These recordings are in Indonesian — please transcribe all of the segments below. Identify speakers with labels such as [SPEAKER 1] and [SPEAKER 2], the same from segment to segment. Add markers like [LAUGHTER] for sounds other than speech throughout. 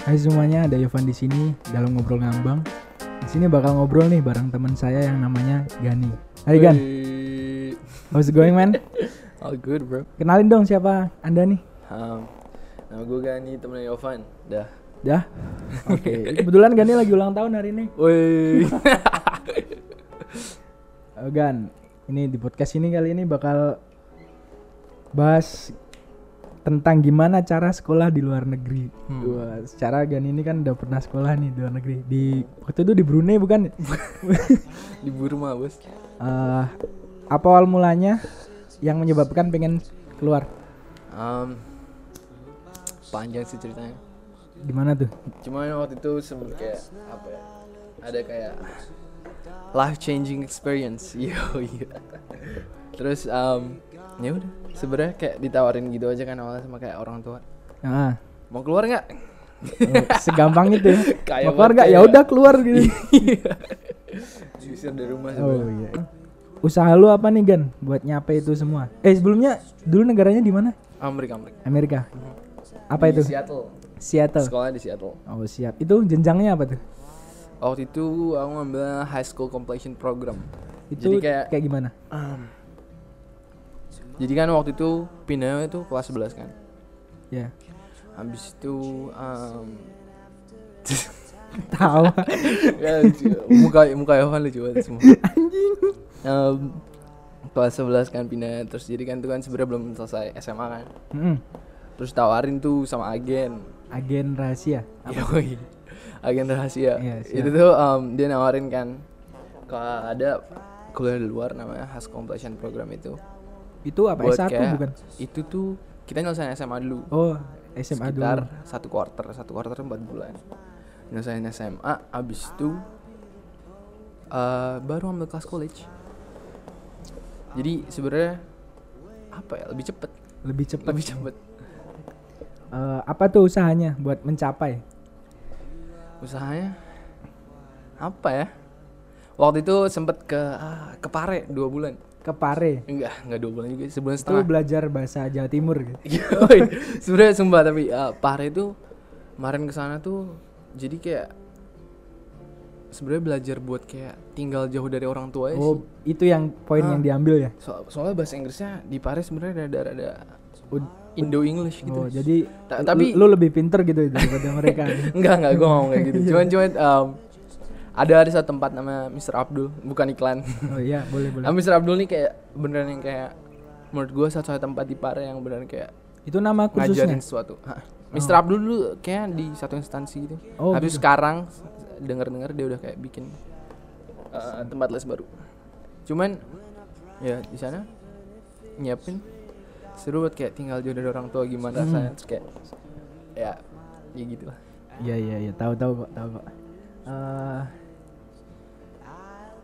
[SPEAKER 1] Hai semuanya, ada Yovan di sini dalam ngobrol ngambang. Di sini bakal ngobrol nih bareng teman saya yang namanya Gani. Hai Gan, how's it going man? [LAUGHS]
[SPEAKER 2] All good bro
[SPEAKER 1] Kenalin dong siapa Anda nih?
[SPEAKER 2] um, Nama gue Gani, temennya Yovan Dah
[SPEAKER 1] Dah. [LAUGHS] Oke, kebetulan Gani lagi ulang tahun hari ini.
[SPEAKER 2] Woi [LAUGHS]
[SPEAKER 1] Gan, ini di podcast ini kali ini bakal bahas tentang gimana cara sekolah di luar negeri.
[SPEAKER 2] Hmm.
[SPEAKER 1] Wah, secara Gan ini kan udah pernah sekolah nih di luar negeri. Di waktu itu di Brunei bukan? [LAUGHS]
[SPEAKER 2] Di Burma bos
[SPEAKER 1] Eh, apa awal mulanya yang menyebabkan pengen keluar?
[SPEAKER 2] um, Panjang sih ceritanya
[SPEAKER 1] Gimana tuh?
[SPEAKER 2] Cuman waktu itu sempet kayak Apa ya Ada kayak Life changing experience [LAUGHS] Yo iya Terus um, ya udah sebenarnya kayak ditawarin gitu aja kan awalnya sama kayak orang tua
[SPEAKER 1] Ah,
[SPEAKER 2] mau keluar nggak
[SPEAKER 1] oh, segampang itu. ya. [LAUGHS]
[SPEAKER 2] Kayak
[SPEAKER 1] Mau keluar nggak? Ya
[SPEAKER 2] kayak-
[SPEAKER 1] udah keluar gitu.
[SPEAKER 2] diusir dari rumah
[SPEAKER 1] Oh
[SPEAKER 2] sebenarnya
[SPEAKER 1] iya. Usaha lu apa nih Gan buat nyape itu semua? Eh sebelumnya dulu negaranya di mana?
[SPEAKER 2] Amerika Amerika
[SPEAKER 1] Amerika. Apa
[SPEAKER 2] Di
[SPEAKER 1] itu?
[SPEAKER 2] Seattle
[SPEAKER 1] Seattle.
[SPEAKER 2] sekolah di Seattle
[SPEAKER 1] Oh siap. Itu jenjangnya apa tuh?
[SPEAKER 2] waktu itu aku ngambil high school completion program
[SPEAKER 1] Itu
[SPEAKER 2] Jadi kayak-
[SPEAKER 1] gimana?
[SPEAKER 2] Um, jadi kan waktu itu pindahnya itu kelas 11 kan?
[SPEAKER 1] Ya.
[SPEAKER 2] habis itu um, [LAUGHS]
[SPEAKER 1] Tahu. [LAUGHS]
[SPEAKER 2] ya, muka muka Yohan lucu banget semua. Anjing. Kelas 11 kan pindah. Terus jadi kan itu kan sebenarnya belum selesai SMA kan?
[SPEAKER 1] Mm-mm.
[SPEAKER 2] terus tawarin tuh sama agen.
[SPEAKER 1] Agen rahasia.
[SPEAKER 2] Yoi. agen rahasia.
[SPEAKER 1] Iya,
[SPEAKER 2] itu tuh um, dia nawarin kan kalau ada kuliah di luar namanya Has Completion Program itu
[SPEAKER 1] Itu apa?
[SPEAKER 2] Buat
[SPEAKER 1] S1
[SPEAKER 2] kayak-
[SPEAKER 1] bukan?
[SPEAKER 2] itu tuh kita nyelesain SMA dulu
[SPEAKER 1] Oh, SMA
[SPEAKER 2] sekitar
[SPEAKER 1] dulu.
[SPEAKER 2] satu quarter satu quarter empat bulan nyelesain SMA abis itu eh, baru ambil kelas college jadi sebenarnya apa ya lebih cepet
[SPEAKER 1] Lebih cepat.
[SPEAKER 2] lebih cepet
[SPEAKER 1] Eh, apa tuh usahanya buat mencapai?
[SPEAKER 2] usahanya apa ya waktu itu sempet ke ah, ke Pare dua bulan
[SPEAKER 1] Ke Pare.
[SPEAKER 2] enggak enggak dua bulan juga sebulan
[SPEAKER 1] Itu
[SPEAKER 2] setengah
[SPEAKER 1] belajar bahasa Jawa Timur gitu. [LAUGHS]
[SPEAKER 2] Sebenarnya sumpah tapi uh, Pare itu kemarin ke sana tuh jadi kayak sebenarnya belajar buat kayak tinggal jauh dari orang tua ya
[SPEAKER 1] Oh,
[SPEAKER 2] sih.
[SPEAKER 1] itu yang poin
[SPEAKER 2] Ah.
[SPEAKER 1] yang diambil ya.
[SPEAKER 2] So- soalnya bahasa Inggrisnya di Pare sebenarnya ada ada, Indo English gitu.
[SPEAKER 1] Oh, jadi
[SPEAKER 2] Ta-
[SPEAKER 1] tapi
[SPEAKER 2] tapi-
[SPEAKER 1] lu lebih pinter gitu daripada mereka. [LAUGHS]
[SPEAKER 2] enggak enggak gue ngomong kayak gitu. [LAUGHS] Cuman cuman um, ada ada satu tempat namanya Mr. Abdul, bukan iklan.
[SPEAKER 1] Oh iya, boleh [LAUGHS] boleh.
[SPEAKER 2] Nah, Mr. Abdul nih kayak beneran yang kayak menurut gue satu satu tempat di Pare yang beneran kayak
[SPEAKER 1] Itu nama kursusnya.
[SPEAKER 2] ngajarin sesuatu. Hah. Mr. Abdul dulu kayak di satu instansi gitu.
[SPEAKER 1] Oh,
[SPEAKER 2] Habis
[SPEAKER 1] gitu.
[SPEAKER 2] sekarang dengar-dengar dia udah kayak bikin uh, tempat les baru. Cuman ya di sana nyiapin seru buat kayak tinggal jauh dari orang tua gimana
[SPEAKER 1] Hmm.
[SPEAKER 2] rasanya terus kayak ya ya gitu lah.
[SPEAKER 1] Iya iya iya, tahu tahu kok, tahu kok. Eh,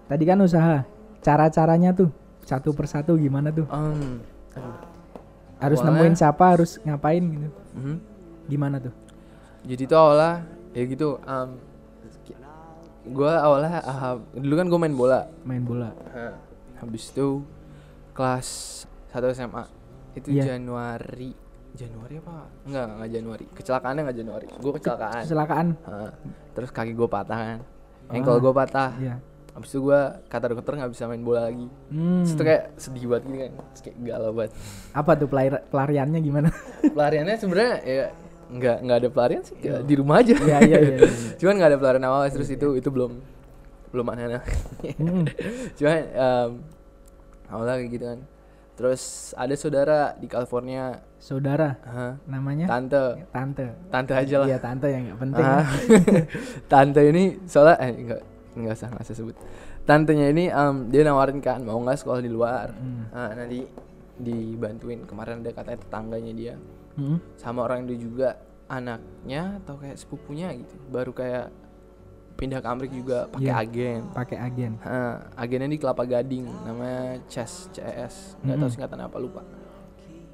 [SPEAKER 1] tadi kan usaha. Cara-caranya tuh satu persatu gimana tuh?
[SPEAKER 2] Um, aduh.
[SPEAKER 1] Harus
[SPEAKER 2] awalnya-
[SPEAKER 1] nemuin siapa, harus ngapain gitu.
[SPEAKER 2] Mhm.
[SPEAKER 1] Gimana tuh?
[SPEAKER 2] Jadi tuh awalnya ya gitu. Um, gue awalnya ah, dulu kan gue main bola.
[SPEAKER 1] Main bola.
[SPEAKER 2] Hah. Habis itu kelas 1 SMA itu
[SPEAKER 1] Iya.
[SPEAKER 2] Januari Januari apa? Enggak, enggak Januari. Kecelakaannya enggak Januari. Gue kecelakaan.
[SPEAKER 1] Kecelakaan.
[SPEAKER 2] Hah. Terus kaki gue patah kan.
[SPEAKER 1] Ah.
[SPEAKER 2] Ankle gue patah.
[SPEAKER 1] Iya.
[SPEAKER 2] Habis itu gue kata dokter nggak bisa main bola lagi.
[SPEAKER 1] Hmm.
[SPEAKER 2] Terus itu kayak sedih banget gitu kan. Terus kayak galau banget.
[SPEAKER 1] Apa tuh pelar- pelariannya gimana? [LAUGHS]
[SPEAKER 2] Pelariannya sebenarnya ya nggak nggak ada pelarian sih kayak di rumah aja.
[SPEAKER 1] Iya iya iya. iya. [LAUGHS]
[SPEAKER 2] Cuman nggak ada pelarian awal terus itu itu belum belum aneh
[SPEAKER 1] Hmm. [LAUGHS]
[SPEAKER 2] Cuman um, awalnya kayak gitu kan. Terus ada saudara di California,
[SPEAKER 1] Saudara
[SPEAKER 2] Hah,
[SPEAKER 1] namanya
[SPEAKER 2] tante,
[SPEAKER 1] tante.
[SPEAKER 2] tante aja lah.
[SPEAKER 1] Iya tante yang nggak penting.
[SPEAKER 2] Tante ini soalnya eh enggak enggak usah enggak usah sebut. Tantenya ini um, dia nawarin kan mau nggak sekolah di luar.
[SPEAKER 1] Hmm.
[SPEAKER 2] Nah, nanti dibantuin kemarin ada katanya tetangganya dia
[SPEAKER 1] Hmm.
[SPEAKER 2] sama orang itu juga anaknya atau kayak sepupunya gitu baru kayak pindah ke Amerika juga pakai
[SPEAKER 1] Iya.
[SPEAKER 2] agen
[SPEAKER 1] Pakai agen.
[SPEAKER 2] Hah, agennya di Kelapa Gading namanya CES CES nggak tahu
[SPEAKER 1] Mm-mm.
[SPEAKER 2] singkatan apa lupa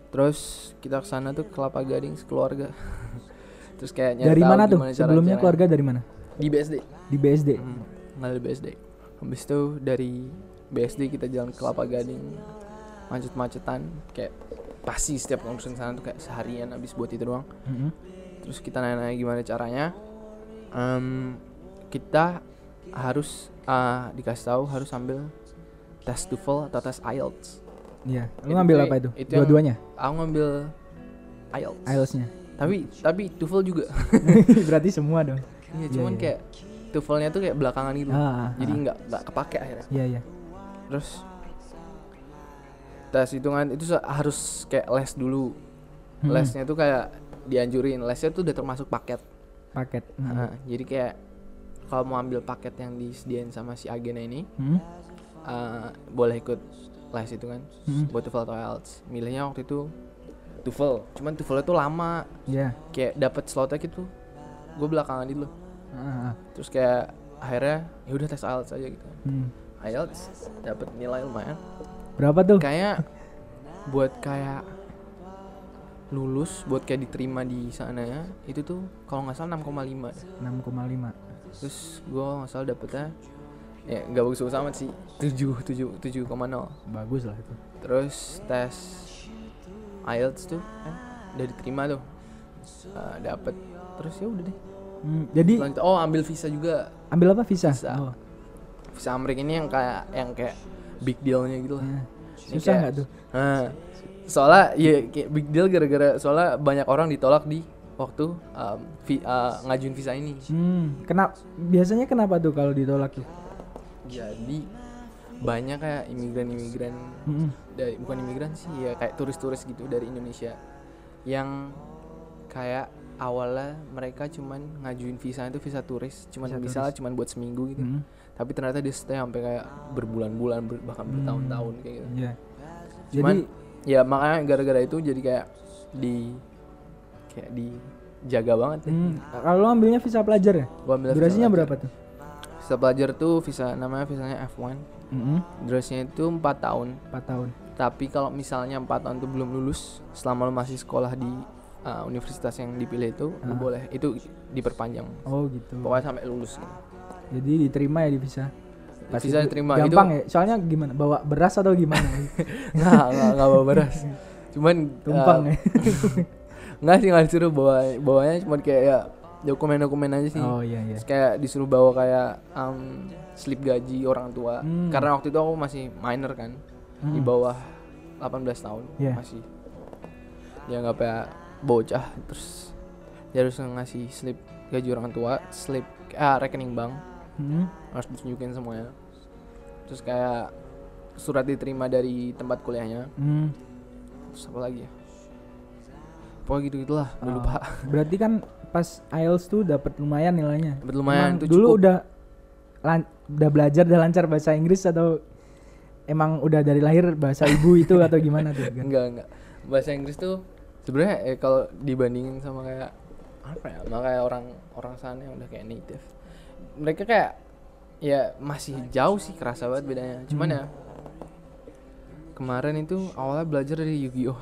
[SPEAKER 2] terus kita ke sana tuh Kelapa Gading sekeluarga [LAUGHS] terus kayak nyari
[SPEAKER 1] Dari
[SPEAKER 2] tahu
[SPEAKER 1] mana tuh? Sebelumnya
[SPEAKER 2] caranya.
[SPEAKER 1] keluarga dari mana?
[SPEAKER 2] di BSD
[SPEAKER 1] Di BSD.
[SPEAKER 2] hmm, nggak di BSD habis itu dari BSD kita jalan ke Kelapa Gading macet-macetan kayak pasti setiap ke sana tuh kayak seharian habis buat itu doang
[SPEAKER 1] Mhm.
[SPEAKER 2] terus kita nanya-nanya gimana caranya Em, kita harus ah, dikasih tahu harus ambil tes TOEFL atau tes IELTS
[SPEAKER 1] Iya. Lu ngambil apa itu?
[SPEAKER 2] itu
[SPEAKER 1] Dua-duanya?
[SPEAKER 2] aku ngambil IELTS
[SPEAKER 1] IELTS-nya.
[SPEAKER 2] tapi tapi TOEFL juga [LAUGHS]
[SPEAKER 1] Berarti semua dong.
[SPEAKER 2] Iya, cuman
[SPEAKER 1] iya.
[SPEAKER 2] kayak TOEFL-nya tuh kayak belakangan gitu.
[SPEAKER 1] Ah,
[SPEAKER 2] Jadi
[SPEAKER 1] ah.
[SPEAKER 2] nggak nggak kepake akhirnya.
[SPEAKER 1] Iya, iya.
[SPEAKER 2] Terus tes hitungan itu harus kayak les dulu.
[SPEAKER 1] Hmm,
[SPEAKER 2] Lesnya tuh kayak dianjurin. Lesnya tuh udah termasuk paket.
[SPEAKER 1] paket. Hmm.
[SPEAKER 2] Nah, jadi kayak kalau mau ambil paket yang disediain sama si agennya ini,
[SPEAKER 1] Hmm.
[SPEAKER 2] eh, boleh ikut les itu kan.
[SPEAKER 1] Hmm.
[SPEAKER 2] Buat TOEFL atau IELTS. Milihnya waktu itu TOEFL. Cuman TOEFL itu lama.
[SPEAKER 1] Iya.
[SPEAKER 2] Kayak dapet slotnya gitu. Gue belakangan itu loh.
[SPEAKER 1] Ah, ah.
[SPEAKER 2] Terus kayak akhirnya ya udah tes IELTS aja gitu.
[SPEAKER 1] Hmm.
[SPEAKER 2] IELTS dapat nilai lumayan.
[SPEAKER 1] Berapa tuh?
[SPEAKER 2] Kayak buat kayak lulus buat kayak diterima di sana ya itu tuh kalau nggak salah 6,5 deh.
[SPEAKER 1] 6,5.
[SPEAKER 2] terus gua nggak salah dapetnya ya nggak bagus-bagus amat sih 7 7 7,0
[SPEAKER 1] Bagus lah itu.
[SPEAKER 2] terus tes IELTS tuh kan udah diterima tuh Eh, dapet terus ya udah deh
[SPEAKER 1] Hmm, jadi
[SPEAKER 2] Lanjut- oh ambil visa juga
[SPEAKER 1] ambil apa visa?
[SPEAKER 2] Visa.
[SPEAKER 1] Oh,
[SPEAKER 2] visa Amerika ini yang kayak yang kayak big dealnya gitu lah. Ini
[SPEAKER 1] Susah nggak tuh?
[SPEAKER 2] Nah, soalnya ya kayak big deal gara-gara soalnya banyak orang ditolak di waktu um, vi- uh, ngajuin visa ini.
[SPEAKER 1] Hmm, kenapa biasanya kenapa tuh kalau ditolak tuh?
[SPEAKER 2] Jadi banyak kayak imigran-imigran
[SPEAKER 1] Hmm.
[SPEAKER 2] dari bukan imigran sih ya kayak turis-turis gitu dari Indonesia yang kayak awalnya mereka cuman ngajuin visa itu visa turis cuman
[SPEAKER 1] Visa
[SPEAKER 2] misalnya cuman buat seminggu gitu
[SPEAKER 1] Hmm.
[SPEAKER 2] tapi ternyata dia stay sampai kayak berbulan-bulan ber- bahkan bertahun-tahun kayak gitu
[SPEAKER 1] Iya.
[SPEAKER 2] Cuman
[SPEAKER 1] Jadi
[SPEAKER 2] ya makanya gara-gara itu jadi kayak di kayak dijaga banget
[SPEAKER 1] hmm, kalau ambilnya visa pelajar ya?
[SPEAKER 2] Gua ambil
[SPEAKER 1] Durasinya
[SPEAKER 2] pelajar.
[SPEAKER 1] berapa tuh?
[SPEAKER 2] Visa pelajar tuh visa namanya visanya F1.
[SPEAKER 1] Hmm.
[SPEAKER 2] Durasinya itu 4 tahun.
[SPEAKER 1] 4 tahun.
[SPEAKER 2] Tapi kalau misalnya 4 tahun itu belum lulus, selama lo masih sekolah di uh, universitas yang dipilih itu, boleh itu diperpanjang.
[SPEAKER 1] Oh gitu.
[SPEAKER 2] Pokoknya sampai lulus. gitu.
[SPEAKER 1] Jadi diterima ya di visa. Itu
[SPEAKER 2] diterima
[SPEAKER 1] Gampang
[SPEAKER 2] itu
[SPEAKER 1] ya. Soalnya gimana? Bawa beras atau gimana? [LAUGHS]
[SPEAKER 2] nggak nggak nggak bawa [LAUGHS] beras. Cuman
[SPEAKER 1] Tumpang
[SPEAKER 2] uh,
[SPEAKER 1] ya. [LAUGHS]
[SPEAKER 2] nggak sih nggak disuruh bawa bawanya cuma kayak ya dokumen-dokumen aja sih.
[SPEAKER 1] Oh iya iya.
[SPEAKER 2] Terus kayak disuruh bawa kayak um, slip gaji orang tua.
[SPEAKER 1] Hmm.
[SPEAKER 2] Karena waktu itu aku masih minor kan, di
[SPEAKER 1] Hmm.
[SPEAKER 2] bawah 18 tahun
[SPEAKER 1] Iya.
[SPEAKER 2] masih. Ya nggak kayak bocah terus dia harus ngasih slip gaji orang tua, slip ah, rekening bank
[SPEAKER 1] Hmm.
[SPEAKER 2] harus ditunjukin semuanya. Terus kayak surat diterima dari tempat kuliahnya.
[SPEAKER 1] Hmm.
[SPEAKER 2] Terus apa lagi ya? Pokoknya gitu gitulah, udah
[SPEAKER 1] Oh.
[SPEAKER 2] lupa. [LAUGHS]
[SPEAKER 1] Berarti kan pas IELTS tuh dapat lumayan nilainya.
[SPEAKER 2] Dapat lumayan tuh
[SPEAKER 1] dulu
[SPEAKER 2] cukup.
[SPEAKER 1] udah lan- udah belajar udah lancar bahasa Inggris atau emang udah dari lahir bahasa ibu itu atau gimana tuh? Gan? [LAUGHS]
[SPEAKER 2] enggak enggak bahasa Inggris tuh sebenarnya eh, kalau dibandingin sama kayak apa ya sama kayak orang orang sana yang udah kayak native mereka kayak ya masih jauh sih kerasa banget bedanya cuman
[SPEAKER 1] Hmm.
[SPEAKER 2] ya kemarin itu awalnya belajar dari Yu-Gi-Oh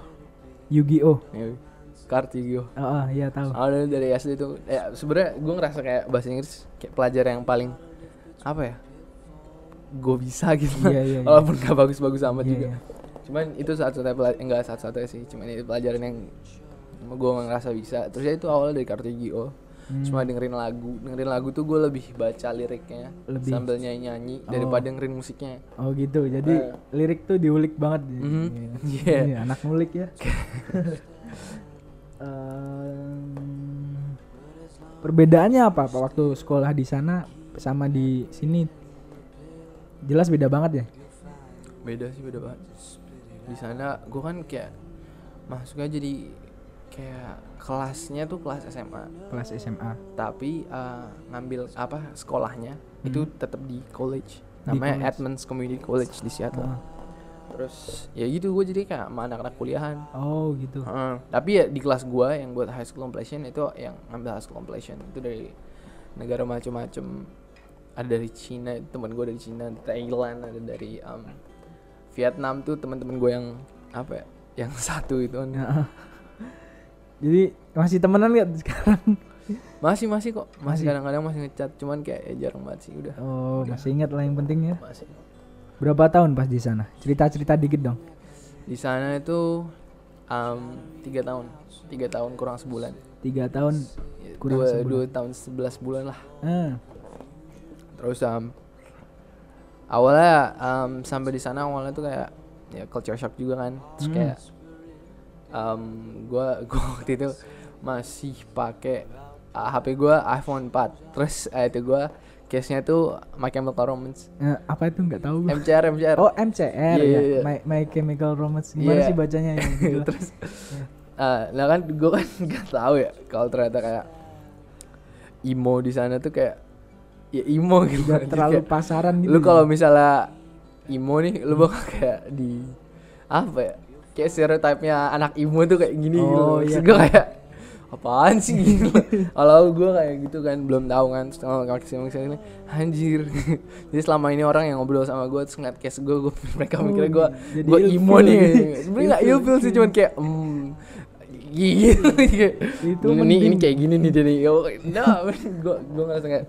[SPEAKER 1] Yu-Gi-Oh.
[SPEAKER 2] ya, kart Yu-Gi-Oh
[SPEAKER 1] Oh, oh, iya tahu.
[SPEAKER 2] awalnya dari SD itu ya sebenarnya gue ngerasa kayak bahasa Inggris kayak pelajar yang paling apa ya gue bisa gitu
[SPEAKER 1] Iya, iya, iya.
[SPEAKER 2] walaupun gak bagus-bagus amat
[SPEAKER 1] Iya,
[SPEAKER 2] juga
[SPEAKER 1] iya.
[SPEAKER 2] Cuman itu saat-saatnya pela- enggak saat-saatnya sih cuman itu pelajaran yang gue ngerasa bisa terus ya itu awalnya dari kartu Yu-Gi-Oh
[SPEAKER 1] Hmm.
[SPEAKER 2] cuma dengerin lagu dengerin lagu tuh gue lebih baca liriknya
[SPEAKER 1] Lebih.
[SPEAKER 2] sambil nyanyi-nyanyi
[SPEAKER 1] Oh.
[SPEAKER 2] daripada dengerin musiknya
[SPEAKER 1] Oh gitu. Jadi
[SPEAKER 2] Eh.
[SPEAKER 1] lirik tuh diulik banget.
[SPEAKER 2] Mhm.
[SPEAKER 1] Iya.
[SPEAKER 2] Iya.
[SPEAKER 1] Iya, anak ngulik ya. [LAUGHS] Em, perbedaannya apa Pak waktu sekolah di sana sama di sini? Jelas beda banget ya.
[SPEAKER 2] beda sih beda banget di sana gue kan kayak masuknya jadi kayak kelasnya tuh kelas SMA
[SPEAKER 1] Kelas SMA.
[SPEAKER 2] tapi uh, ngambil apa sekolahnya itu tetap di college
[SPEAKER 1] Hmm. Di
[SPEAKER 2] namanya
[SPEAKER 1] college.
[SPEAKER 2] Edmonds Community College di Seattle
[SPEAKER 1] Ah.
[SPEAKER 2] terus ya gitu gue jadi kayak sama anak-anak kuliahan
[SPEAKER 1] Oh gitu.
[SPEAKER 2] Heeh. tapi ya di kelas gua yang buat high school completion itu yang ngambil high school completion itu dari negara macam-macam ada dari Cina teman gue dari Cina Thailand ada dari um, Vietnam tuh teman-teman gue yang apa ya yang [LAUGHS] satu itu kan
[SPEAKER 1] Ya. Jadi masih temenan gak sekarang?
[SPEAKER 2] masih masih kok
[SPEAKER 1] Masih.
[SPEAKER 2] masih kadang-kadang masih ngechat cuman kayak ya jarang banget sih udah
[SPEAKER 1] Oh masih ingat lah yang penting ya.
[SPEAKER 2] masih
[SPEAKER 1] Berapa tahun pas di sana? Cerita-cerita dikit dong.
[SPEAKER 2] di sana itu um, tiga tahun tiga tahun kurang sebulan
[SPEAKER 1] tiga tahun kurang
[SPEAKER 2] dua,
[SPEAKER 1] sebulan.
[SPEAKER 2] dua tahun 11 bulan lah
[SPEAKER 1] Ah,
[SPEAKER 2] terus um, awalnya um, sampai di sana awalnya tuh kayak ya culture shock juga kan terus
[SPEAKER 1] Hmm.
[SPEAKER 2] kayak um, gua [LAUGHS] gua waktu itu masih pakai uh, HP gua iPhone 4 terus uh, itu gua case-nya tuh My Chemical Romance
[SPEAKER 1] eh, apa itu nggak tahu gua.
[SPEAKER 2] MCR MCR
[SPEAKER 1] Oh MCR
[SPEAKER 2] Iya,
[SPEAKER 1] ya,
[SPEAKER 2] iya, iya.
[SPEAKER 1] My, My Chemical Romance. Gimana
[SPEAKER 2] Iya.
[SPEAKER 1] sih bacanya ya? [LAUGHS] Gitu.
[SPEAKER 2] terus uh, nah kan gue kan [LAUGHS] nggak tahu ya kalau ternyata kayak emo di sana tuh kayak ya emo gitu Jadi
[SPEAKER 1] terlalu
[SPEAKER 2] kayak,
[SPEAKER 1] pasaran gitu.
[SPEAKER 2] lu kalau misalnya emo nih lu bakal kayak di apa ya kayak stereotipnya anak emo tuh kayak gini gitu.
[SPEAKER 1] Oh,
[SPEAKER 2] Terus
[SPEAKER 1] iya.
[SPEAKER 2] gue kayak apaan sih gitu? [LAUGHS] Kalau gue kayak gitu kan belum tahu kan setelah kalau ke sini ke sini anjir. [LAUGHS] Jadi selama ini orang yang ngobrol sama gue terus ngeliat case gue gue [LAUGHS] mereka
[SPEAKER 1] Oh,
[SPEAKER 2] mikirnya gue gue emo nih.
[SPEAKER 1] gitu.
[SPEAKER 2] sebenarnya nggak ilfil. sih cuman kayak hmm, gitu.
[SPEAKER 1] Itu
[SPEAKER 2] ini ini kayak gini nih jadi nah gue gue ngerasa kayak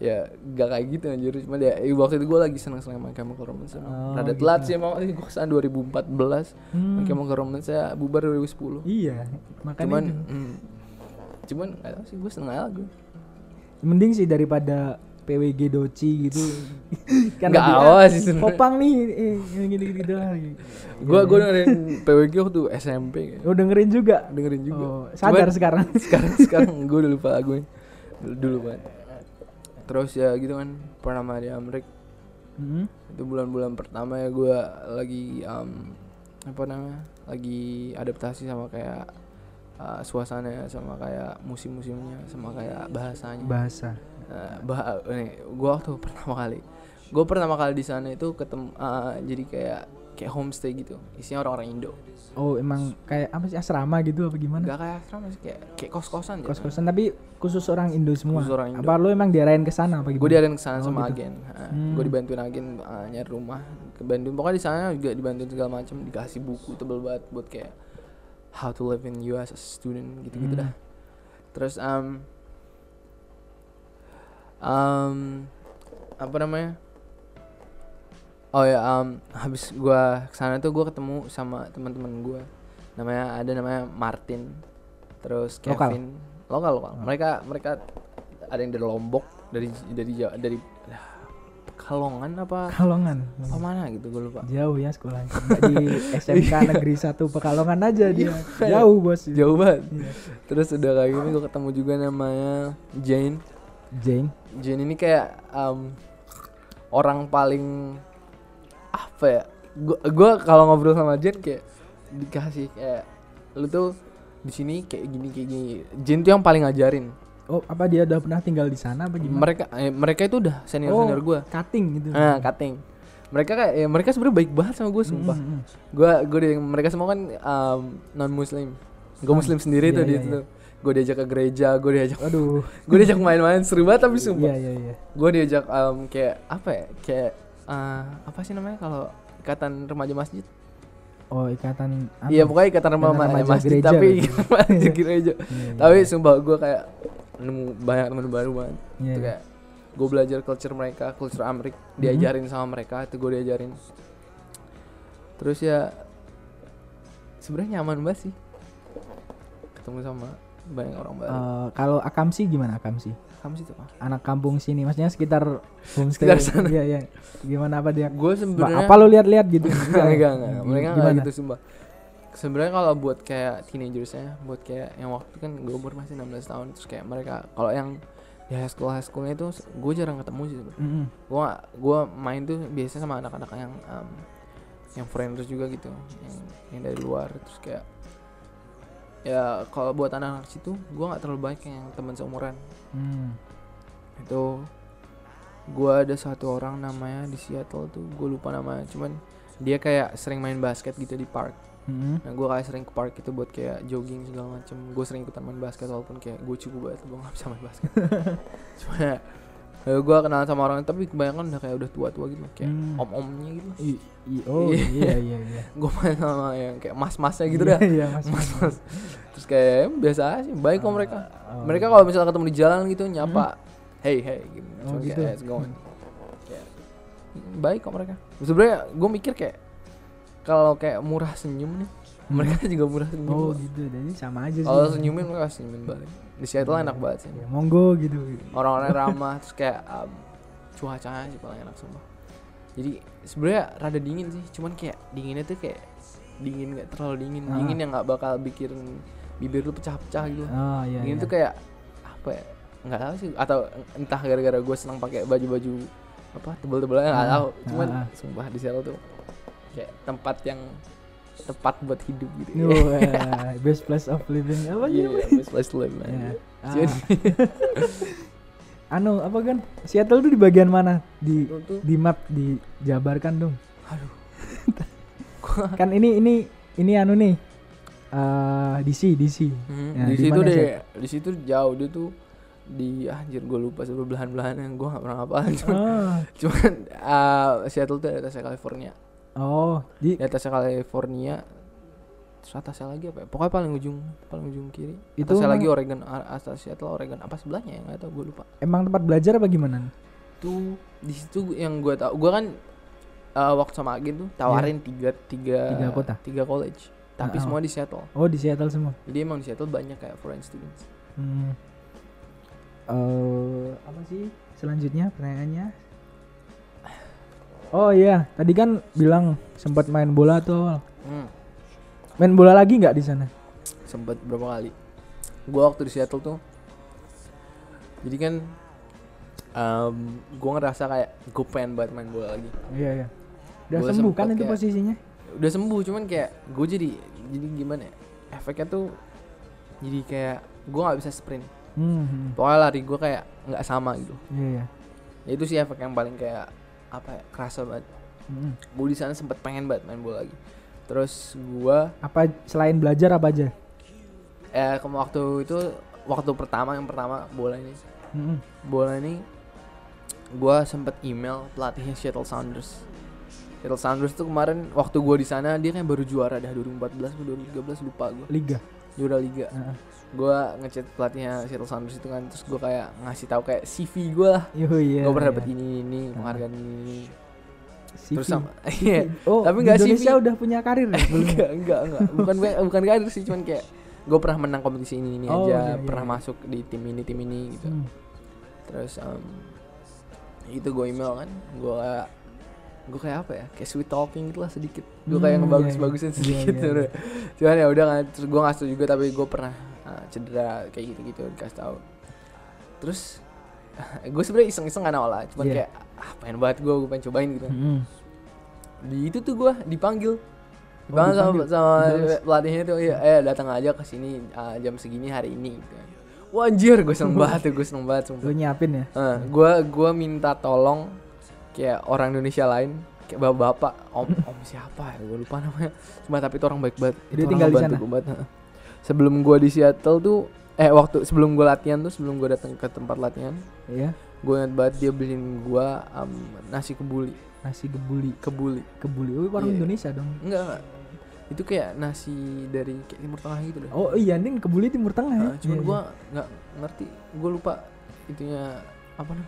[SPEAKER 2] ya gak kayak gitu anjir cuma ya eh, waktu itu gue lagi seneng seneng main Chemical Romance.
[SPEAKER 1] Oh,
[SPEAKER 2] rada
[SPEAKER 1] gitu.
[SPEAKER 2] telat sih emang gue ke sana 2014
[SPEAKER 1] Hmm.
[SPEAKER 2] main Chemical Romance saya bubar 2010
[SPEAKER 1] Iya, makanya
[SPEAKER 2] cuman
[SPEAKER 1] itu.
[SPEAKER 2] hmm, cuman gak tau sih gue seneng aja gue
[SPEAKER 1] mending sih daripada PWG Doci gitu. [LAUGHS]
[SPEAKER 2] Nggak
[SPEAKER 1] lebih,
[SPEAKER 2] awas sih sebenarnya.
[SPEAKER 1] Popang nih, eh gini gitu doang.
[SPEAKER 2] gue gue dengerin PWG waktu SMP.
[SPEAKER 1] Oh dengerin juga.
[SPEAKER 2] dengerin juga
[SPEAKER 1] Oh, sadar
[SPEAKER 2] Cuman-
[SPEAKER 1] sekarang. [LAUGHS]
[SPEAKER 2] sekarang sekarang gue udah lupa lagunya dulu banget terus ya gitu kan pernah di Amerika
[SPEAKER 1] Hmm.
[SPEAKER 2] itu bulan-bulan pertama ya gue lagi um, apa namanya lagi adaptasi sama kayak uh, suasana sama kayak musim-musimnya sama kayak bahasanya
[SPEAKER 1] Bahasa.
[SPEAKER 2] Uh, bah nih gue waktu pertama kali gue pertama kali di sana itu ketemu uh, jadi kayak kayak homestay gitu isinya orang-orang Indo
[SPEAKER 1] Oh emang kayak apa sih asrama gitu apa gimana?
[SPEAKER 2] nggak kayak asrama sih kayak kayak kos-kosan gitu
[SPEAKER 1] Kos-kosan tapi khusus orang Indo semua.
[SPEAKER 2] Khusus orang Indo.
[SPEAKER 1] Apa lu emang diarahin ke sana apa gimana?
[SPEAKER 2] gue diarahin ke sana
[SPEAKER 1] Oh,
[SPEAKER 2] sama
[SPEAKER 1] gitu.
[SPEAKER 2] agen
[SPEAKER 1] Hmm.
[SPEAKER 2] gue dibantuin agen uh, nyari rumah kebantuin pokoknya di sana juga dibantuin segala macam dikasih buku tebel banget buat kayak how to live in US as a student gitu gitu
[SPEAKER 1] Hmm.
[SPEAKER 2] dah terus um, um, apa namanya oh ya um, habis gua ke sana tuh gua ketemu sama teman-teman gua namanya ada namanya Martin terus
[SPEAKER 1] Lokal?
[SPEAKER 2] Kevin lokal lokal mereka mereka ada yang dari Lombok dari dari Jawa dari Pekalongan apa
[SPEAKER 1] Pekalongan.
[SPEAKER 2] apa mana gitu gue lupa
[SPEAKER 1] Jauh ya sekolahnya. Di [LAUGHS] SMK Negeri 1 Pekalongan aja dia.
[SPEAKER 2] Iya.
[SPEAKER 1] Jauh, Bos.
[SPEAKER 2] jauh banget
[SPEAKER 1] Iya.
[SPEAKER 2] terus udah kayak gini gue ketemu juga namanya Jane
[SPEAKER 1] Jeng.
[SPEAKER 2] Jane ini kayak um, orang paling apa ya gua gua kalau ngobrol sama Jane kayak dikasih kayak lu tuh di sini kayak gini kayak gini Jane tuh yang paling ngajarin
[SPEAKER 1] Oh, apa dia udah pernah tinggal di sana apa gimana?
[SPEAKER 2] mereka eh, mereka itu udah senior senior
[SPEAKER 1] Oh,
[SPEAKER 2] gua
[SPEAKER 1] Cutting gitu.
[SPEAKER 2] nah cutting mereka kayak ya, mereka sebenarnya baik banget sama gue sumpah
[SPEAKER 1] Mm, mm, mm.
[SPEAKER 2] gue gue mereka semua kan um, non muslim gue muslim sendiri
[SPEAKER 1] Iya,
[SPEAKER 2] tuh di
[SPEAKER 1] iya,
[SPEAKER 2] itu gue diajak ke gereja gue diajak [LAUGHS]
[SPEAKER 1] Aduh.
[SPEAKER 2] gue diajak main-main seru banget tapi
[SPEAKER 1] Iya,
[SPEAKER 2] sumpah
[SPEAKER 1] iya, iya.
[SPEAKER 2] gue diajak um, kayak apa ya kayak uh, apa sih namanya kalau ikatan remaja masjid
[SPEAKER 1] Oh, ikatan apa?
[SPEAKER 2] iya pokoknya ikatan remaja,
[SPEAKER 1] Ikatan remaja
[SPEAKER 2] masjid
[SPEAKER 1] gereja
[SPEAKER 2] tapi
[SPEAKER 1] gitu.
[SPEAKER 2] ikatan remaja gereja
[SPEAKER 1] Iya, iya.
[SPEAKER 2] tapi sumpah gue kayak nemu banyak teman baru banget
[SPEAKER 1] Iya,
[SPEAKER 2] Itu
[SPEAKER 1] iya.
[SPEAKER 2] kayak gue belajar culture mereka culture Amerik diajarin sama mereka itu gue diajarin terus ya sebenarnya nyaman banget sih ketemu sama banyak orang baru
[SPEAKER 1] Eh, kalau Akamsi gimana Akamsi?
[SPEAKER 2] kamu sih tuh apa
[SPEAKER 1] Anak kampung sini, maksudnya sekitar homestay.
[SPEAKER 2] Sekitar sana.
[SPEAKER 1] Iya, iya. Gimana apa dia?
[SPEAKER 2] gue sebenarnya
[SPEAKER 1] apa lu lihat-lihat gitu? [LAUGHS]
[SPEAKER 2] enggak enggak enggak
[SPEAKER 1] Gi-
[SPEAKER 2] mereka
[SPEAKER 1] gimana?
[SPEAKER 2] enggak gitu sumpah sebenarnya kalau buat kayak teenagersnya buat kayak yang waktu kan gue umur masih 16 tahun terus kayak mereka kalau yang di high school high schoolnya itu gue jarang ketemu sih sebenarnya
[SPEAKER 1] Mm-mm.
[SPEAKER 2] gue gue main tuh biasanya sama anak-anak yang um, yang frienders juga gitu yang yang dari luar terus kayak ya kalau buat anak-anak situ gue nggak terlalu banyak yang teman seumuran.
[SPEAKER 1] Hmm.
[SPEAKER 2] itu gua ada satu orang namanya di Seattle tuh gue lupa namanya. Cuman dia kayak sering main basket gitu di park.
[SPEAKER 1] Mm-mm.
[SPEAKER 2] nah gue kayak sering ke park itu buat kayak jogging segala macem. Gue sering ikutan main basket walaupun kayak gue cukup banget gue nggak bisa main basket. [LAUGHS] Cuma ya gue kenalan sama orang tapi kebanyakan udah kayak udah tua-tua gitu kayak
[SPEAKER 1] Hmm.
[SPEAKER 2] om-omnya gitu
[SPEAKER 1] I- i- oh
[SPEAKER 2] Iya.
[SPEAKER 1] iya iya iya. [LAUGHS]
[SPEAKER 2] gue main sama yang kayak mas-masnya gitu
[SPEAKER 1] Iya,
[SPEAKER 2] dah
[SPEAKER 1] Iya, Mas.
[SPEAKER 2] mas-mas terus kayak ya, biasa sih baik kok mereka
[SPEAKER 1] Oh.
[SPEAKER 2] mereka kalau misalnya ketemu di jalan gitu nyapa hey hey gitu
[SPEAKER 1] Oh,
[SPEAKER 2] Cuma
[SPEAKER 1] gitu.
[SPEAKER 2] kayak it's going Kayak, baik kok mereka sebenarnya gue mikir kayak kalau kayak murah senyum nih mereka juga murah senyum
[SPEAKER 1] Oh gitu, jadi sama aja sih.
[SPEAKER 2] kalau senyumin mereka senyumin balik di Seattle enak banget sih
[SPEAKER 1] Ya, monggo gitu.
[SPEAKER 2] orang-orang [LAUGHS] ramah terus kayak um, cuacanya sih paling enak sumpah jadi sebenarnya rada dingin sih cuman kayak dinginnya tuh kayak dingin nggak terlalu dingin
[SPEAKER 1] Ah.
[SPEAKER 2] dingin yang nggak bakal bikin bibir lu pecah-pecah gitu
[SPEAKER 1] Oh iya.
[SPEAKER 2] dingin
[SPEAKER 1] iya.
[SPEAKER 2] tuh kayak apa ya nggak tahu sih atau entah gara-gara gue senang pakai baju-baju apa tebel-tebelan nggak
[SPEAKER 1] Ah,
[SPEAKER 2] tahu cuman
[SPEAKER 1] ah, ah.
[SPEAKER 2] sumpah di Seattle tuh kayak tempat yang tepat buat hidup gitu
[SPEAKER 1] Wah, [LAUGHS] best place of living apa
[SPEAKER 2] Iya,
[SPEAKER 1] gitu?
[SPEAKER 2] best place to live man.
[SPEAKER 1] Ya. Ah.
[SPEAKER 2] Jadi
[SPEAKER 1] anu apa kan? Seattle tuh di bagian mana? Di di map dijabarkan dong.
[SPEAKER 2] aduh [LAUGHS]
[SPEAKER 1] Kan ini ini ini anu nih. eh DC DC.
[SPEAKER 2] Hmm,
[SPEAKER 1] Ya,
[SPEAKER 2] di
[SPEAKER 1] di
[SPEAKER 2] situ
[SPEAKER 1] mana,
[SPEAKER 2] deh, di situ jauh dia tuh di ah, anjir gue lupa sebelah belahan belahan yang gue nggak pernah ngapalin cuman,
[SPEAKER 1] Oh, [LAUGHS]
[SPEAKER 2] cuman ah, Seattle tuh di California
[SPEAKER 1] oh, di
[SPEAKER 2] di atasnya California terus atasnya lagi apa ya pokoknya paling ujung paling ujung kiri
[SPEAKER 1] Itu
[SPEAKER 2] atasnya lagi Oregon a- atas Seattle Oregon apa sebelahnya ya nggak tahu gue lupa
[SPEAKER 1] emang tempat belajar apa gimana?
[SPEAKER 2] tuh di situ yang gue tau gue kan ah, waktu sama Agin tuh tawarin tiga tiga
[SPEAKER 1] Iya. Tiga kota.
[SPEAKER 2] tiga college tapi
[SPEAKER 1] oh.
[SPEAKER 2] semua di Seattle
[SPEAKER 1] Oh, di Seattle semua.
[SPEAKER 2] jadi emang di Seattle banyak kayak foreign students
[SPEAKER 1] Hmm. Eh, apa sih selanjutnya pertanyaannya? Oh iya, tadi kan bilang sempat main bola tuh. awal.
[SPEAKER 2] hmm.
[SPEAKER 1] Main bola lagi nggak di sana?
[SPEAKER 2] sempet berapa kali gua waktu di Seattle tuh jadi kan um, gue ngerasa kayak gue pengen banget main bola lagi
[SPEAKER 1] Iya iya. Udah
[SPEAKER 2] Gua
[SPEAKER 1] sembuh kan itu
[SPEAKER 2] kayak-
[SPEAKER 1] posisinya?
[SPEAKER 2] udah sembuh cuman kayak gue jadi jadi gimana ya efeknya tuh jadi kayak gue nggak bisa sprint
[SPEAKER 1] Hmm, hmm.
[SPEAKER 2] pokoknya lari gue kayak nggak sama gitu
[SPEAKER 1] Iya iya.
[SPEAKER 2] ya itu sih efek yang paling kayak apa ya kerasa banget
[SPEAKER 1] Hmm.
[SPEAKER 2] gue di sana sempet pengen banget main bola lagi terus gue
[SPEAKER 1] Apa selain belajar apa aja?
[SPEAKER 2] eh ke waktu itu waktu pertama yang pertama bola ini
[SPEAKER 1] Hmm.
[SPEAKER 2] bola ini gua sempet email pelatihnya Seattle Sounders Seattle Sounders tuh kemarin waktu gua di sana dia kan baru juara dah 2014 atau 2013 lupa gua
[SPEAKER 1] Liga.
[SPEAKER 2] Juara liga
[SPEAKER 1] Heeh.
[SPEAKER 2] gua ngechat pelatihnya Seattle Sounders itu kan terus gua kayak ngasih tahu kayak CV gua lah
[SPEAKER 1] Yo iya.
[SPEAKER 2] gua pernah
[SPEAKER 1] iya.
[SPEAKER 2] dapet ini ini penghargaan ini, ini.
[SPEAKER 1] CV.
[SPEAKER 2] terus sama [LAUGHS] iya
[SPEAKER 1] Oh,
[SPEAKER 2] Tapi nggak
[SPEAKER 1] Indonesia
[SPEAKER 2] CV.
[SPEAKER 1] udah punya karir ya? [LAUGHS] Belum.
[SPEAKER 2] enggak enggak enggak bukan bukan karir sih cuman kayak gue pernah menang kompetisi ini ini
[SPEAKER 1] Oh,
[SPEAKER 2] aja
[SPEAKER 1] iya, iya,
[SPEAKER 2] pernah
[SPEAKER 1] iya.
[SPEAKER 2] masuk di tim ini tim ini gitu
[SPEAKER 1] Hmm.
[SPEAKER 2] terus um, itu gue email kan gue gue kayak apa ya kayak sweet talking gitu lah sedikit gue
[SPEAKER 1] Hmm,
[SPEAKER 2] kayak
[SPEAKER 1] iya,
[SPEAKER 2] ngebagus-bagusin
[SPEAKER 1] iya.
[SPEAKER 2] sedikit
[SPEAKER 1] Iya, iya,
[SPEAKER 2] udah. cuman ya udah kan terus gue ngasih juga tapi gue pernah uh, cedera kayak gitu gitu dikasih tahu terus [LAUGHS] gue sebenarnya iseng-iseng kan awalnya cuman
[SPEAKER 1] Iya.
[SPEAKER 2] kayak ah pengen banget gue gue pengen cobain gitu
[SPEAKER 1] Hmm.
[SPEAKER 2] di itu tuh gue dipanggil
[SPEAKER 1] Oh,
[SPEAKER 2] dipanggil sama,
[SPEAKER 1] dipanggil.
[SPEAKER 2] sama
[SPEAKER 1] Dibales.
[SPEAKER 2] pelatihnya tuh ya eh datang aja ke sini uh, jam segini hari ini gitu. Wah anjir gue [LAUGHS] seneng banget tuh gue seneng banget
[SPEAKER 1] Lu nyiapin ya?
[SPEAKER 2] Eh, gua gua minta tolong kayak orang Indonesia lain kayak bapak-bapak om om siapa ya gue lupa namanya cuma tapi itu orang baik banget itu
[SPEAKER 1] Dia
[SPEAKER 2] orang
[SPEAKER 1] tinggal di sana?
[SPEAKER 2] gua banget sebelum gua di Seattle tuh eh waktu sebelum gua latihan tuh sebelum gua datang ke tempat latihan
[SPEAKER 1] Iya.
[SPEAKER 2] gue ingat banget dia beliin gua um, nasi kebuli
[SPEAKER 1] Nasi kebuli.
[SPEAKER 2] kebuli
[SPEAKER 1] Kebuli. Oh, warung
[SPEAKER 2] Iya.
[SPEAKER 1] Indonesia dong.
[SPEAKER 2] enggak enggak itu kayak nasi dari kayak timur tengah gitu deh
[SPEAKER 1] Oh iya, ini kebuli Timur Tengah ya.
[SPEAKER 2] Nah, cuman
[SPEAKER 1] Iya,
[SPEAKER 2] gua nggak ngerti gue lupa itunya apa nih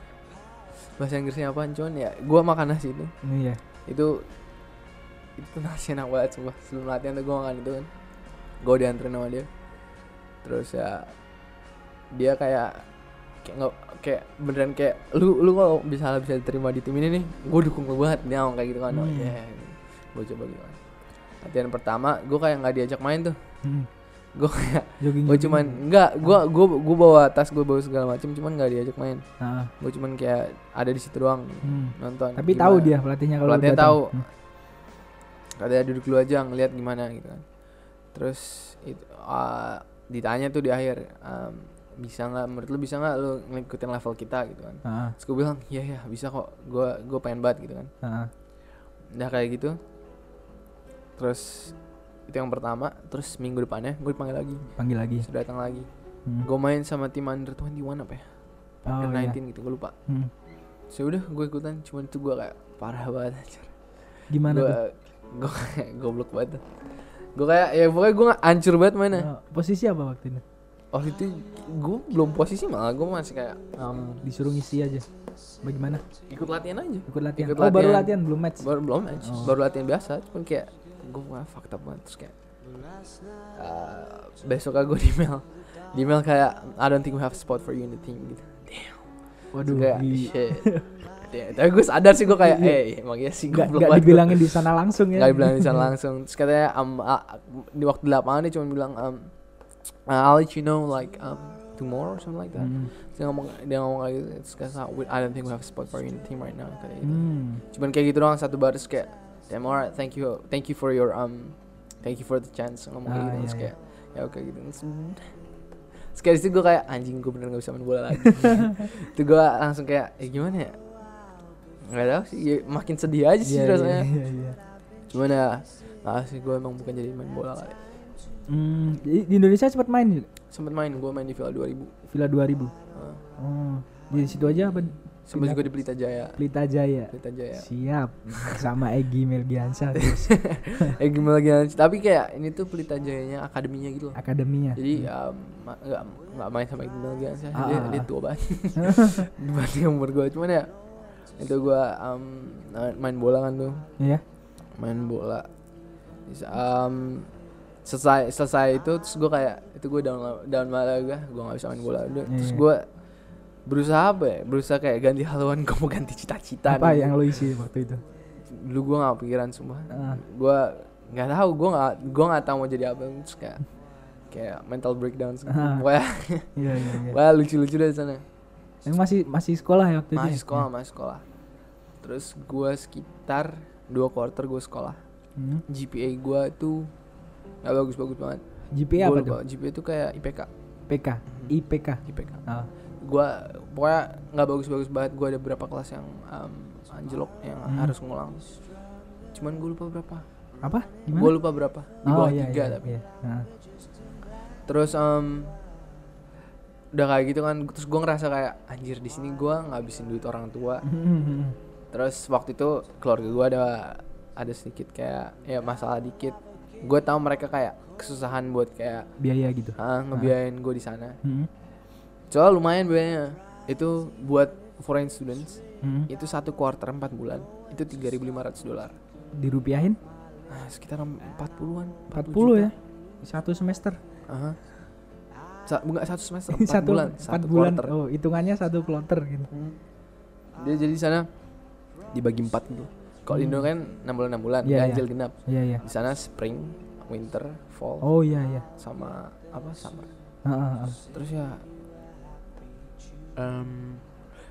[SPEAKER 2] bahasa Inggrisnya apa cuman ya gua makan nasi itu.
[SPEAKER 1] Iya.
[SPEAKER 2] Itu itu nasi enak banget sumpah. Sebelum latihan tuh gue makan itu kan. Gue dianterin sama dia. Terus ya dia kayak kayak nggak kayak beneran kayak lu lu kalau bisa bisa diterima di tim ini nih? Gue dukung lu banget dia ngomong kayak gitu kan. Oh
[SPEAKER 1] Hmm.
[SPEAKER 2] iya gue coba gitu kan latihan pertama gue kayak nggak diajak main tuh.
[SPEAKER 1] Hmm.
[SPEAKER 2] Gue kayak gue cuman enggak gue gue gue bawa tas gue bawa segala macem cuman nggak diajak main.
[SPEAKER 1] Nah,
[SPEAKER 2] gue cuman kayak ada di situ doang
[SPEAKER 1] hmm.
[SPEAKER 2] nonton.
[SPEAKER 1] Tapi
[SPEAKER 2] gimana.
[SPEAKER 1] tahu dia pelatihnya kalau
[SPEAKER 2] Pelatihnya tahu.
[SPEAKER 1] Hmm.
[SPEAKER 2] katanya duduk dulu aja ngeliat gimana gitu kan. Terus itu ah, ditanya tuh di akhir um, bisa nggak? Menurut lu bisa nggak lu ngikutin level kita? Gitu kan.
[SPEAKER 1] Ah,
[SPEAKER 2] terus gue bilang iya ya bisa kok. Gue gue pengen banget gitu kan.
[SPEAKER 1] Ah, ah.
[SPEAKER 2] udah kayak gitu. Terus itu yang pertama terus minggu depannya gue dipanggil lagi
[SPEAKER 1] Panggil lagi.
[SPEAKER 2] sudah datang lagi
[SPEAKER 1] Hmm.
[SPEAKER 2] gue main sama tim under 21 apa ya
[SPEAKER 1] Oh,
[SPEAKER 2] under
[SPEAKER 1] iya.
[SPEAKER 2] 19 gitu gue lupa
[SPEAKER 1] Hmm.
[SPEAKER 2] so udah gue ikutan cuman itu gue kayak parah banget anjir
[SPEAKER 1] Gimana
[SPEAKER 2] gue
[SPEAKER 1] tuh? [LAUGHS]
[SPEAKER 2] gue kayak goblok banget gue kayak ya pokoknya gue hancur banget mainnya
[SPEAKER 1] Oh, posisi apa waktu itu?
[SPEAKER 2] waktu itu gue belum posisi malah gue masih kayak um,
[SPEAKER 1] Disuruh ngisi aja. Bagaimana?
[SPEAKER 2] ikut latihan aja
[SPEAKER 1] Ikut latihan.
[SPEAKER 2] Ikut
[SPEAKER 1] oh, baru
[SPEAKER 2] latihan.
[SPEAKER 1] latihan belum match.
[SPEAKER 2] baru belum match
[SPEAKER 1] Oh.
[SPEAKER 2] baru latihan biasa cuman kayak gue fucked up banget terus kayak uh, besok gue di email di email kayak I don't think we have a spot for you in the team gitu. Damn
[SPEAKER 1] Waduh,
[SPEAKER 2] kayak shit. Damn. tapi gue sadar sih gue kayak eh emang iya sih
[SPEAKER 1] nggak
[SPEAKER 2] goblok
[SPEAKER 1] nggak
[SPEAKER 2] banget. gua."
[SPEAKER 1] dibilangin di sana langsung ya.
[SPEAKER 2] Nggak dibilangin di sana langsung. Terus katanya um, ah, di waktu di lapangan dia cuma bilang um, I'll let you know like um, tomorrow or something like that. Terus dia ngomong dia ngomong kayak gitu. Terus kayak "We- I don't think we have a spot for you in the team right now kayak gitu.
[SPEAKER 1] Hmm.
[SPEAKER 2] cuman kayak gitu doang satu baris kayak alright thank you thank you for your um thank you for the chance ngomong
[SPEAKER 1] Ah,
[SPEAKER 2] gitu
[SPEAKER 1] iya,
[SPEAKER 2] terus
[SPEAKER 1] iya.
[SPEAKER 2] kayak ya oke gitu. Terus, terus kayak di situ gue kayak anjing gue bener gak bisa main bola lagi. [LAUGHS] Itu gue langsung kayak eh gimana ya? Nggak tahu sih ya, makin sedih aja sih
[SPEAKER 1] Iya, iya,
[SPEAKER 2] rasanya.
[SPEAKER 1] iya, iya.
[SPEAKER 2] cuman ya nggak sih gue emang bukan jadi main bola kali
[SPEAKER 1] Hmm, di Indonesia sempat main juga
[SPEAKER 2] sempet main gue main di Villa 2000
[SPEAKER 1] Villa 2000
[SPEAKER 2] uh,
[SPEAKER 1] oh di situ aja apa Pindah-
[SPEAKER 2] juga di Pelita Jaya.
[SPEAKER 1] Pelita Jaya.
[SPEAKER 2] Pelita Jaya.
[SPEAKER 1] Siap. Sama Egi Melgiansa [LAUGHS] terus.
[SPEAKER 2] Gimana lagi tapi kayak ini tuh Pelita Jayanya akademinya gitu loh.
[SPEAKER 1] Akademinya?
[SPEAKER 2] Jadi um, ma- nggak nggak main sama Iqbal Gian sih
[SPEAKER 1] Ah,
[SPEAKER 2] dia,
[SPEAKER 1] ah,
[SPEAKER 2] dia
[SPEAKER 1] ah.
[SPEAKER 2] tua banget. [LAUGHS] Dibanding umur gue cuman ya itu gue um, main bola kan tuh.
[SPEAKER 1] Iya.
[SPEAKER 2] main bola. Um, selesai selesai itu terus gue kayak itu gue down down malah gue gue nggak bisa main bola. Udah terus
[SPEAKER 1] Iya.
[SPEAKER 2] gue berusaha apa ya berusaha kayak ganti haluan [LAUGHS] gue mau ganti cita-cita
[SPEAKER 1] apa
[SPEAKER 2] nih.
[SPEAKER 1] yang lo isi waktu itu
[SPEAKER 2] dulu gue nggak pikiran semua
[SPEAKER 1] Ah.
[SPEAKER 2] gue nggak tahu gue nggak gue nggak tahu mau jadi apa terus kayak kayak mental breakdown
[SPEAKER 1] Ah.
[SPEAKER 2] Pokoknya
[SPEAKER 1] iya iya iya
[SPEAKER 2] Wah lucu-lucu dari sana.
[SPEAKER 1] Emang masih masih sekolah ya waktu itu
[SPEAKER 2] Masih
[SPEAKER 1] ya?
[SPEAKER 2] sekolah, masih sekolah. Terus gua sekitar dua quarter gua sekolah.
[SPEAKER 1] Hmm.
[SPEAKER 2] GPA gua tuh nggak bagus-bagus banget.
[SPEAKER 1] GPA
[SPEAKER 2] Gua
[SPEAKER 1] apa
[SPEAKER 2] lupa,
[SPEAKER 1] tuh
[SPEAKER 2] GPA tuh kayak IPK.
[SPEAKER 1] PK IPK
[SPEAKER 2] IPK.
[SPEAKER 1] Ah.
[SPEAKER 2] Gua pokoknya nggak bagus-bagus banget. Gua ada beberapa kelas yang um, anjlok yang
[SPEAKER 1] Hmm.
[SPEAKER 2] harus ngulang. Cuman gua lupa berapa.
[SPEAKER 1] apa gimana
[SPEAKER 2] Gua lupa berapa. Di bawah
[SPEAKER 1] iya,
[SPEAKER 2] tiga
[SPEAKER 1] iya,
[SPEAKER 2] tapi.
[SPEAKER 1] iya. Ah.
[SPEAKER 2] Terus um, udah kayak gitu kan. Terus gua ngerasa kayak anjir di sini gua ngabisin duit orang tua. [LAUGHS] Terus waktu itu keluarga gue ada ada sedikit kayak ya masalah dikit. Gue tahu mereka kayak kesusahan buat kayak
[SPEAKER 1] biaya gitu
[SPEAKER 2] ah, ngebiayain gue di sana.
[SPEAKER 1] Hmm.
[SPEAKER 2] Soalnya lumayan biayanya. Itu buat foreign students
[SPEAKER 1] Hmm.
[SPEAKER 2] itu satu quarter 4 bulan itu 3.500 dolar.
[SPEAKER 1] dirupiahin
[SPEAKER 2] Nah, sekitar 40-an.
[SPEAKER 1] 40 ya satu semester
[SPEAKER 2] Aha. Sa enggak satu semester, 4 [LAUGHS]
[SPEAKER 1] satu
[SPEAKER 2] bulan,
[SPEAKER 1] empat
[SPEAKER 2] satu
[SPEAKER 1] bulan
[SPEAKER 2] quarter.
[SPEAKER 1] oh hitungannya satu kloter gitu
[SPEAKER 2] Hmm. Dia jadi di sana dibagi 4 gitu. Kalau di Indo kan 6 bulan 6 bulan,
[SPEAKER 1] Iya,
[SPEAKER 2] ganjil
[SPEAKER 1] iya.
[SPEAKER 2] genap.
[SPEAKER 1] iya iya
[SPEAKER 2] Di sana spring, winter, fall,
[SPEAKER 1] oh iya iya
[SPEAKER 2] sama apa summer.
[SPEAKER 1] Ah, ah, ah.
[SPEAKER 2] Terus ya em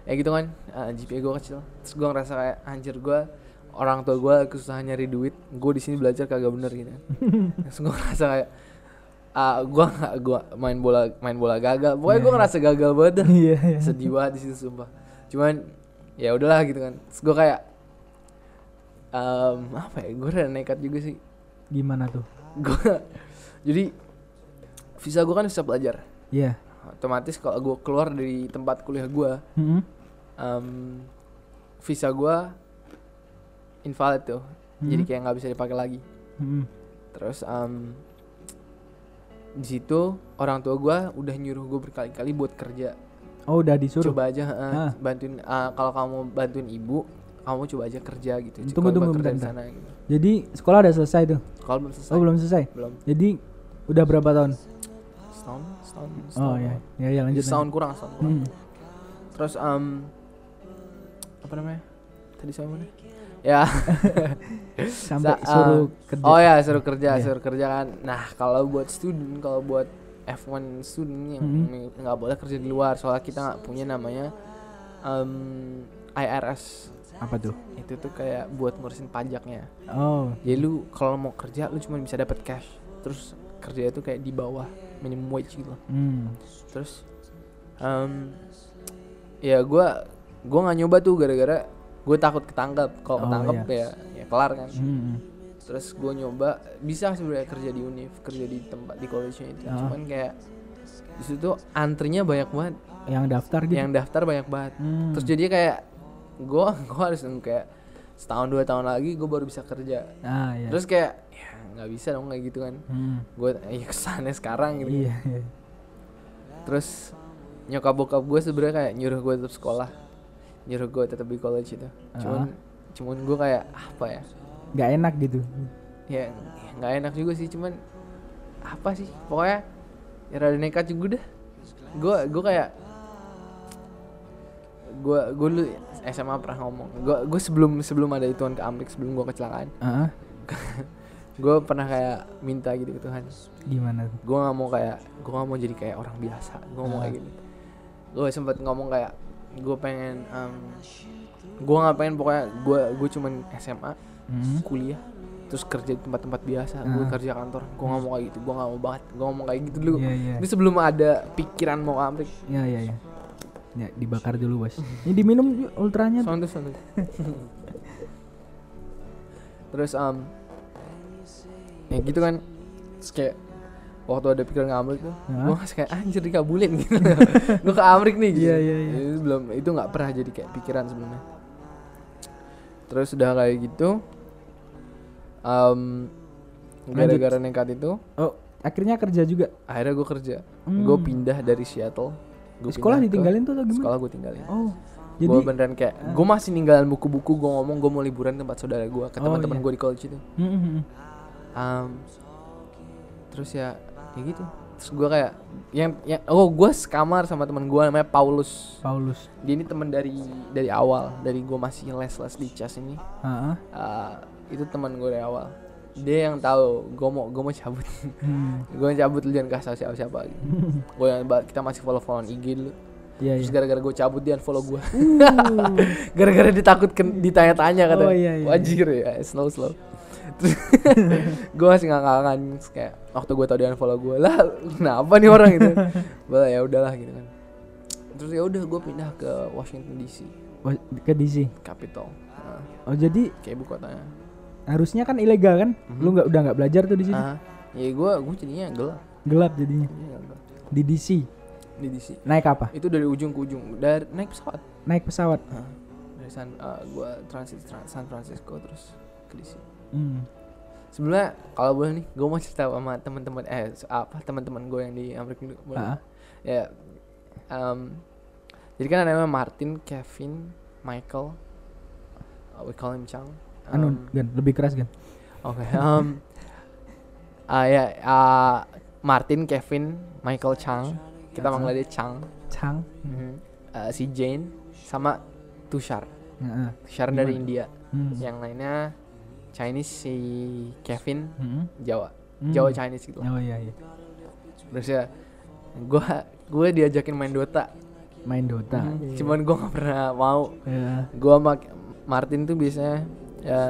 [SPEAKER 2] ya gitu kan eh, GPA gue kecil. Terus gue ngerasa kayak anjir gue orang tua gue kesusahan nyari duit, gue di sini belajar kagak bener gitu. [LAUGHS] Terus gue ngerasa kayak ah gue nggak gue main bola main bola gagal. Pokoknya
[SPEAKER 1] Iya,
[SPEAKER 2] gue
[SPEAKER 1] iya.
[SPEAKER 2] ngerasa gagal banget. dah.
[SPEAKER 1] iya iya
[SPEAKER 2] Sedih banget di situ sumpah. Cuman ya udahlah gitu kan. Terus gue kayak em apa ya? Gue udah nekat juga sih.
[SPEAKER 1] gimana tuh
[SPEAKER 2] Gue [LAUGHS] jadi visa gue kan visa pelajar.
[SPEAKER 1] iya
[SPEAKER 2] Otomatis kalau gue keluar dari tempat kuliah gue,
[SPEAKER 1] Hmm.
[SPEAKER 2] em, visa gue invalid tuh. Jadi
[SPEAKER 1] Hmm.
[SPEAKER 2] kayak nggak bisa dipakai lagi.
[SPEAKER 1] Hmm.
[SPEAKER 2] Terus em, di situ orang tua gue udah nyuruh gue berkali-kali buat kerja.
[SPEAKER 1] oh udah disuruh
[SPEAKER 2] Coba aja eh,
[SPEAKER 1] Ah.
[SPEAKER 2] bantuin eh, kalau kamu bantuin ibu, kamu coba aja kerja gitu.
[SPEAKER 1] Tunggu, tunggu,
[SPEAKER 2] kerja
[SPEAKER 1] bentar,
[SPEAKER 2] di
[SPEAKER 1] bentar.
[SPEAKER 2] sana gitu.
[SPEAKER 1] jadi sekolah udah selesai tuh
[SPEAKER 2] Kalau belum selesai.
[SPEAKER 1] oh belum selesai
[SPEAKER 2] Belum.
[SPEAKER 1] jadi udah berapa tahun
[SPEAKER 2] Setahun, setahun,
[SPEAKER 1] oh
[SPEAKER 2] setahun.
[SPEAKER 1] ya ya lanjut
[SPEAKER 2] Setahun
[SPEAKER 1] lanjut.
[SPEAKER 2] kurang, setahun kurang.
[SPEAKER 1] Hmm.
[SPEAKER 2] Terus em apa namanya? Tadi saya mana? Ya. [LAUGHS]
[SPEAKER 1] sampai
[SPEAKER 2] Sa-
[SPEAKER 1] suruh
[SPEAKER 2] ah,
[SPEAKER 1] kerja
[SPEAKER 2] Oh ya, suruh kerja,
[SPEAKER 1] Iya.
[SPEAKER 2] suruh kerja kan. Nah, kalau buat student, kalau buat F1 student yang
[SPEAKER 1] Mhm.
[SPEAKER 2] nggak boleh kerja di luar, soalnya kita nggak punya namanya em, IRS.
[SPEAKER 1] apa tuh
[SPEAKER 2] Itu tuh kayak buat ngurusin pajaknya.
[SPEAKER 1] oh
[SPEAKER 2] Jadi lu kalau mau kerja, lu cuma bisa dapat cash. Terus kerja itu kayak di bawah minimum wage gitu.
[SPEAKER 1] hmm.
[SPEAKER 2] Terus em ya gua gua nggak nyoba tuh gara-gara gue takut ketangkap. Kalau
[SPEAKER 1] Oh,
[SPEAKER 2] ketangkap
[SPEAKER 1] iya.
[SPEAKER 2] ya ya kelar kan.
[SPEAKER 1] Hmm.
[SPEAKER 2] terus gue nyoba bisa sebenarnya kerja di univ kerja di tempat di college itu
[SPEAKER 1] Ah.
[SPEAKER 2] cuman kayak di situ antrinya banyak banget
[SPEAKER 1] yang daftar gitu
[SPEAKER 2] yang daftar banyak banget
[SPEAKER 1] Hmm.
[SPEAKER 2] terus jadi kayak gue [LAUGHS] gue harus kayak setahun dua tahun lagi gue baru bisa kerja
[SPEAKER 1] ah ya
[SPEAKER 2] terus kayak ya nggak bisa dong kayak gitu kan.
[SPEAKER 1] Hmm.
[SPEAKER 2] gue ya ke sana sekarang gitu.
[SPEAKER 1] Iya. Iya.
[SPEAKER 2] terus nyokap bokap gue sebenarnya kayak nyuruh gue tetap sekolah. Nyuruh gue tetap di college itu. Cuman cuman gue kayak apa ya?
[SPEAKER 1] Nggak enak gitu.
[SPEAKER 2] Ya nggak enak juga sih cuman apa sih? Pokoknya ya rada nekat juga dah gue gue kayak gue gue dulu SMA pernah ngomong gue gue sebelum sebelum ada ituan ke Amrik sebelum gue kecelakaan.
[SPEAKER 1] Ah, [LAUGHS]
[SPEAKER 2] gue pernah kayak minta gitu ke Tuhan
[SPEAKER 1] gimana tuh?
[SPEAKER 2] gue nggak mau kayak gue nggak mau jadi kayak orang biasa gue mau
[SPEAKER 1] Ah.
[SPEAKER 2] kayak gitu gue sempet ngomong kayak gue pengen um, gue nggak pengen pokoknya gue gue cuman SMA
[SPEAKER 1] Hmm.
[SPEAKER 2] kuliah terus kerja di tempat-tempat biasa gue
[SPEAKER 1] Ah.
[SPEAKER 2] kerja kantor gue nggak mau kayak gitu gue nggak mau banget gue ngomong kayak gitu dulu
[SPEAKER 1] Iya, iya.
[SPEAKER 2] ini sebelum ada pikiran mau Amrik
[SPEAKER 1] Ya, ya, ya. Ya, dibakar dulu, Bos. [LAUGHS] Ini diminum ultranya.
[SPEAKER 2] Sound tuh. [LAUGHS] Terus um, ya gitu kan Terus kayak waktu ada pikiran ke Amrik tuh
[SPEAKER 1] Hah?
[SPEAKER 2] gue masih kayak anjir dikabulin gitu gue ke Amrik nih gitu
[SPEAKER 1] Iya, iya, iya.
[SPEAKER 2] itu belum itu nggak pernah jadi kayak pikiran sebelumnya terus udah kayak gitu um, gara-gara nekat itu
[SPEAKER 1] Oh, akhirnya kerja juga.
[SPEAKER 2] akhirnya gue kerja
[SPEAKER 1] Hmm.
[SPEAKER 2] gue pindah dari Seattle Gua
[SPEAKER 1] sekolah
[SPEAKER 2] pindah ke-
[SPEAKER 1] ditinggalin tuh atau gimana?
[SPEAKER 2] sekolah gue tinggalin
[SPEAKER 1] Oh.
[SPEAKER 2] gue
[SPEAKER 1] Jadi
[SPEAKER 2] beneran kayak gue masih ninggalin buku-buku gue ngomong gue mau liburan tempat saudara gue ke
[SPEAKER 1] Oh,
[SPEAKER 2] teman-teman
[SPEAKER 1] iya.
[SPEAKER 2] gue di college itu
[SPEAKER 1] Hmm, hmm, hmm.
[SPEAKER 2] Um, terus ya ya gitu. Terus gue kayak yang yang oh gue sekamar sama teman gue namanya Paulus.
[SPEAKER 1] Paulus.
[SPEAKER 2] dia ini teman dari dari awal dari gue masih les les di cas ini.
[SPEAKER 1] Heeh.
[SPEAKER 2] Uh, itu teman gue dari awal. Dia yang tahu gue mau gue mau cabut.
[SPEAKER 1] Hmm. [LAUGHS]
[SPEAKER 2] gue cabut lu jangan kasih siapa siapa gitu [LAUGHS] gue yang kita masih follow followan IG dulu.
[SPEAKER 1] Iya,
[SPEAKER 2] terus
[SPEAKER 1] iya.
[SPEAKER 2] gara-gara gue cabut dia unfollow gue [LAUGHS] gara-gara ditakutkan ditanya-tanya kata
[SPEAKER 1] Oh, iya, iya.
[SPEAKER 2] wajir ya slow slow [LAUGHS] terus gue masih ngakak-ngakan Terus kayak waktu gue tau dia unfollow gue lah kenapa nih orang gitu [LAUGHS] Bah, ya udahlah gitu kan terus ya udah gue pindah ke Washington DC
[SPEAKER 1] ke DC.
[SPEAKER 2] Capitol Nah,
[SPEAKER 1] Oh, jadi
[SPEAKER 2] kayak ibu kotanya
[SPEAKER 1] harusnya kan ilegal kan? Lu nggak udah nggak belajar tuh di sini.
[SPEAKER 2] ah ya gue gue jadinya gelap
[SPEAKER 1] Gelap jadinya.
[SPEAKER 2] Gelap.
[SPEAKER 1] Di DC.
[SPEAKER 2] di DC
[SPEAKER 1] Naik apa?
[SPEAKER 2] itu dari ujung ke ujung dari naik pesawat
[SPEAKER 1] Naik pesawat.
[SPEAKER 2] Ah, dari San ah, gua transit Tra- San Francisco terus ke DC
[SPEAKER 1] Hmm.
[SPEAKER 2] sebelumnya kalau boleh nih gue mau cerita sama teman-teman eh apa teman-teman gue yang di Amerika boleh
[SPEAKER 1] Ah.
[SPEAKER 2] ya em, jadi kan ada namanya Martin Kevin Michael uh, we call him Chang
[SPEAKER 1] Anu,
[SPEAKER 2] Em,
[SPEAKER 1] Gan, lebih keras kan?
[SPEAKER 2] oke em, [LAUGHS] ah ya ah, Martin Kevin Michael Chang kita manggil dia Chang
[SPEAKER 1] Chang.
[SPEAKER 2] Mhm. Eh, si Jane sama Tushar
[SPEAKER 1] Heeh.
[SPEAKER 2] Tushar dari
[SPEAKER 1] Gimana?
[SPEAKER 2] India
[SPEAKER 1] Hmm.
[SPEAKER 2] yang lainnya Chinese si Kevin
[SPEAKER 1] Hmm.
[SPEAKER 2] Jawa
[SPEAKER 1] Hmm.
[SPEAKER 2] Jawa Chinese gitu.
[SPEAKER 1] Oh iya iya.
[SPEAKER 2] terus ya gua gue diajakin main Dota
[SPEAKER 1] Main Dota.
[SPEAKER 2] Mhm. cuman gua nggak pernah mau
[SPEAKER 1] Ya.
[SPEAKER 2] gua sama Martin tuh biasanya ya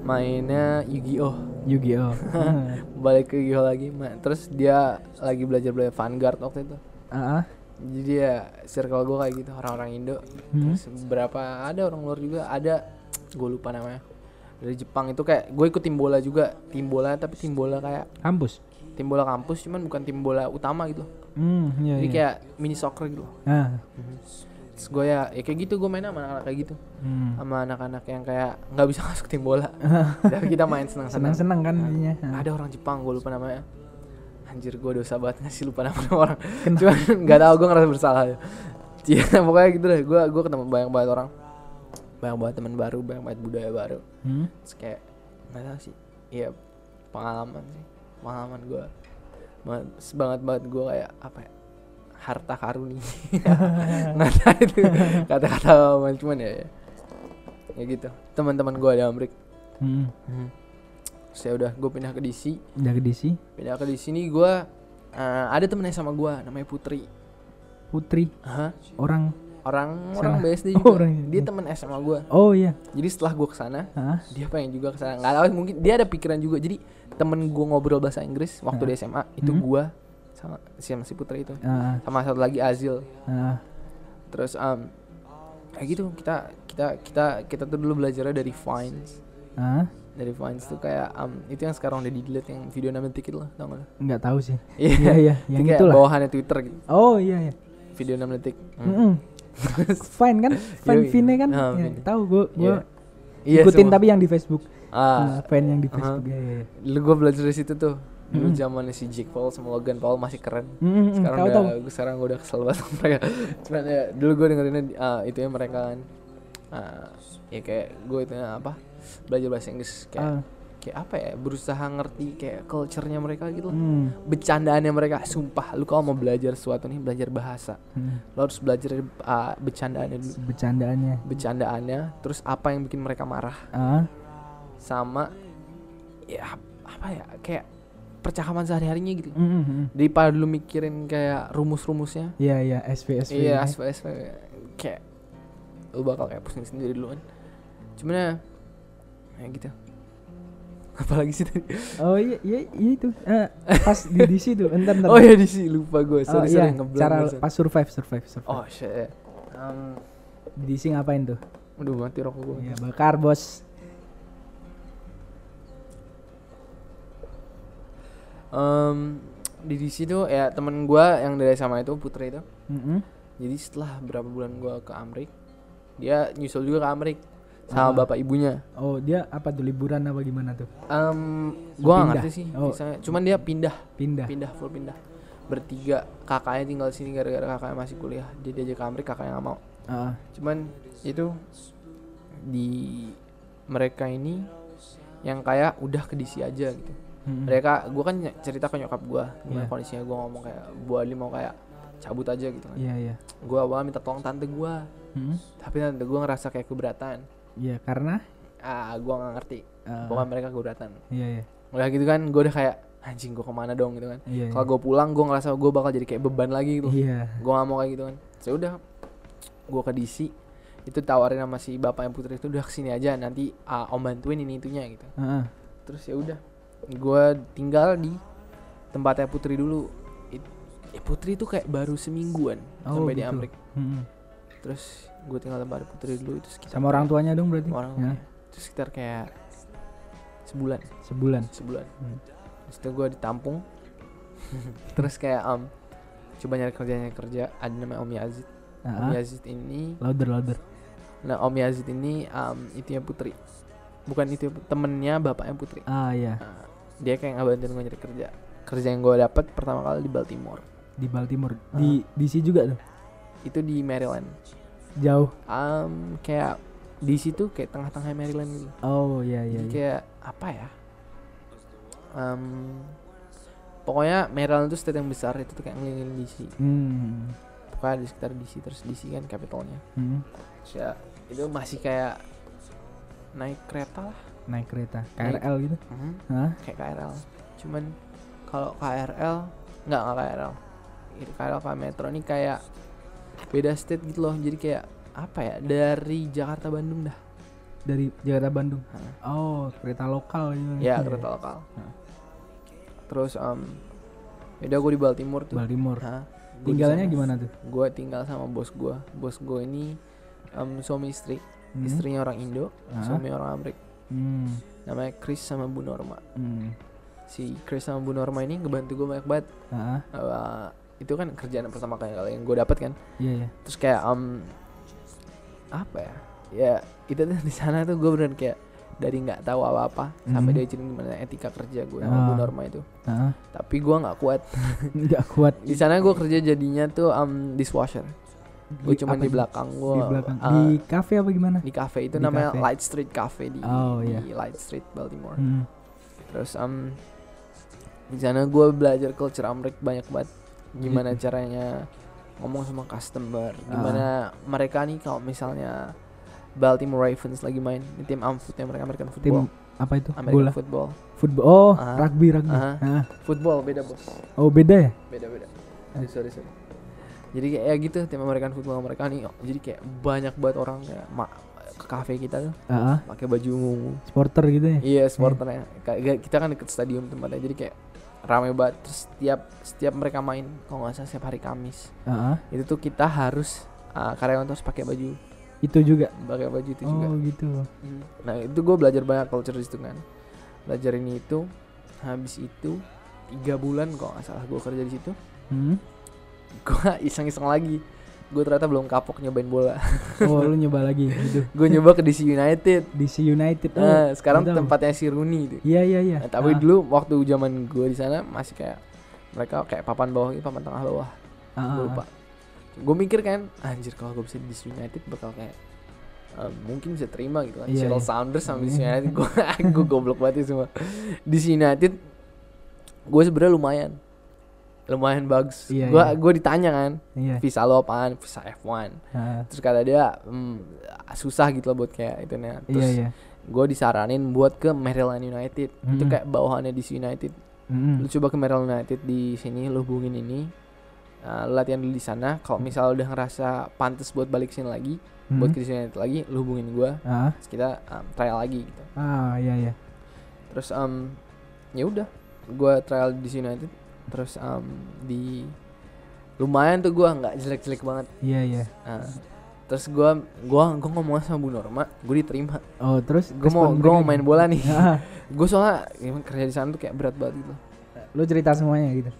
[SPEAKER 2] mainnya Yu-Gi-Oh
[SPEAKER 1] Yu-Gi-Oh. [LAUGHS]
[SPEAKER 2] balik ke Yu-Gi-Oh lagi terus dia lagi belajar belajar Vanguard waktu itu
[SPEAKER 1] Ah. ah.
[SPEAKER 2] jadi ya circle gue kayak gitu orang-orang Indo
[SPEAKER 1] Hmm.
[SPEAKER 2] terus beberapa ada orang luar juga ada gue lupa namanya dari Jepang itu kayak gue ikut tim bola juga tim bola tapi tim bola kayak
[SPEAKER 1] Kampus.
[SPEAKER 2] tim bola kampus cuman bukan tim bola utama gitu
[SPEAKER 1] Hmm, iya
[SPEAKER 2] jadi
[SPEAKER 1] iya.
[SPEAKER 2] kayak mini soccer gitu
[SPEAKER 1] Ah.
[SPEAKER 2] terus gue ya, ya kayak gitu gue main sama anak-anak kayak gitu
[SPEAKER 1] Hmm.
[SPEAKER 2] sama anak-anak yang kayak nggak bisa [LAUGHS] masuk tim bola [LAUGHS] tapi kita main senang-senang
[SPEAKER 1] Senang-senang kan jadinya. Ah.
[SPEAKER 2] ada orang Jepang gue lupa namanya anjir gue dosa banget ngasih lupa nama orang
[SPEAKER 1] Kenapa?
[SPEAKER 2] cuman [LAUGHS] nggak tahu gue ngerasa bersalah Iya pokoknya gitu deh gue gue ketemu banyak banget orang banyak banget teman baru banyak banget budaya baru
[SPEAKER 1] Hmm.
[SPEAKER 2] terus kayak nggak tahu sih iya pengalaman sih pengalaman gue banget banget banget gue kayak apa ya harta karuni [LAUGHS] nggak tahu itu kata-kata cuman ya ya, ya gitu teman-teman gue di Amrik
[SPEAKER 1] Hmm.
[SPEAKER 2] terus ya udah gue pindah ke DC
[SPEAKER 1] Udah ke DC.
[SPEAKER 2] pindah ke di sini gue uh, ada temennya sama gue namanya Putri
[SPEAKER 1] Putri.
[SPEAKER 2] Hah?
[SPEAKER 1] Orang.
[SPEAKER 2] Orang
[SPEAKER 1] Sana.
[SPEAKER 2] orang BSD
[SPEAKER 1] Oh, [LAUGHS]
[SPEAKER 2] juga
[SPEAKER 1] orang
[SPEAKER 2] dia
[SPEAKER 1] BSD.
[SPEAKER 2] temen SMA gue
[SPEAKER 1] Oh iya.
[SPEAKER 2] jadi setelah gue ke sana
[SPEAKER 1] Ah.
[SPEAKER 2] dia pengen juga ke sana nggak tahu mungkin dia ada pikiran juga jadi temen gue ngobrol bahasa Inggris waktu di SMA itu
[SPEAKER 1] Hmm.
[SPEAKER 2] gue sama sama si Putri itu sama satu lagi Azil terus um, kayak gitu kita kita kita kita tuh dulu belajarnya dari Vines dari Vines tuh kayak um, itu yang sekarang udah di delete yang video 6 detik itu lah tau gak?
[SPEAKER 1] Nggak tahu sih.
[SPEAKER 2] Iya,
[SPEAKER 1] Iya iya. Yang
[SPEAKER 2] Itu
[SPEAKER 1] itulah.
[SPEAKER 2] bawahannya Twitter gitu
[SPEAKER 1] Oh iya iya.
[SPEAKER 2] video 6 detik Hmm.
[SPEAKER 1] Mm-mm. Fine kan? [LAUGHS] Fine. Vine kan?
[SPEAKER 2] Ah,
[SPEAKER 1] Ya, tahu gua gua
[SPEAKER 2] Iya,
[SPEAKER 1] ikutin
[SPEAKER 2] semua.
[SPEAKER 1] tapi yang di Facebook.
[SPEAKER 2] ah,
[SPEAKER 1] Ah, fan yang di. Facebook ya ya. ya.
[SPEAKER 2] Dulu gue belajar dari situ tuh. Dulu
[SPEAKER 1] Mm.
[SPEAKER 2] zamannya si Jake Paul sama Logan Paul masih keren.
[SPEAKER 1] Mm-mm,
[SPEAKER 2] Sekarang udah gua- sekarang gue udah kesel banget sama mereka. Cuman ya dulu gue dengerinnya ah, itu ya mereka kan. ah, ya kayak gue itu apa? Belajar bahasa Inggris kayak
[SPEAKER 1] Ah,
[SPEAKER 2] kayak apa ya berusaha ngerti kayak culture-nya mereka gitu loh.
[SPEAKER 1] Hmm.
[SPEAKER 2] bercandaannya mereka sumpah lu kalau mau belajar sesuatu nih belajar bahasa
[SPEAKER 1] Hmm.
[SPEAKER 2] lo harus belajar uh, bercandaannya dulu
[SPEAKER 1] Bercandaannya.
[SPEAKER 2] bercandaannya terus apa yang bikin mereka marah
[SPEAKER 1] Ah.
[SPEAKER 2] sama ya apa ya kayak percakapan sehari-harinya gitu
[SPEAKER 1] Hmm, hmm, hmm.
[SPEAKER 2] daripada lu mikirin kayak rumus-rumusnya
[SPEAKER 1] Iya iya SV SV.
[SPEAKER 2] iya. SV SV kayak lu bakal kayak pusing sendiri dulu kan cuman ya ya gitu apalagi sih tadi
[SPEAKER 1] Oh iya iya, iya itu. Eh, pas di [LAUGHS] DC tuh. Entar entar.
[SPEAKER 2] oh ya di sini lupa gue
[SPEAKER 1] Oh,
[SPEAKER 2] sorry
[SPEAKER 1] iya,
[SPEAKER 2] sorry
[SPEAKER 1] cara pas survive survive survive.
[SPEAKER 2] oh shit um,
[SPEAKER 1] Di DC ngapain tuh?
[SPEAKER 2] Aduh mati rokok gue
[SPEAKER 1] Iya, bakar bos.
[SPEAKER 2] Em, di DC tuh ya temen gua yang dari sama itu Putri itu
[SPEAKER 1] Mm-mm.
[SPEAKER 2] jadi setelah berapa bulan gua ke Amrik dia nyusul juga ke Amrik sama
[SPEAKER 1] Ah.
[SPEAKER 2] bapak ibunya
[SPEAKER 1] Oh dia apa tuh liburan apa gimana tuh?
[SPEAKER 2] Em, gua
[SPEAKER 1] Pindah.
[SPEAKER 2] ngerti sih
[SPEAKER 1] Oh.
[SPEAKER 2] misalnya cuman dia pindah
[SPEAKER 1] Pindah.
[SPEAKER 2] pindah full pindah bertiga kakaknya tinggal di sini gara-gara kakaknya masih kuliah dia diajak ke Amrik kakaknya nggak mau
[SPEAKER 1] Ah,
[SPEAKER 2] cuman itu di mereka ini yang kayak udah ke DC aja gitu
[SPEAKER 1] mm-mm.
[SPEAKER 2] mereka gue kan cerita ke nyokap gue gimana
[SPEAKER 1] Iya.
[SPEAKER 2] kondisinya gue ngomong kayak Bu Ali mau kayak cabut aja gitu kan
[SPEAKER 1] Iya iya.
[SPEAKER 2] gue awal minta tolong tante gue
[SPEAKER 1] Mm-mm.
[SPEAKER 2] tapi tante gue ngerasa kayak keberatan
[SPEAKER 1] Iya karena.
[SPEAKER 2] ah gue nggak ngerti
[SPEAKER 1] ah,
[SPEAKER 2] pokoknya mereka keberatan
[SPEAKER 1] Iya iya.
[SPEAKER 2] udah gitu kan gue udah kayak anjing gue ke mana dong gitu kan
[SPEAKER 1] Iya.
[SPEAKER 2] kalau gue pulang gue ngerasa gue bakal jadi kayak beban lagi gitu
[SPEAKER 1] Iya.
[SPEAKER 2] gue gak mau kayak gitu kan saya udah gue ke DC itu tawarin sama si bapaknya putri itu udah ke sini aja nanti ah, om bantuin ini itunya gitu
[SPEAKER 1] Ah, ah.
[SPEAKER 2] terus ya udah gue tinggal di tempatnya putri dulu It- ya putri itu kayak baru semingguan
[SPEAKER 1] Oh,
[SPEAKER 2] sampai di
[SPEAKER 1] gitu.
[SPEAKER 2] Amrik
[SPEAKER 1] Mm-mm.
[SPEAKER 2] terus gue tinggal tempat putri dulu itu sekitar
[SPEAKER 1] Sama orang tuanya dong berarti.
[SPEAKER 2] sama orang
[SPEAKER 1] Ya,
[SPEAKER 2] itu sekitar kayak sebulan
[SPEAKER 1] sebulan.
[SPEAKER 2] sebulan
[SPEAKER 1] Hmm.
[SPEAKER 2] terus itu gue ditampung [LAUGHS] terus kayak um, coba nyari kerjanya kerja ada namanya Om Yazid Om
[SPEAKER 1] Ah.
[SPEAKER 2] Yazid ini
[SPEAKER 1] Louder louder.
[SPEAKER 2] nah Om Yazid ini um, itu ya putri bukan itu temennya bapaknya putri
[SPEAKER 1] Ah iya.
[SPEAKER 2] Nah, dia kayak ngabantuin gue nyari kerja kerja yang gue dapet pertama kali di Baltimore
[SPEAKER 1] Di Baltimore.
[SPEAKER 2] Ah.
[SPEAKER 1] Di DC juga tuh.
[SPEAKER 2] itu di Maryland
[SPEAKER 1] Jauh.
[SPEAKER 2] um, kayak di situ kayak tengah-tengah Maryland gitu
[SPEAKER 1] Oh iya iya.
[SPEAKER 2] Jadi
[SPEAKER 1] iya.
[SPEAKER 2] kayak apa ya um, pokoknya Maryland itu state yang besar itu tuh kayak ngelilingin DC
[SPEAKER 1] Hmm.
[SPEAKER 2] pokoknya di sekitar DC terus DC kan capitalnya
[SPEAKER 1] Hmm.
[SPEAKER 2] Terus ya itu masih kayak naik kereta lah
[SPEAKER 1] Naik kereta. KRL gitu. Hah?
[SPEAKER 2] kayak KRL cuman kalau KRL nggak nggak KRL KRL kayak metro ini kayak beda state gitu loh jadi kayak apa ya dari Jakarta Bandung dah
[SPEAKER 1] Dari Jakarta Bandung. Oh, kereta lokal gitu.
[SPEAKER 2] ya kereta lokal terus um, udah gue di Baltimore tuh
[SPEAKER 1] Baltimore.
[SPEAKER 2] Di
[SPEAKER 1] Tinggalnya gimana tuh?
[SPEAKER 2] gue tinggal sama bos gue bos gue ini um, suami istri
[SPEAKER 1] Hmm.
[SPEAKER 2] istrinya orang Indo suami orang Amrik
[SPEAKER 1] Hmm.
[SPEAKER 2] namanya Chris sama Bu Norma
[SPEAKER 1] Hmm.
[SPEAKER 2] si Chris sama Bu Norma ini ngebantu gue banyak banget
[SPEAKER 1] Ah, ah.
[SPEAKER 2] Uh, itu kan kerjaan pertama kali yang gue dapat kan
[SPEAKER 1] Iya iya.
[SPEAKER 2] terus kayak um, apa ya ya itu tuh di sana tuh gue bener kayak dari nggak tahu apa apa sampai
[SPEAKER 1] Mhm.
[SPEAKER 2] dia ajarin gimana etika kerja gue sama Bu
[SPEAKER 1] Ah.
[SPEAKER 2] Norma itu
[SPEAKER 1] ah.
[SPEAKER 2] tapi gue nggak kuat [LAUGHS]
[SPEAKER 1] Nggak kuat.
[SPEAKER 2] di sana gue kerja jadinya tuh um, dishwasher gue cuma di belakang gue
[SPEAKER 1] Di belakang.
[SPEAKER 2] uh,
[SPEAKER 1] di kafe apa gimana?
[SPEAKER 2] di cafe itu
[SPEAKER 1] di
[SPEAKER 2] namanya
[SPEAKER 1] cafe.
[SPEAKER 2] Light Street Cafe di,
[SPEAKER 1] Oh,
[SPEAKER 2] di
[SPEAKER 1] iya.
[SPEAKER 2] Light Street Baltimore
[SPEAKER 1] Hmm.
[SPEAKER 2] terus um, di sana gue belajar culture Amrik banyak banget gimana
[SPEAKER 1] Gitu.
[SPEAKER 2] caranya ngomong sama customer
[SPEAKER 1] Ah.
[SPEAKER 2] gimana mereka nih kalau misalnya Baltimore Ravens lagi main di tim amfootnya mereka American
[SPEAKER 1] Tim
[SPEAKER 2] football
[SPEAKER 1] apa itu?
[SPEAKER 2] American
[SPEAKER 1] Bola.
[SPEAKER 2] football
[SPEAKER 1] Football. Oh,
[SPEAKER 2] Ah.
[SPEAKER 1] rugby rugby.
[SPEAKER 2] Ah.
[SPEAKER 1] Ah.
[SPEAKER 2] football beda bos
[SPEAKER 1] Oh, beda ya?
[SPEAKER 2] beda beda sorry sorry, sorry. jadi kayak ya gitu tim American football mereka nih oh, jadi kayak banyak banget orang kayak ma- ke cafe kita tuh
[SPEAKER 1] Ah, ah.
[SPEAKER 2] pakai baju ungu
[SPEAKER 1] Sporter gitu ya?
[SPEAKER 2] Iya supporternya Kayak kita kan deket stadium tempatnya Jadi kayak rame banget Terus setiap setiap mereka main Kalau nggak salah setiap hari Kamis
[SPEAKER 1] Ah, ah.
[SPEAKER 2] Itu tuh kita harus uh, Karyawan tuh harus pakai baju
[SPEAKER 1] Itu juga.
[SPEAKER 2] Pakai baju itu juga
[SPEAKER 1] Oh, gitu.
[SPEAKER 2] Hmm. Nah itu gue belajar banyak culture di situ kan Belajar ini itu Habis itu Tiga bulan kalau nggak salah gue kerja di situ
[SPEAKER 1] Hmm.
[SPEAKER 2] Gue [LAUGHS] iseng-iseng lagi Gue ternyata belum kapok nyobain bola [LAUGHS]
[SPEAKER 1] Oh, lu nyoba lagi gitu.
[SPEAKER 2] Gue nyoba ke DC United
[SPEAKER 1] DC United. Oh,
[SPEAKER 2] Nah, sekarang
[SPEAKER 1] tahu.
[SPEAKER 2] tempatnya si Rooney tuh
[SPEAKER 1] Iya, iya, iya.
[SPEAKER 2] Nah, tapi
[SPEAKER 1] Ah,
[SPEAKER 2] dulu waktu zaman gue di sana masih kayak mereka kayak papan bawah gitu, papan tengah bawah.
[SPEAKER 1] ah,
[SPEAKER 2] gue
[SPEAKER 1] ah,
[SPEAKER 2] lupa. Gue mikir kan, anjir kalau gue bisa di DC United bakal kayak um, mungkin bisa terima gitu kan
[SPEAKER 1] Iya,
[SPEAKER 2] Seattle
[SPEAKER 1] iya.
[SPEAKER 2] Sounders sama DC United gue [LAUGHS] gue goblok banget itu semua DC United gue sebenarnya lumayan lumayan bagus
[SPEAKER 1] Iya,
[SPEAKER 2] gue
[SPEAKER 1] iya.
[SPEAKER 2] gue ditanya kan
[SPEAKER 1] Iya.
[SPEAKER 2] visa lo apaan visa F1
[SPEAKER 1] Ah,
[SPEAKER 2] terus kata dia "Hmm, susah gitu loh buat kayak itu nih
[SPEAKER 1] iya
[SPEAKER 2] terus
[SPEAKER 1] iya.
[SPEAKER 2] gue disaranin buat ke Maryland United itu
[SPEAKER 1] Mm-mm.
[SPEAKER 2] kayak bawahannya DC United
[SPEAKER 1] Mm-mm.
[SPEAKER 2] lu coba ke Maryland United di sini lu hubungin ini uh, lu latihan dulu di sana kalau misalnya udah ngerasa pantas buat balik sini lagi buat
[SPEAKER 1] Mm.
[SPEAKER 2] ke DC United lagi lu hubungin gua
[SPEAKER 1] Ah,
[SPEAKER 2] terus kita um, trial lagi gitu
[SPEAKER 1] ah iya iya.
[SPEAKER 2] terus um, ya udah gua trial di United terus um, di lumayan tuh gua nggak jelek-jelek banget
[SPEAKER 1] Iya iya.
[SPEAKER 2] Nah, terus gua gua gua ngomong sama Bu Norma gue diterima
[SPEAKER 1] Oh, terus
[SPEAKER 2] gue mau gue mau main bola nih [LAUGHS]
[SPEAKER 1] Ah,
[SPEAKER 2] gue soalnya emang kerja di sana tuh kayak berat banget gitu
[SPEAKER 1] lu cerita semuanya gitu.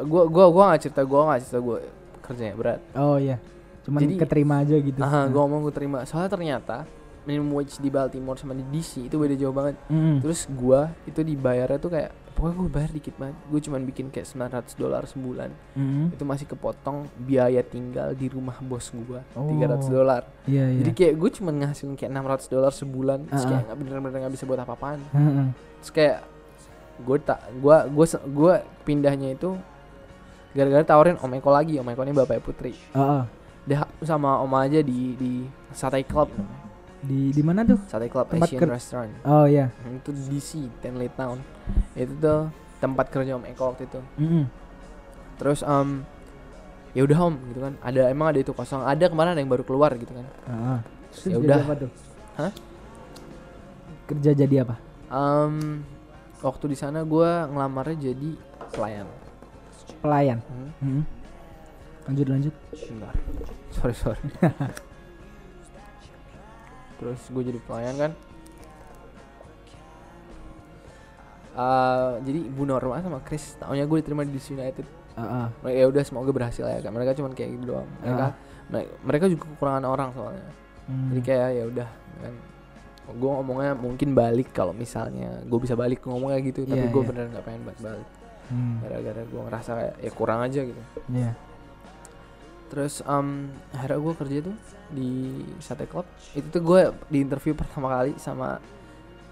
[SPEAKER 2] gue gue gue nggak cerita gue nggak cerita gue kerjanya berat
[SPEAKER 1] Oh iya. Cuman
[SPEAKER 2] Jadi-
[SPEAKER 1] keterima aja gitu.
[SPEAKER 2] Ah. gue ngomong gue terima soalnya ternyata minimum wage di Baltimore sama di DC itu beda jauh banget
[SPEAKER 1] Mm-mm.
[SPEAKER 2] terus gue itu dibayarnya tuh kayak pokoknya gue bayar dikit banget gue cuman bikin kayak 900 dolar sebulan
[SPEAKER 1] Mm-mm.
[SPEAKER 2] itu masih kepotong biaya tinggal di rumah bos gue
[SPEAKER 1] Oh.
[SPEAKER 2] 300 dolar
[SPEAKER 1] Iya iya.
[SPEAKER 2] jadi kayak gue cuman ngasilin kayak 600 dolar sebulan terus
[SPEAKER 1] Ah,
[SPEAKER 2] kayak nggak bener-bener nggak bisa buat apa-apaan
[SPEAKER 1] Heeh.
[SPEAKER 2] terus kayak gue tak gue gue gue pindahnya itu gara-gara tawarin om Eko lagi om Eko ini bapaknya Putri
[SPEAKER 1] Heeh.
[SPEAKER 2] dia sama om aja di di Sate Club
[SPEAKER 1] Di di mana tuh?
[SPEAKER 2] Sate Club
[SPEAKER 1] Tempat
[SPEAKER 2] Asian Restaurant
[SPEAKER 1] Oh iya.
[SPEAKER 2] Hmm, itu di DC Ten Late Town itu tuh tempat kerja om Eko waktu itu
[SPEAKER 1] Mm-mm.
[SPEAKER 2] terus um, ya udah om gitu kan ada emang ada itu kosong ada kemarin ada yang baru keluar gitu kan Terus ya udah? Hah?
[SPEAKER 1] Kerja jadi apa?
[SPEAKER 2] um, waktu di sana gue ngelamarnya jadi pelayan
[SPEAKER 1] Pelayan.
[SPEAKER 2] Hmm,
[SPEAKER 1] Mm-mm. Lanjut lanjut.
[SPEAKER 2] Bentar. Sorry sorry. [LAUGHS] Terus gue jadi pelayan kan. Eh, jadi Bu Norma sama Chris taunya gue diterima di DC United.
[SPEAKER 1] Heeh.
[SPEAKER 2] Mereka ya udah semoga berhasil ya kan. Mereka cuma kayak gitu doang. Mereka me- mereka juga kekurangan orang soalnya.
[SPEAKER 1] Hmm.
[SPEAKER 2] Jadi kayak ya udah kan. Gue ngomongnya mungkin balik kalau misalnya gue bisa balik ngomongnya gitu. Tapi
[SPEAKER 1] Iya,
[SPEAKER 2] gue
[SPEAKER 1] iya.
[SPEAKER 2] beneran gak pengen balik balik.
[SPEAKER 1] Hmm.
[SPEAKER 2] Gara-gara gue ngerasa kayak ya kurang aja gitu.
[SPEAKER 1] Iya.
[SPEAKER 2] Terus um, akhirnya gue kerja tuh di Sate Club. Itu tuh gue di interview pertama kali sama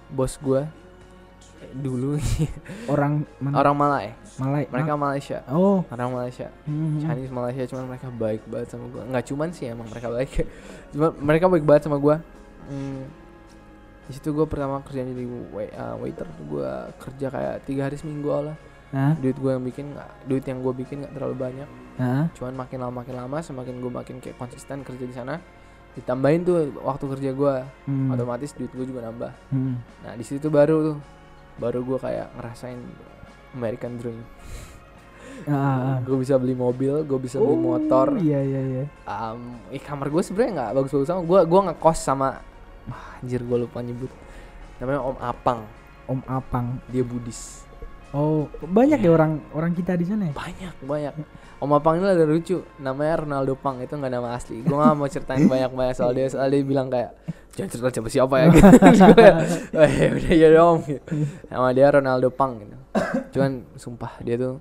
[SPEAKER 2] bos gue dulu [LAUGHS]
[SPEAKER 1] Orang mana?
[SPEAKER 2] orang Malay.
[SPEAKER 1] Malay.
[SPEAKER 2] Mereka Malaysia,
[SPEAKER 1] Ma- Oh.
[SPEAKER 2] orang Malaysia.
[SPEAKER 1] Hmm.
[SPEAKER 2] Chinese Malaysia cuman mereka baik banget sama gue. Nggak cuman sih emang mereka baik. [LAUGHS] Cuma mereka baik banget sama gue. Hmm, di situ gue pertama kerja jadi wai- uh, waiter. Gue kerja kayak tiga hari seminggu lah.
[SPEAKER 1] Hah?
[SPEAKER 2] Duit gue yang bikin nggak, duit yang gue bikin nggak terlalu banyak.
[SPEAKER 1] Hah?
[SPEAKER 2] cuman makin lama makin lama semakin gue makin kayak konsisten kerja di sana ditambahin tuh waktu kerja gue
[SPEAKER 1] Hmm.
[SPEAKER 2] otomatis duit gue juga nambah
[SPEAKER 1] Hmm.
[SPEAKER 2] nah di situ baru tuh baru gue kayak ngerasain American Dream
[SPEAKER 1] Ah, ah, ah.
[SPEAKER 2] gue bisa beli mobil gue bisa beli
[SPEAKER 1] Oh,
[SPEAKER 2] motor
[SPEAKER 1] Iya iya iya.
[SPEAKER 2] um, eh, kamar gue sebenarnya nggak bagus-bagus sama gue gue ngekos sama Wah, anjir gue lupa nyebut namanya Om Apang
[SPEAKER 1] Om Apang.
[SPEAKER 2] dia Buddhis
[SPEAKER 1] Oh, banyak ya orang orang kita di sana ya?
[SPEAKER 2] banyak banyak Om Apang ini ada lucu namanya Ronaldo Pang itu nggak nama asli gue nggak mau ceritain banyak banyak soal dia soal dia bilang kayak jangan cerita siapa siapa ya gitu [LAUGHS] "Oh, ya udah ya dong gitu. nama dia Ronaldo Pang gitu cuman sumpah dia tuh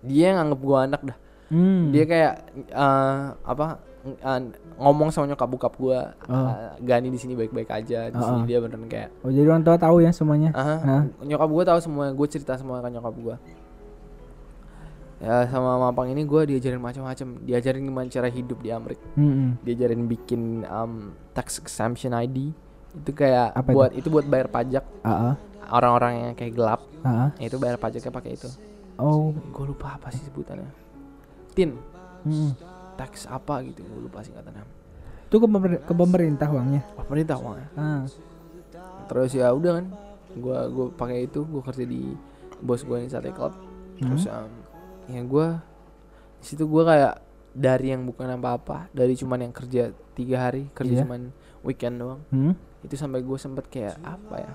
[SPEAKER 2] dia yang nganggep gue anak dah
[SPEAKER 1] Hmm.
[SPEAKER 2] dia kayak eh, apa eh, ngomong sama nyokap bokap gue
[SPEAKER 1] Oh.
[SPEAKER 2] Gani di sini baik-baik aja di
[SPEAKER 1] Oh,
[SPEAKER 2] sini
[SPEAKER 1] oh.
[SPEAKER 2] dia beneran kayak
[SPEAKER 1] Oh, jadi orang tua tahu ya semuanya.
[SPEAKER 2] Aha,
[SPEAKER 1] Hah?
[SPEAKER 2] nyokap gue tahu semua gue cerita semua ke nyokap gue ya sama mampang ini gue diajarin macam-macam diajarin gimana cara hidup di Amerika
[SPEAKER 1] Hmm.
[SPEAKER 2] diajarin bikin um, tax exemption ID itu kayak
[SPEAKER 1] Apa itu?
[SPEAKER 2] buat itu? buat bayar pajak
[SPEAKER 1] ah.
[SPEAKER 2] orang-orang yang kayak gelap
[SPEAKER 1] ah.
[SPEAKER 2] itu bayar pajaknya pakai itu
[SPEAKER 1] Oh.
[SPEAKER 2] gue lupa apa sih sebutannya tin
[SPEAKER 1] Hmm.
[SPEAKER 2] tax apa gitu gue lupa singkatannya
[SPEAKER 1] Itu ke, pemer- ke pemerintah uangnya.
[SPEAKER 2] oh, pemerintah uangnya
[SPEAKER 1] Ah.
[SPEAKER 2] terus ya udah kan gue gue pakai itu gue kerja di bos gue yang sate club terus um, ya gue di situ gue kayak dari yang bukan apa-apa dari cuman yang kerja tiga hari kerja
[SPEAKER 1] Iya.
[SPEAKER 2] cuman weekend doang
[SPEAKER 1] Hmm.
[SPEAKER 2] itu sampai gue sempet kayak apa ya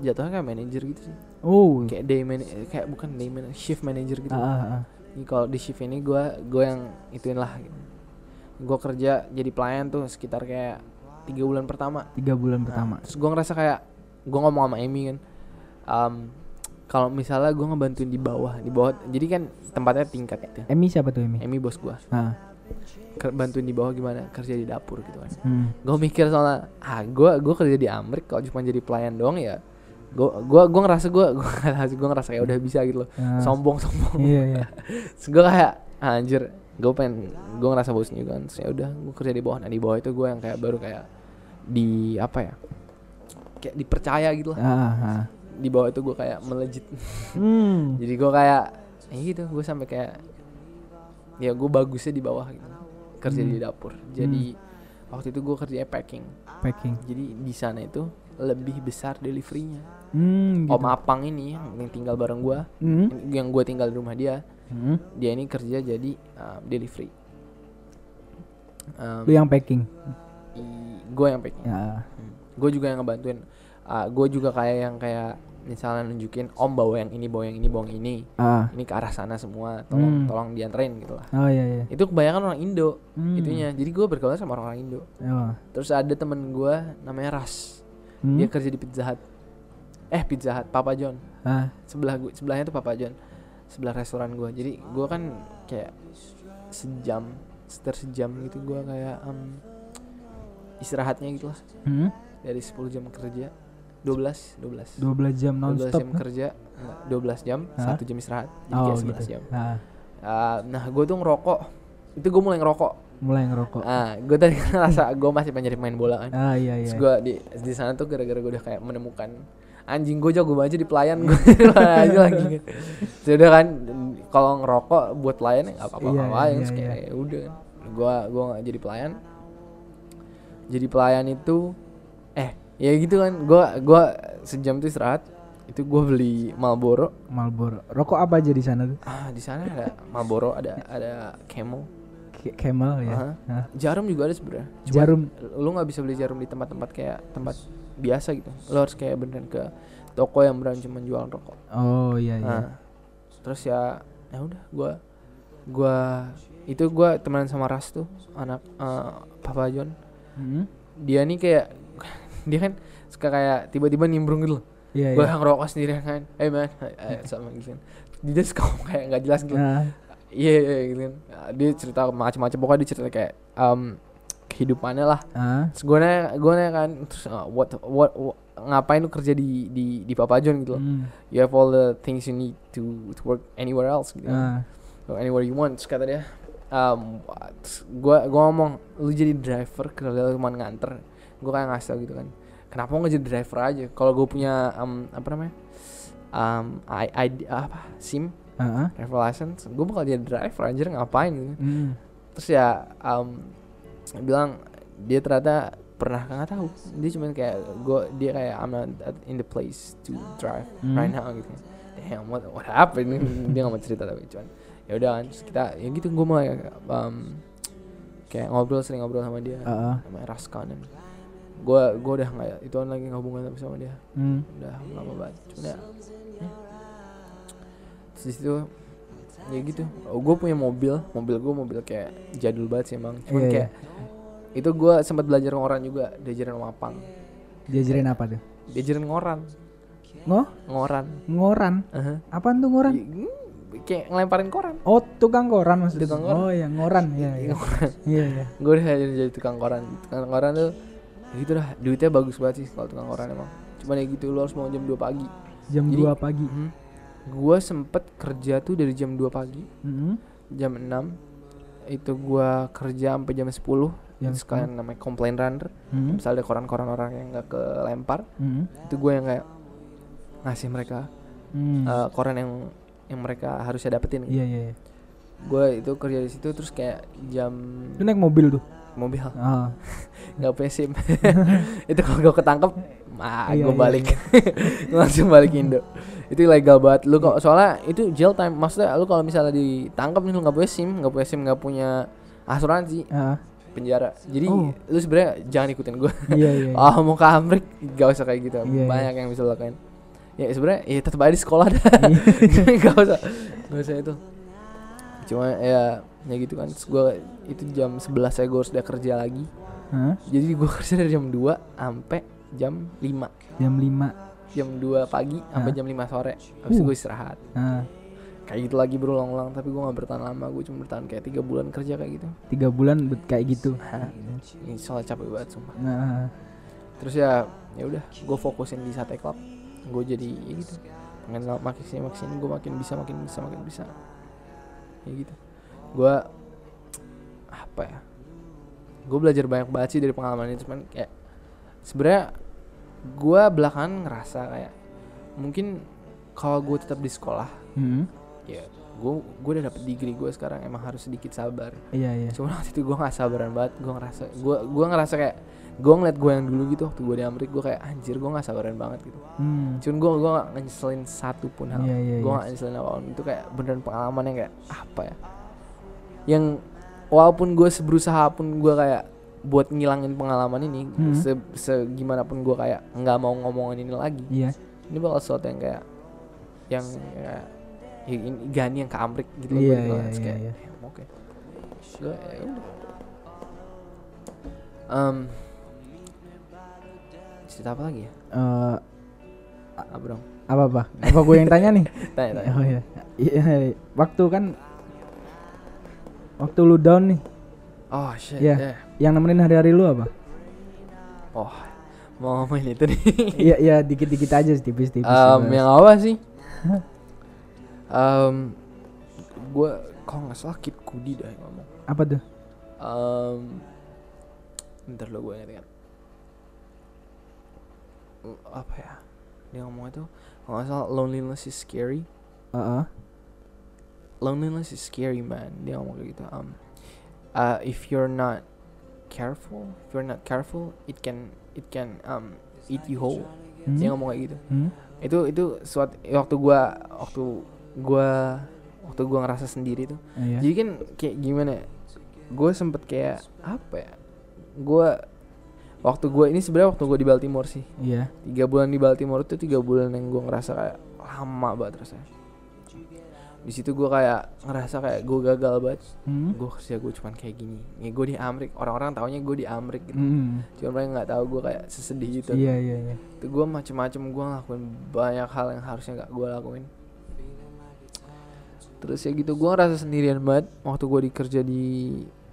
[SPEAKER 2] jatuhnya kayak manajer gitu sih
[SPEAKER 1] Oh.
[SPEAKER 2] kayak day man kayak bukan day man shift manager gitu
[SPEAKER 1] Ah, ah, ah.
[SPEAKER 2] Kalau di shift ini gue gue yang ituin lah gitu. gue kerja jadi pelayan tuh sekitar kayak tiga bulan pertama
[SPEAKER 1] Tiga bulan
[SPEAKER 2] Nah,
[SPEAKER 1] pertama.
[SPEAKER 2] terus gue ngerasa kayak gue ngomong sama Amy kan um, kalau misalnya gue ngebantuin di bawah di bawah jadi kan tempatnya tingkat gitu
[SPEAKER 1] Emi siapa tuh Emi?
[SPEAKER 2] Amy bos gue
[SPEAKER 1] Ah.
[SPEAKER 2] ker- bantuin di bawah gimana kerja di dapur gitu kan
[SPEAKER 1] Hmm.
[SPEAKER 2] gue mikir soalnya ah gue gue kerja di Amrik kalau cuma jadi pelayan doang ya gue gue gue ngerasa gue [LAUGHS] gue ngerasa gue ngerasa kayak udah bisa gitu loh
[SPEAKER 1] Ah.
[SPEAKER 2] sombong sombong
[SPEAKER 1] Iya iya. [LAUGHS]
[SPEAKER 2] gue kayak "Ah, anjir gue pengen gue ngerasa bosan juga kan Terus ya udah gue kerja di bawah nah di bawah itu gue yang kayak baru kayak di apa ya kayak dipercaya gitu lah
[SPEAKER 1] Ah, ah.
[SPEAKER 2] Di bawah itu gue kayak melejit
[SPEAKER 1] Hmm. [LAUGHS]
[SPEAKER 2] jadi gue kayak ya gitu gue sampai kayak ya gue bagusnya di bawah gitu kerja di dapur jadi waktu itu gue kerja packing
[SPEAKER 1] Packing.
[SPEAKER 2] jadi di sana itu lebih besar deliverynya
[SPEAKER 1] Hmm.
[SPEAKER 2] om apang ini yang tinggal bareng gue
[SPEAKER 1] Hmm.
[SPEAKER 2] yang gue tinggal di rumah dia
[SPEAKER 1] Hmm.
[SPEAKER 2] dia ini kerja jadi uh, delivery Um,
[SPEAKER 1] Lu yang packing.
[SPEAKER 2] gue yang packing
[SPEAKER 1] Ya.
[SPEAKER 2] gue juga yang ngebantuin gue juga kayak yang kayak misalnya nunjukin om bawa yang ini bawa yang ini bawa yang ini
[SPEAKER 1] Ah.
[SPEAKER 2] ini ke arah sana semua tolong
[SPEAKER 1] Hmm.
[SPEAKER 2] tolong dianterin gitu lah
[SPEAKER 1] Oh iya iya.
[SPEAKER 2] itu kebanyakan orang Indo
[SPEAKER 1] Hmm.
[SPEAKER 2] itunya jadi gue bergaul sama orang-orang Indo
[SPEAKER 1] Oh.
[SPEAKER 2] terus ada temen gue namanya Ras
[SPEAKER 1] Hmm.
[SPEAKER 2] dia kerja di Pizza Hut eh Pizza Hut Papa John
[SPEAKER 1] Ah.
[SPEAKER 2] sebelah gue sebelahnya tuh Papa John sebelah restoran gue jadi gue kan kayak sejam sekitar sejam gitu gue kayak em, istirahatnya gitu lah
[SPEAKER 1] Hmm.
[SPEAKER 2] dari 10 jam kerja 12 12
[SPEAKER 1] 12 jam
[SPEAKER 2] 12
[SPEAKER 1] nonstop.
[SPEAKER 2] jam kerja enggak, 12 jam
[SPEAKER 1] Hah?
[SPEAKER 2] satu jam istirahat jadi
[SPEAKER 1] Oh
[SPEAKER 2] kayak 11
[SPEAKER 1] gitu.
[SPEAKER 2] jam
[SPEAKER 1] Ah.
[SPEAKER 2] Ah, nah gue tuh ngerokok itu gue mulai ngerokok
[SPEAKER 1] Mulai ngerokok.
[SPEAKER 2] ah gue tadi ngerasa gue masih pengen jadi main bola kan
[SPEAKER 1] Ah iya iya.
[SPEAKER 2] Terus gue di di sana tuh gara-gara gue udah kayak menemukan anjing gue jago aja di pelayan gue [LAUGHS] aja lagi. Terus udah kan kalau ngerokok buat pelayan ya nggak apa-apa
[SPEAKER 1] Iya, iya,
[SPEAKER 2] Terus
[SPEAKER 1] iya.
[SPEAKER 2] kayak ya udah kan. Gue gue nggak jadi pelayan. Jadi pelayan itu ya gitu kan gue gua sejam tuh istirahat itu gue beli Marlboro
[SPEAKER 1] Marlboro. Rokok apa aja di sana tuh?
[SPEAKER 2] ah di sana ada Marlboro ada ada Camel
[SPEAKER 1] Camel ya.
[SPEAKER 2] Aha.
[SPEAKER 1] Ah.
[SPEAKER 2] jarum juga ada sebenarnya
[SPEAKER 1] Jarum.
[SPEAKER 2] lu nggak bisa beli jarum di tempat-tempat kayak tempat biasa gitu lu harus kayak beneran ke toko yang beneran cuma jual rokok
[SPEAKER 1] Oh iya iya.
[SPEAKER 2] nah terus ya ya udah gua gua itu gua temenan sama Ras tuh anak eh, Papa John
[SPEAKER 1] Hmm.
[SPEAKER 2] dia nih kayak dia kan suka kayak tiba-tiba nimbrung gitu loh
[SPEAKER 1] Iya
[SPEAKER 2] gua
[SPEAKER 1] iya.
[SPEAKER 2] ngerokok sendiri kan hey man eh, sama gitu kan dia suka [LAUGHS] kayak nggak jelas gitu
[SPEAKER 1] Nah,
[SPEAKER 2] iya iya gitu kan Ah, dia cerita macam-macam pokoknya dia cerita kayak um, kehidupannya lah
[SPEAKER 1] ah.
[SPEAKER 2] Terus gue nanya, gue nanya kan, terus uh, what, what, what- ngapain lu kerja di di di Papa John gitu loh?
[SPEAKER 1] Hmm.
[SPEAKER 2] You have all the things you need to to work anywhere else gitu.
[SPEAKER 1] Ah.
[SPEAKER 2] Kan? Or anywhere you want. Terus kata dia, um, gue gue ngomong, lu jadi driver kerja cuma nganter. Gue kayak ngasih tau gitu kan. Kenapa nggak jadi driver aja? Kalau gue punya um, apa namanya? Um, I, ID apa SIM
[SPEAKER 1] ah.
[SPEAKER 2] driver license, gue bakal jadi driver anjir ngapain gitu
[SPEAKER 1] Hmm.
[SPEAKER 2] terus ya um, bilang dia ternyata pernah nggak tahu dia cuman kayak gue dia kayak I'm not in the place to drive
[SPEAKER 1] Hmm.
[SPEAKER 2] right now gitu damn what what happened [LAUGHS] dia nggak mau cerita tapi cuman ya udah kan terus kita ya gitu gue mulai um, kayak ngobrol sering ngobrol sama dia
[SPEAKER 1] ah.
[SPEAKER 2] namanya Raskanen gue gue udah nggak itu lagi nggak hubungan sama dia
[SPEAKER 1] Hmm.
[SPEAKER 2] udah lama banget cuma ya, ya. terus di situ ya gitu oh, gue punya mobil mobil gue mobil kayak jadul banget sih emang cuman
[SPEAKER 1] Iya, iya.
[SPEAKER 2] kayak itu gue sempat belajar ngoran juga diajarin sama Apang
[SPEAKER 1] Diajarin apa tuh?
[SPEAKER 2] diajarin ngoran
[SPEAKER 1] Ngoh?
[SPEAKER 2] ngoran
[SPEAKER 1] Ngoran.
[SPEAKER 2] Aha.
[SPEAKER 1] Apaan tuh ngoran?
[SPEAKER 2] I- mm, kayak ngelemparin koran
[SPEAKER 1] Oh, tukang koran maksudnya.
[SPEAKER 2] Tukang koran.
[SPEAKER 1] Oh, ya ngoran. [LAUGHS] Iya, iya. Iya, iya.
[SPEAKER 2] gue udah jadi tukang koran tukang koran tuh ya gitu dah duitnya bagus banget sih kalau tukang koran emang cuman ya gitu lo harus mau jam 2 pagi
[SPEAKER 1] Jam
[SPEAKER 2] Jadi-
[SPEAKER 1] 2 pagi.
[SPEAKER 2] Mhm. gue sempet kerja tuh dari jam 2 pagi
[SPEAKER 1] Hmm.
[SPEAKER 2] jam 6 itu gua kerja sampai jam 10
[SPEAKER 1] Jam
[SPEAKER 2] Terus kalian namanya complaint runner
[SPEAKER 1] Hmm.
[SPEAKER 2] misalnya ada koran-koran orang yang nggak kelempar
[SPEAKER 1] Hmm.
[SPEAKER 2] itu gue yang kayak ngasih mereka
[SPEAKER 1] Hmm.
[SPEAKER 2] eh, koran yang yang mereka harusnya dapetin
[SPEAKER 1] Iya, iya, iya.
[SPEAKER 2] Gue itu kerja di situ terus kayak jam
[SPEAKER 1] Lu naik mobil tuh.
[SPEAKER 2] mobil.
[SPEAKER 1] Ah. [LAUGHS]
[SPEAKER 2] nggak punya sim. [LAUGHS] Itu kalau gue ketangkep ah
[SPEAKER 1] Iya,
[SPEAKER 2] gue
[SPEAKER 1] iya,
[SPEAKER 2] balik. [LAUGHS] Gua langsung balik Indo. Itu ilegal banget. Lu kok soalnya itu jail time. Maksudnya lu kalau misalnya ditangkap nih lu nggak punya sim nggak punya sim nggak punya asuransi
[SPEAKER 1] Ah.
[SPEAKER 2] penjara. Jadi
[SPEAKER 1] Oh.
[SPEAKER 2] lu sebenarnya jangan ikutin gue
[SPEAKER 1] Iya, iya. iya.
[SPEAKER 2] ah mau ke Amrik. Gak usah kayak gitu.
[SPEAKER 1] Iya,
[SPEAKER 2] banyak yang bisa lakuin. Ya sebenarnya ya tetap aja di sekolah dah.
[SPEAKER 1] Iya.
[SPEAKER 2] gak usah. Gak usah itu cuma ya ya gitu kan. Terus gua itu jam 11 saya gue harus udah kerja lagi.
[SPEAKER 1] Hah?
[SPEAKER 2] jadi gue [LAUGHS] kerja dari jam 2 sampai jam 5
[SPEAKER 1] Jam 5.
[SPEAKER 2] jam 2 pagi sampai
[SPEAKER 1] Hah?
[SPEAKER 2] jam 5 sore. Habis itu
[SPEAKER 1] Uh.
[SPEAKER 2] gue istirahat.
[SPEAKER 1] Ah.
[SPEAKER 2] kayak gitu lagi berulang-ulang tapi gue nggak bertahan lama. Gue cuma bertahan kayak tiga bulan kerja kayak gitu.
[SPEAKER 1] Tiga bulan kayak gitu.
[SPEAKER 2] Ini soalnya capek banget sumpah.
[SPEAKER 1] Nah
[SPEAKER 2] terus ya ya udah gue fokusin di sate club. Gue jadi ya gitu. Makin lama makin sini makin sini gue makin bisa makin bisa makin bisa ya gitu. Gue apa ya gue belajar banyak banget sih dari pengalaman ini cuman kayak sebenarnya gue belakangan ngerasa kayak mungkin kalau gue tetap di sekolah
[SPEAKER 1] hmm.
[SPEAKER 2] ya gue gue udah dapet degree gue sekarang emang harus sedikit sabar.
[SPEAKER 1] Iya iya.
[SPEAKER 2] Cuma waktu itu gue nggak sabaran banget gue ngerasa gue gue ngerasa kayak gue ngeliat gue yang dulu gitu waktu gue di Amerika gue kayak anjir gue nggak sabaran banget gitu
[SPEAKER 1] hmm.
[SPEAKER 2] cuman gue gue nggak nyeselin satu pun hal
[SPEAKER 1] Iya, iya,
[SPEAKER 2] gue
[SPEAKER 1] iya.
[SPEAKER 2] nggak nyeselin apa pun itu kayak beneran pengalaman yang kayak apa ya yang walaupun gue seberusaha pun gue kayak buat ngilangin pengalaman ini
[SPEAKER 1] Hmm.
[SPEAKER 2] se segimana pun gue kayak nggak mau ngomongin ini lagi
[SPEAKER 1] iya
[SPEAKER 2] ini bakal sesuatu yang kayak yang kayak ya ini Gani yang ke Amrik gitu loh, gitu
[SPEAKER 1] iya,
[SPEAKER 2] lah. Terus
[SPEAKER 1] iya,
[SPEAKER 2] kayak
[SPEAKER 1] iya.
[SPEAKER 2] "Ya, oke gue ya udah Em, cerita apa lagi ya?
[SPEAKER 1] Eh,
[SPEAKER 2] apa dong?
[SPEAKER 1] apa apa? Apa gue yang tanya nih? [LAUGHS]
[SPEAKER 2] Tanya tanya.
[SPEAKER 1] Oh iya. Iya waktu kan waktu lu down nih.
[SPEAKER 2] Oh shit
[SPEAKER 1] Iya.
[SPEAKER 2] yeah.
[SPEAKER 1] yang nemenin hari-hari lu apa?
[SPEAKER 2] Oh mau ngomongin itu nih. [LAUGHS]
[SPEAKER 1] Iya iya dikit-dikit aja tipis-tipis.
[SPEAKER 2] Em,
[SPEAKER 1] bebas.
[SPEAKER 2] yang apa sih? Um, gue kalau nggak salah Kid Kudi dah yang ngomong.
[SPEAKER 1] Apa tuh?
[SPEAKER 2] Um, bentar lo gue ingat-ingat. Uh, apa ya dia ngomong itu kalau nggak salah loneliness is scary
[SPEAKER 1] Heeh.
[SPEAKER 2] loneliness is scary man dia ngomong kayak gitu um uh, if you're not careful if you're not careful it can it can um eat you whole
[SPEAKER 1] Hmm?
[SPEAKER 2] dia ngomong kayak gitu
[SPEAKER 1] Hmm?
[SPEAKER 2] itu itu suatu waktu gua waktu gua waktu gua ngerasa sendiri tuh
[SPEAKER 1] Iya.
[SPEAKER 2] jadi kan kayak gimana ya gue sempet kayak apa ya gue waktu gue ini sebenarnya waktu gue di Baltimore sih.
[SPEAKER 1] Iya.
[SPEAKER 2] tiga bulan di Baltimore itu tiga bulan yang gue ngerasa kayak lama banget rasanya. Di situ gue kayak ngerasa kayak gue gagal banget.
[SPEAKER 1] Hmm?
[SPEAKER 2] gue kerja gue cuman kayak gini. Ya gue di Amrik. Orang-orang taunya gue di Amrik gitu.
[SPEAKER 1] Hmm.
[SPEAKER 2] cuma mereka nggak tahu gue kayak sesedih gitu.
[SPEAKER 1] Iya iya iya.
[SPEAKER 2] itu gue macem-macem. Gue ngelakuin banyak hal yang harusnya nggak gue lakuin. Terus ya gitu gue ngerasa sendirian banget waktu gue dikerja di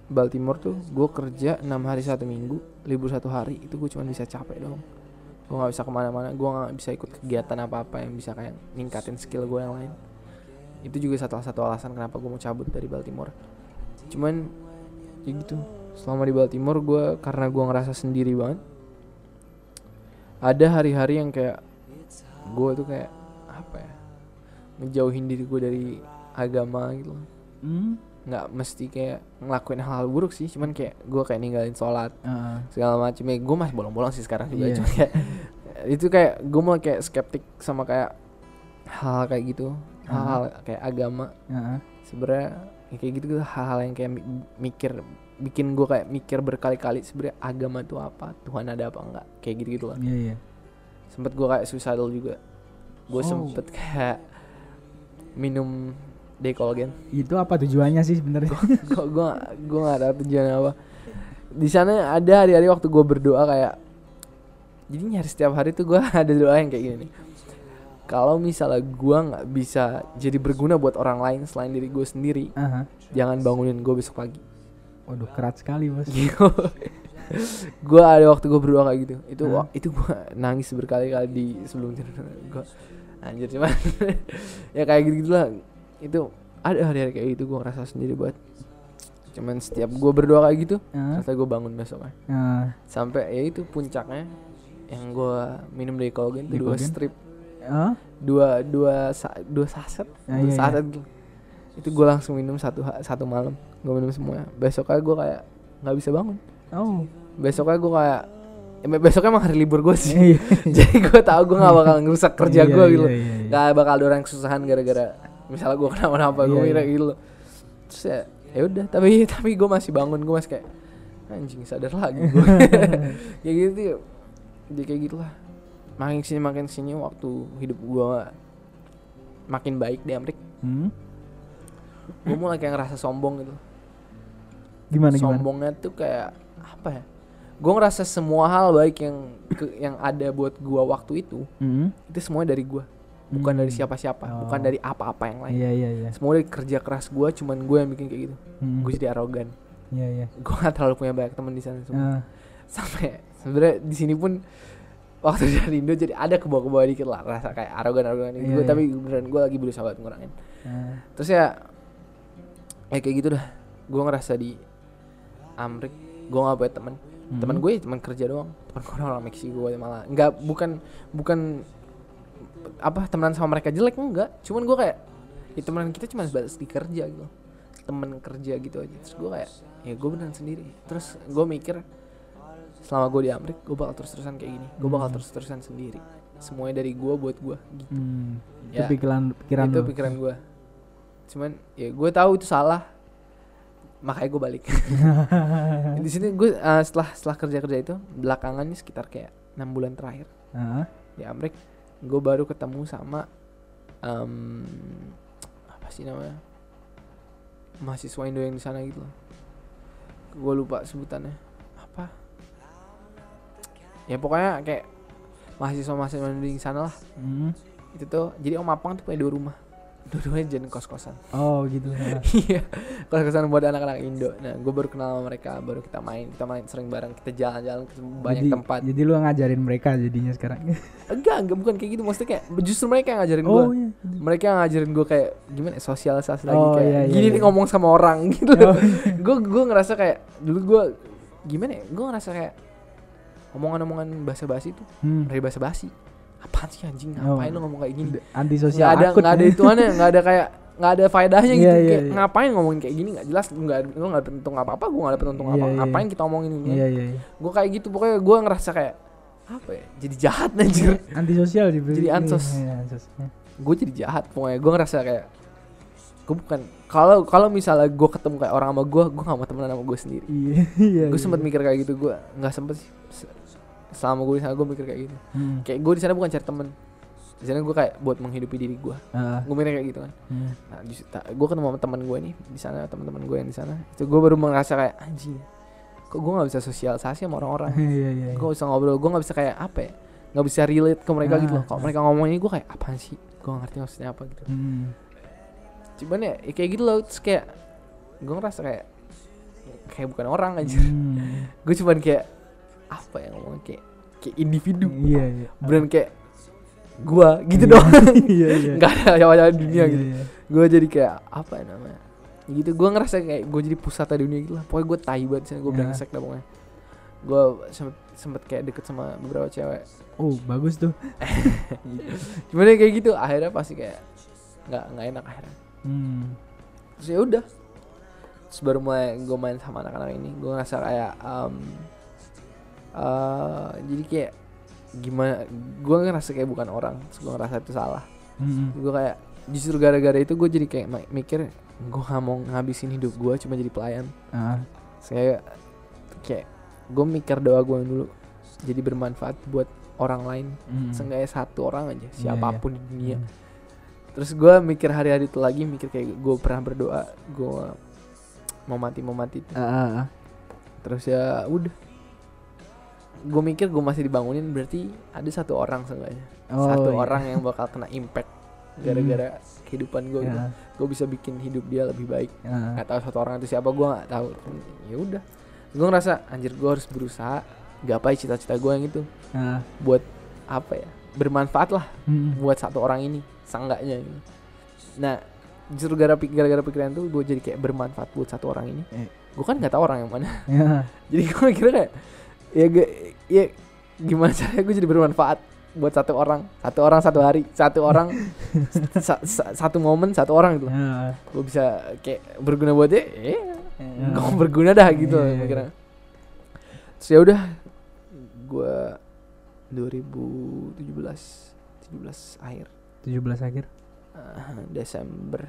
[SPEAKER 2] Baltimore tuh gue kerja enam hari satu minggu libur satu hari itu gue cuma bisa capek dong gue nggak bisa ke mana-mana gue nggak bisa ikut kegiatan apa-apa yang bisa kayak ningkatin skill gue yang lain itu juga salah satu alasan kenapa gue mau cabut dari Baltimore cuman ya gitu selama di Baltimore gue karena gue ngerasa sendiri banget ada hari-hari yang kayak gue tuh kayak apa ya ngejauhin diri gue dari agama gitu.
[SPEAKER 1] Hmm?
[SPEAKER 2] Nggak mesti kayak ngelakuin hal-hal buruk sih cuman kayak gue kayak ninggalin sholat
[SPEAKER 1] Heeh.
[SPEAKER 2] segala macam ya gue masih bolong-bolong sih sekarang juga
[SPEAKER 1] Iya.
[SPEAKER 2] cuma kayak [LAUGHS] itu kayak gue mulai kayak skeptik sama kayak hal kayak gitu hal-hal kayak agama
[SPEAKER 1] Heeh.
[SPEAKER 2] sebenarnya ya kayak gitu hal-hal yang kayak mi- mikir bikin gue kayak mikir berkali-kali sebenarnya agama itu apa Tuhan ada apa enggak kayak gitu gitu lah
[SPEAKER 1] Iya iya.
[SPEAKER 2] sempet gue kayak suicidal juga gue
[SPEAKER 1] Oh.
[SPEAKER 2] sempet kayak minum Decolgen
[SPEAKER 1] Itu apa tujuannya sih sebenarnya?
[SPEAKER 2] kok gue gue nggak tahu tujuannya apa di sana ada hari-hari waktu gue berdoa kayak jadi nyari setiap hari tuh gue [LAUGHS] ada doa yang kayak gini nih kalau misalnya gue nggak bisa jadi berguna buat orang lain selain diri gue sendiri
[SPEAKER 1] Aha.
[SPEAKER 2] jangan bangunin gue besok pagi
[SPEAKER 1] Waduh kerat sekali bos. [LAUGHS]
[SPEAKER 2] gue ada waktu gue berdoa kayak gitu itu
[SPEAKER 1] Hah?
[SPEAKER 2] wa- itu gue nangis berkali-kali di sebelum tidur gue anjir cuman [LAUGHS] ya kayak gitu gitulah itu ada hari-hari kayak gitu gue ngerasa sendiri banget cuman setiap gue berdoa kayak gitu
[SPEAKER 1] Heeh.
[SPEAKER 2] ternyata gue bangun besoknya.
[SPEAKER 1] Nah,
[SPEAKER 2] sampai ya itu puncaknya yang gue minum dari Colgate itu dua strip.
[SPEAKER 1] Oh,
[SPEAKER 2] dua dua sa- dua saset
[SPEAKER 1] Ah,
[SPEAKER 2] dua
[SPEAKER 1] iya, iya.
[SPEAKER 2] saset gitu. itu gue langsung minum satu satu malam. Gue minum semuanya besoknya gue kayak nggak bisa bangun.
[SPEAKER 1] Oh,
[SPEAKER 2] besoknya gue kayak ya, besoknya emang hari libur gue sih.
[SPEAKER 1] Iya. [LAUGHS]
[SPEAKER 2] jadi gue tahu gue gak bakal ngerusak kerja
[SPEAKER 1] Iya,
[SPEAKER 2] gue
[SPEAKER 1] iya,
[SPEAKER 2] gitu.
[SPEAKER 1] iya, iya.
[SPEAKER 2] gak bakal ada orang kesusahan gara-gara misalnya gue kenapa-napa gue
[SPEAKER 1] Iya,
[SPEAKER 2] mikir
[SPEAKER 1] iya.
[SPEAKER 2] gitu loh. terus ya ya udah tapi [LAUGHS] tapi gue masih bangun gue masih kayak anjing sadar lagi gue [LAUGHS] kayak gitu ya jadi kayak gitulah makin sini makin sini waktu hidup gue makin baik di Amrik
[SPEAKER 1] Hmm?
[SPEAKER 2] gue mulai kayak ngerasa sombong gitu
[SPEAKER 1] Gimana gimana?
[SPEAKER 2] sombongnya tuh kayak apa ya gue ngerasa semua hal baik yang ke- yang ada buat gue waktu itu
[SPEAKER 1] Hmm?
[SPEAKER 2] itu semuanya dari gue bukan
[SPEAKER 1] Hmm.
[SPEAKER 2] dari siapa-siapa bukan
[SPEAKER 1] Oh.
[SPEAKER 2] dari apa-apa yang lain
[SPEAKER 1] Iya iya iya.
[SPEAKER 2] semua dari kerja keras gue cuman gue yang bikin kayak gitu
[SPEAKER 1] Hmm.
[SPEAKER 2] gue jadi arogan
[SPEAKER 1] Iya iya.
[SPEAKER 2] gue gak terlalu punya banyak teman di sana semua.
[SPEAKER 1] Ah,
[SPEAKER 2] sampai sebenarnya di sini pun waktu [LAUGHS] dari Indo jadi ada ke bawah-ke bawah dikit lah rasa kayak arogan arogan
[SPEAKER 1] Iya,
[SPEAKER 2] gue
[SPEAKER 1] iya.
[SPEAKER 2] tapi beneran gue lagi berusaha buat ngurangin
[SPEAKER 1] ah.
[SPEAKER 2] terus ya ya kayak gitu dah gue ngerasa di Amrik gue gak punya temen
[SPEAKER 1] Hmm.
[SPEAKER 2] teman gue ya teman kerja doang teman gue orang Meksiko malah nggak bukan bukan apa temenan sama mereka jelek? Enggak. Cuman gue kayak ya temenan kita cuma sebatas di kerja gitu. Temen kerja gitu aja. Terus gue kayak ya gue beneran sendiri. Terus gue mikir selama gue di Amrik gue bakal terus terusan kayak gini. Gue bakal
[SPEAKER 1] Hmm.
[SPEAKER 2] terus terusan sendiri. Semuanya dari gue buat gue gitu.
[SPEAKER 1] Hmm. Itu
[SPEAKER 2] Ya,
[SPEAKER 1] pikiran pikiran
[SPEAKER 2] itu pikiran gue cuman ya gue tahu itu salah. Makanya gue balik. [LAUGHS] Di sini gue eh, setelah setelah kerja kerja itu belakangan nih sekitar kayak enam bulan terakhir.
[SPEAKER 1] Ah,
[SPEAKER 2] di Amrik gue baru ketemu sama em, apa sih namanya mahasiswa Indo yang di sana gitu loh. Gue lupa sebutannya. Apa? Ya pokoknya kayak mahasiswa mahasiswa Indo di sana lah.
[SPEAKER 1] Hmm.
[SPEAKER 2] itu tuh jadi Om Apang tuh punya dua rumah dua-duanya jadi kos-kosan
[SPEAKER 1] Oh gitu. ah. [LAUGHS]
[SPEAKER 2] Iya, kos-kosan buat anak-anak Indo. Nah, gue baru kenal sama mereka, baru kita main, kita main sering bareng, kita jalan-jalan ke banyak
[SPEAKER 1] jadi,
[SPEAKER 2] tempat.
[SPEAKER 1] Jadi lu ngajarin mereka jadinya sekarang. [LAUGHS]
[SPEAKER 2] Enggak, enggak bukan kayak gitu. Maksudnya kayak justru mereka yang ngajarin gue.
[SPEAKER 1] oh iya.
[SPEAKER 2] Mereka yang ngajarin gue kayak gimana ya, sosialisasi lagi
[SPEAKER 1] Oh,
[SPEAKER 2] kayak
[SPEAKER 1] iya, iya,
[SPEAKER 2] gini
[SPEAKER 1] iya.
[SPEAKER 2] nih ngomong sama orang [LAUGHS] gitu.
[SPEAKER 1] Oh,
[SPEAKER 2] Gue gue ngerasa kayak dulu gue gimana ya? Gue ngerasa kayak omongan-omongan bahasa-basi tuh
[SPEAKER 1] hmm.
[SPEAKER 2] dari bahasa-basi. Apaan sih anjing? Ngapain lu ngomong kayak gini?
[SPEAKER 1] Anti sosial
[SPEAKER 2] ada nggak ada ituannya nggak ada kayak nggak ada faedahnya gitu
[SPEAKER 1] Iya, iya,
[SPEAKER 2] kayak
[SPEAKER 1] iya.
[SPEAKER 2] ngapain ngomongin kayak gini nggak jelas nggak lu nggak ada penuntung apa apa gue nggak ada penuntung
[SPEAKER 1] Iya,
[SPEAKER 2] apa
[SPEAKER 1] iya,
[SPEAKER 2] ngapain kita omongin ini gue kayak gitu pokoknya gue ngerasa kayak apa ya jadi jahat anjir
[SPEAKER 1] Anti sosial.
[SPEAKER 2] Jadi ansos.
[SPEAKER 1] Ansos.
[SPEAKER 2] Gue jadi jahat pokoknya gue ngerasa kayak gue bukan kalau kalau misalnya gue ketemu kayak orang sama gue gue gak mau temenan sama gue sendiri
[SPEAKER 1] Iya [LAUGHS] iya.
[SPEAKER 2] gue
[SPEAKER 1] iya.
[SPEAKER 2] sempet mikir kayak gitu gue nggak sempet sih selama gue di sana gue mikir kayak gitu
[SPEAKER 1] Hmm.
[SPEAKER 2] kayak gue di sana bukan cari temen di sana gue kayak buat menghidupi diri gue
[SPEAKER 1] Ah,
[SPEAKER 2] gue mikir kayak gitu kan
[SPEAKER 1] hmm.
[SPEAKER 2] Nah, gue ketemu sama teman gue nih di sana teman-teman gue yang di sana. Itu gue baru merasa kayak anjing. Kok gue nggak bisa sosialisasi sama orang-orang. [LAUGHS]
[SPEAKER 1] Iya. iya.
[SPEAKER 2] gue bisa ngobrol, gue nggak bisa kayak apa ya? Nggak bisa relate ke mereka gitu loh. Kalau mereka ngomong ini gue kayak apaan sih? Gue nggak ngerti maksudnya apa gitu.
[SPEAKER 1] Hmm.
[SPEAKER 2] Cuman ya, ya kayak gitu loh. Terus kayak gue ngerasa kayak kayak bukan orang aja.
[SPEAKER 1] Hmm. [LAUGHS]
[SPEAKER 2] gue cuman kayak apa ya ngomong kayak kayak individu.
[SPEAKER 1] Iya iya.
[SPEAKER 2] Beneran kayak gue gitu
[SPEAKER 1] Iya.
[SPEAKER 2] doang. [LAUGHS]
[SPEAKER 1] Iya iya.
[SPEAKER 2] Nggak ada nyawa dunia
[SPEAKER 1] Iya,
[SPEAKER 2] gitu.
[SPEAKER 1] iya.
[SPEAKER 2] gue jadi kayak apa ya namanya gitu gue ngerasa kayak gue jadi pusat dunia gitu lah pokoknya gue tai banget sih gue
[SPEAKER 1] Ya.
[SPEAKER 2] brengsek dah pokoknya gue sempet sempet kayak deket sama beberapa cewek
[SPEAKER 1] Oh bagus tuh. [LAUGHS]
[SPEAKER 2] cuman ya kayak gitu akhirnya pasti kayak nggak nggak enak akhirnya
[SPEAKER 1] Hmm.
[SPEAKER 2] terus ya udah terus baru mulai gue main sama anak-anak ini gue ngerasa kayak um, eh, jadi kayak gimana gue ngerasa kayak bukan orang terus gue ngerasa itu salah
[SPEAKER 1] Hmm.
[SPEAKER 2] gue kayak justru gara-gara itu gue jadi kayak mikir gue gak mau ngabisin hidup gue cuma jadi pelayan
[SPEAKER 1] Ah.
[SPEAKER 2] saya kayak gue mikir doa gue dulu jadi bermanfaat buat orang lain
[SPEAKER 1] Hmm.
[SPEAKER 2] seenggaknya satu orang aja
[SPEAKER 1] Iya,
[SPEAKER 2] siapa pun di dunia
[SPEAKER 1] Hmm.
[SPEAKER 2] terus gue mikir hari-hari itu lagi mikir kayak gue pernah berdoa gue mau mati mau mati
[SPEAKER 1] Ah, ah, ah.
[SPEAKER 2] terus ya udah gue mikir gue masih dibangunin berarti ada satu orang seenggaknya
[SPEAKER 1] Oh,
[SPEAKER 2] satu
[SPEAKER 1] iya.
[SPEAKER 2] orang yang bakal kena impact [LAUGHS] gara-gara kehidupan gue gitu
[SPEAKER 1] Ya,
[SPEAKER 2] gue bisa bikin hidup dia lebih baik
[SPEAKER 1] ah.
[SPEAKER 2] nggak tahu satu orang itu siapa gue nggak tahu ya udah gue ngerasa anjir gue harus berusaha gapai cita-cita gue yang itu
[SPEAKER 1] Ah.
[SPEAKER 2] buat apa ya bermanfaat lah
[SPEAKER 1] Hmm.
[SPEAKER 2] buat satu orang ini seenggaknya gitu. nah justru gara gara-gara pikiran tuh gue jadi kayak bermanfaat buat satu orang ini
[SPEAKER 1] Eh.
[SPEAKER 2] gue kan nggak tahu orang yang mana
[SPEAKER 1] Ya. [LAUGHS]
[SPEAKER 2] jadi gue kira kayak ya gue ya gimana [LAUGHS] caranya gue jadi bermanfaat buat satu orang satu orang satu hari satu orang [LAUGHS] sa- sa- satu momen satu orang gitu.
[SPEAKER 1] Ya.
[SPEAKER 2] gue bisa kayak berguna buat dia eh gue berguna dah gitu
[SPEAKER 1] Iya, iya,
[SPEAKER 2] mikirnya terus ya udah gue 2017 17 akhir.
[SPEAKER 1] 17 akhir.
[SPEAKER 2] eh, Desember.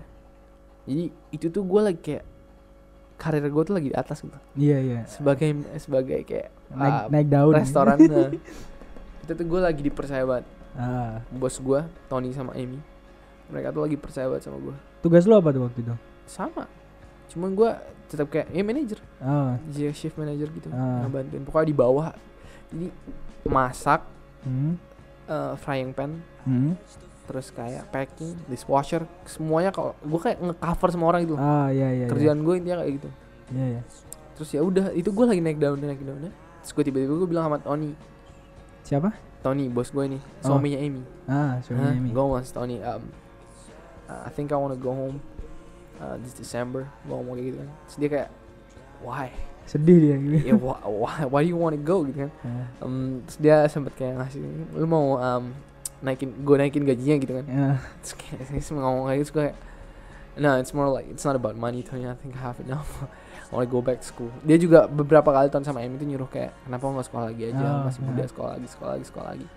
[SPEAKER 2] Jadi itu tuh gue lagi kayak karir gue tuh lagi di atas gitu.
[SPEAKER 1] Iya iya.
[SPEAKER 2] sebagai sebagai kayak
[SPEAKER 1] Naik
[SPEAKER 2] ah,
[SPEAKER 1] naik daun.
[SPEAKER 2] restoran [LAUGHS] itu tuh gue lagi dipercaya banget
[SPEAKER 1] Ah.
[SPEAKER 2] bos gue Tony sama Amy mereka tuh lagi percaya banget sama gue
[SPEAKER 1] Tugas lu apa tuh waktu itu?
[SPEAKER 2] sama cuman gue tetap kayak ya manager
[SPEAKER 1] Oh.
[SPEAKER 2] jadi shift manager gitu
[SPEAKER 1] Ah.
[SPEAKER 2] ngebantuin pokoknya di bawah jadi masak
[SPEAKER 1] Hmm.
[SPEAKER 2] eh, frying pan
[SPEAKER 1] Hmm.
[SPEAKER 2] terus kayak packing dishwasher semuanya kalau gue kayak ngecover semua orang gitu.
[SPEAKER 1] Ah iya iya. iya.
[SPEAKER 2] kerjaan gue intinya kayak gitu
[SPEAKER 1] Iya iya.
[SPEAKER 2] terus ya udah itu gue lagi naik daun naik daunnya terus gue tiba-tiba gue bilang sama Tony.
[SPEAKER 1] Siapa?
[SPEAKER 2] Tony bos gue ini.
[SPEAKER 1] Oh.
[SPEAKER 2] suaminya Amy.
[SPEAKER 1] Ah, suaminya Amy.
[SPEAKER 2] gue ngomong Tony um, uh, I think I wanna go home uh, this December. Gue ngomong kayak gitu kan. Terus dia kayak why?
[SPEAKER 1] Sedih dia gitu.
[SPEAKER 2] yeah, why, why, why do you wanna go? gitu kan.
[SPEAKER 1] Ah,
[SPEAKER 2] um, terus dia sempet kayak ngasih lu mau um, naikin gue naikin gajinya gitu kan.
[SPEAKER 1] Ya.
[SPEAKER 2] terus kayak [LAUGHS] ngomong kayak gitu gue kayak no it's more like it's not about money Tony. I think I have enough Wanna go back to school dia juga beberapa kali tahun sama Amy tuh nyuruh kayak kenapa nggak sekolah lagi aja
[SPEAKER 1] Oh,
[SPEAKER 2] masih muda
[SPEAKER 1] yeah.
[SPEAKER 2] sekolah lagi sekolah lagi sekolah lagi